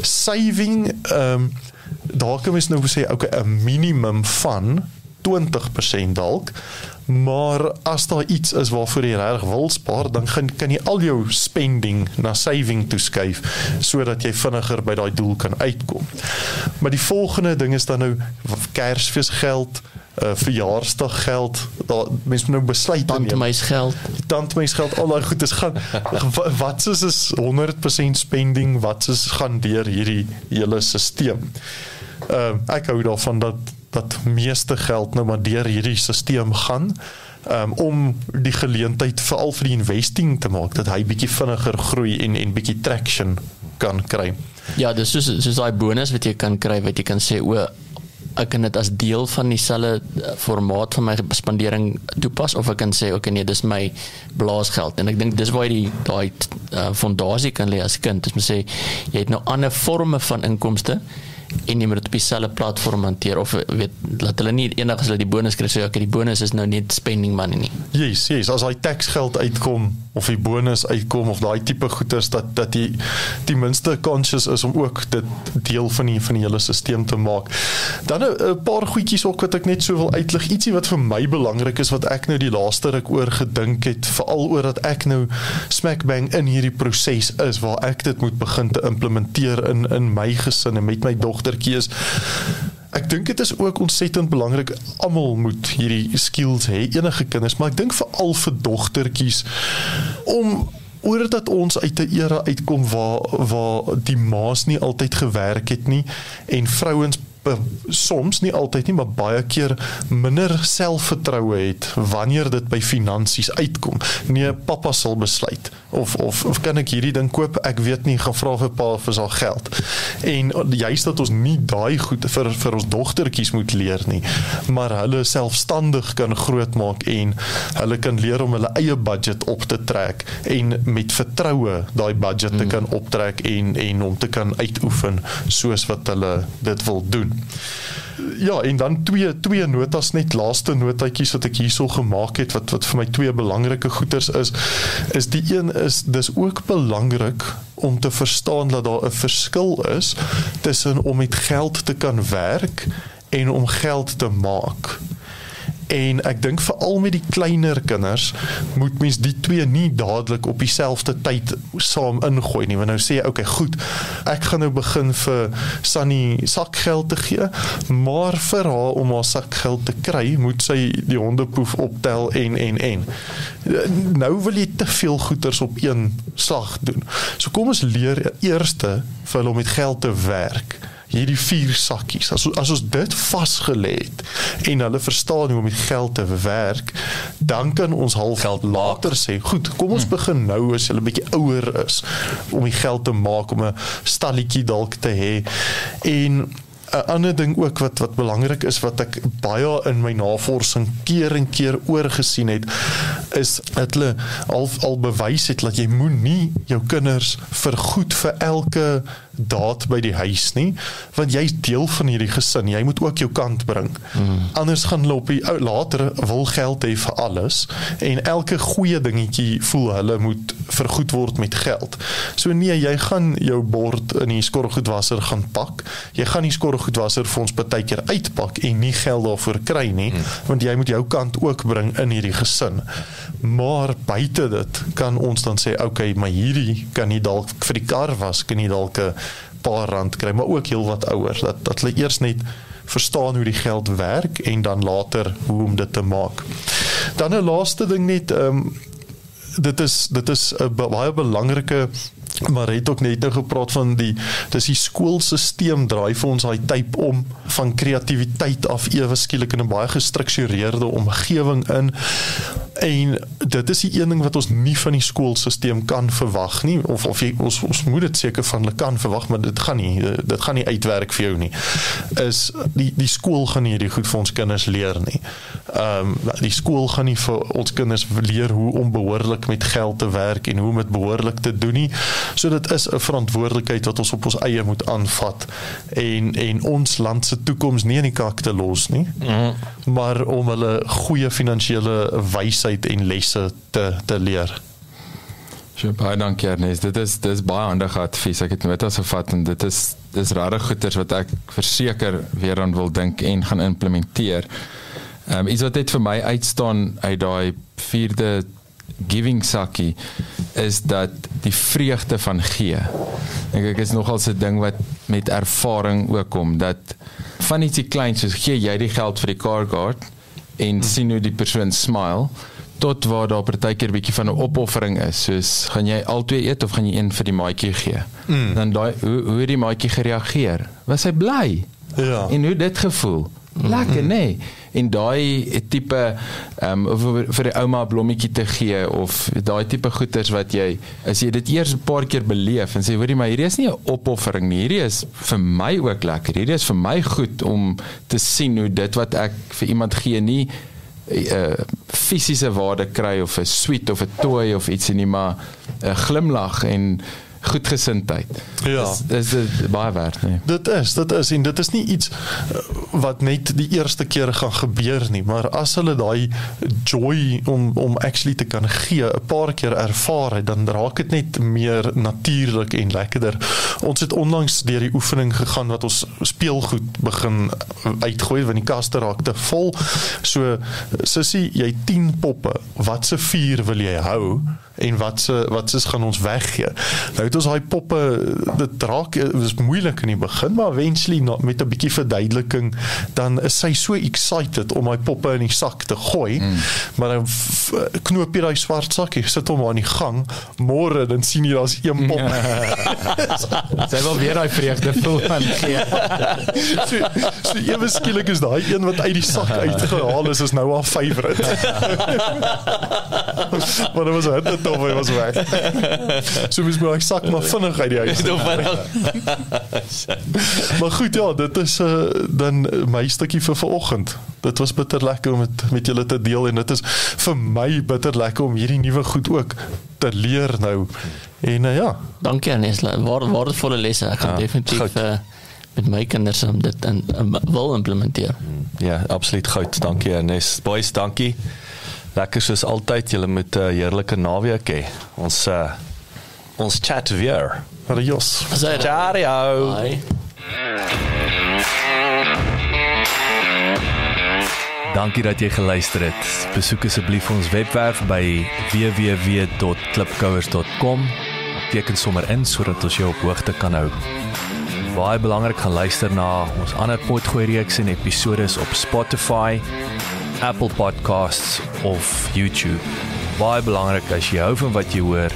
Saving ehm um, daar kan mens nou sê okay 'n minimum van 20% dalk. Maar as daar iets is waarvoor jy reg wil spaar, dan kan kan jy al jou spending na saving toeskuif sodat jy vinniger by daai doel kan uitkom. Maar die volgende ding is dan nou Kersfeesgeld, uh, verjaarsdaggeld. Daar mense moet nou besluit Tandmeisgeld. Tandmeisgeld, al daai goedes gaan wat is is 100% spending, wat is gaan deur hierdie hele stelsel. Uh, ek hou daarvan dat dat meeste geld nou maar deur hierdie stelsel gaan um, om die geleentheid veral vir die investing te maak dat hy bietjie vinniger groei en en bietjie traction kan kry. Ja, dis soos soos daai bonus wat jy kan kry wat jy kan sê o ek kan dit as deel van dieselfde formaat van my spandering toepas of ek kan sê okay nee dis my blaasgeld en ek dink dis waar jy die daai uh, fondasie kan lê as kind dis moet sê jy het nou ander forme van inkomste en jy moet op dieselfde platform hanteer of weet laat hulle nie eendag as hulle die bonus kry sê okay die bonus is nou net spending money nie. Yes, yes, as daai taxgeld uitkom of die bonus uitkom of daai tipe goederes dat dat die die minste conscious is om ook dit deel van die van die hele stelsel te maak. Dan 'n paar goedjies ook wat ek net so wil uitlig. Ietsie wat vir my belangrik is wat ek nou die laaste ruk oor gedink het, veral oor dat ek nou smack bang in hierdie proses is waar ek dit moet begin te implementeer in in my gesin en met my dogtertjie is Ek dink dit is ook ontsettend belangrik. Almal moet hierdie skills hê, enige kinders, maar ek dink veral vir dogtertjies om oor dat ons uit 'n era uitkom waar waar die ma's nie altyd gewerk het nie en vrouens soms nie altyd nie maar baie keer minder selfvertroue het wanneer dit by finansies uitkom. Nee, pappa sal besluit of of of kan ek hierdie ding koop? Ek weet nie, gaan vra vir pa vir sy geld. En juist dat ons nie daai goed vir vir ons dogtertjies moet leer nie, maar hulle selfstandig kan grootmaak en hulle kan leer om hulle eie budget op te trek en met vertroue daai budget te kan optrek en en om te kan uitoefen soos wat hulle dit wil doen. Ja, en dan twee twee notas net laaste notaatjies wat ek hierso gemaak het wat wat vir my twee belangrike goeters is is die een is dis ook belangrik om te verstaan dat daar 'n verskil is tussen om met geld te kan werk en om geld te maak. En ek dink veral met die kleiner kinders moet mens die twee nie dadelik op dieselfde tyd saam ingooi nie. Want nou sê jy, okay, goed. Ek gaan nou begin vir Sunny sakgeld te gee, maar vir haar om haar sakgeld te kry, moet sy die hondepoef optel en en en. Nou wil jy te veel goeders op een slag doen. So kom ons leer eerste vir hulle om met geld te werk hierdie vier sakkies. As as ons dit vasgelê het en hulle verstaan hoe om met geld te werk, dan kan ons half geld later sê, goed, kom ons begin nou as hulle bietjie ouer is om die geld te maak om 'n stalletjie dalk te hê. En 'n ander ding ook wat wat belangrik is wat ek baie in my navorsing keer en keer oorgesien het is dat hulle al al bewys het dat jy moenie jou kinders vergoed vir elke daad by die huis nie want jy's deel van hierdie gesin. Jy moet ook jou kant bring. Mm. anders gaan hulle op die ou later wil geld hê vir alles en elke goeie dingetjie voel hulle moet vergoed word met geld. So nee jy gaan jou bord in die skorrelgoedwasser gaan pak. Jy gaan die skorrelgoedwasser vir ons partykeer uitpak en nie geld daarvoor kry nie mm. want jy moet jou kant ook bring in hierdie gesin maar buite dit kan ons dan sê okay maar hierdie kan nie dalk vir die kar was kan nie dalk 'n paar rand kry, maar ook heelwat ouer dat dat hulle eers net verstaan hoe die geld werk en dan later hoe om dit te maak. Dan 'n laaste ding net ehm um, dit is dit is 'n baie belangrike maar het ook net nou gepraat van die dis die skoolstelsel draai vir ons daai tyd om van kreatiwiteit af ewe skielik in 'n baie gestruktureerde omgewing in en dit is die een ding wat ons nie van die skoolstelsel kan verwag nie of of jy, ons ons moet dit seker van hulle kan verwag maar dit gaan nie dit gaan nie uitwerk vir jou nie is die die skool gaan nie hierdie goed vir ons kinders leer nie. Ehm um, die skool gaan nie vir ons kinders leer hoe om behoorlik met geld te werk en hoe om dit behoorlik te doen nie. So dit is 'n verantwoordelikheid wat ons op ons eie moet aanvat en en ons land se toekoms nie in die kak te los nie. Mm. Maar om hulle goeie finansiële wysheid en lesse te te leer. So baie dankie Ernest. Dit is dis baie handige advies. Ek het notas gevat en dit is dis regtig goeders wat ek verseker weer aan wil dink en gaan implementeer. Ehm um, iets wat net vir my uitstaan uit daai vierde giving sakkie is dat die vreugde van gee. Ek ek is nogal 'n ding wat met ervaring ook kom dat van ietsie kleins soos gee jy die geld vir die car guard en hmm. sien hoe die persoon smile tot waar daar partykeer bietjie van 'n opoffering is soos gaan jy albei eet of gaan jy een vir die maatjie gee mm. dan daai hoe hoe die maatjie gereageer was hy bly Ja. en hoe dit gevoel lekker nê nee. En daai tipe ehm um, vir, vir die ouma 'n blommetjie te gee of daai tipe goeders wat jy as jy dit eers 'n paar keer beleef en sê hoorie maar hierdie is nie 'n opoffering nie. Hierdie is vir my ook lekker. Hierdie is vir my goed om te sien hoe dit wat ek vir iemand gee nie 'n uh, fisiese waarde kry of 'n sweet of 'n toy of ietsie nie maar 'n glimlag en goedgesindheid. Ja. Dis dis baie werd, nee. Dit is, dit is en dit is nie iets uh, wat net die eerste keer gaan gebeur nie, maar as hulle daai joy om om actually te kan gee 'n paar keer ervaar het, dan raak dit net meer natuurlik en lekkerder. Ons het onlangs deur die oefening gegaan wat ons speelgoed begin uitgooi want die kaste raak te vol. So sussie, jy 10 poppe. Wat se 4 wil jy hou? En wat se wat se gaan ons weggee. Nou het ons daai poppe dit raak was moeilik in die begin maar eventually na, met 'n bietjie verduideliking dan is sy so excited om daai poppe in die sak te gooi. Mm. Maar dan knoop jy daai swart sakkie, sit hom aan die gang. Môre dan sien jy daar's een pop. Sy wil weer daai vreugde voel van gee. so, so ewe skielik is daai een wat uit die sak uitgehaal is is nou haar favourite. maar dit was net tof, hy was weg. so mens moet hy sak maar vinnig uit die huis. maar goed ja, dit is uh, dan my stukkie vir vanoggend. Dit was bitter lekker om dit met julle te deel en dit is vir my bitter lekker om hierdie nuwe goed ook te leer nou. En uh, ja, Dankie Ernest, waar waardevolle lesse. Ek gaan Ja, definitief goed. uh, met my kinders om dit in, in wil implementeer. Ja, absoluut goud. Dankie Ernest. Boys, dankie. Lekker soos altyd. Julle moet 'n uh, heerlike naweek hê. Ons uh, ons chat weer. adios. Ciao. Bye. Dankie dat jy geluister het. Besoek asseblief ons webwerf by www.klipkouers.com. Teken sommer in sodat ons jou op hoogte kan hou. Baie belangrik gaan luister na ons ander potgooi reeks en episodes op Spotify, Apple Podcasts of YouTube. Baie belangrik as jy hou van wat jy hoor,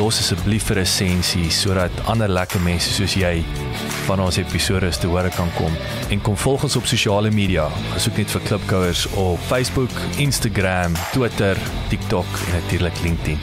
los asseblief 'n resensie sodat ander lekker mense soos jy van ons episode te hore kan kom. En kom volg ons op sosiale media. Gesoek net vir Klipkouers op Facebook, Instagram, Twitter, TikTok en natuurlik LinkedIn.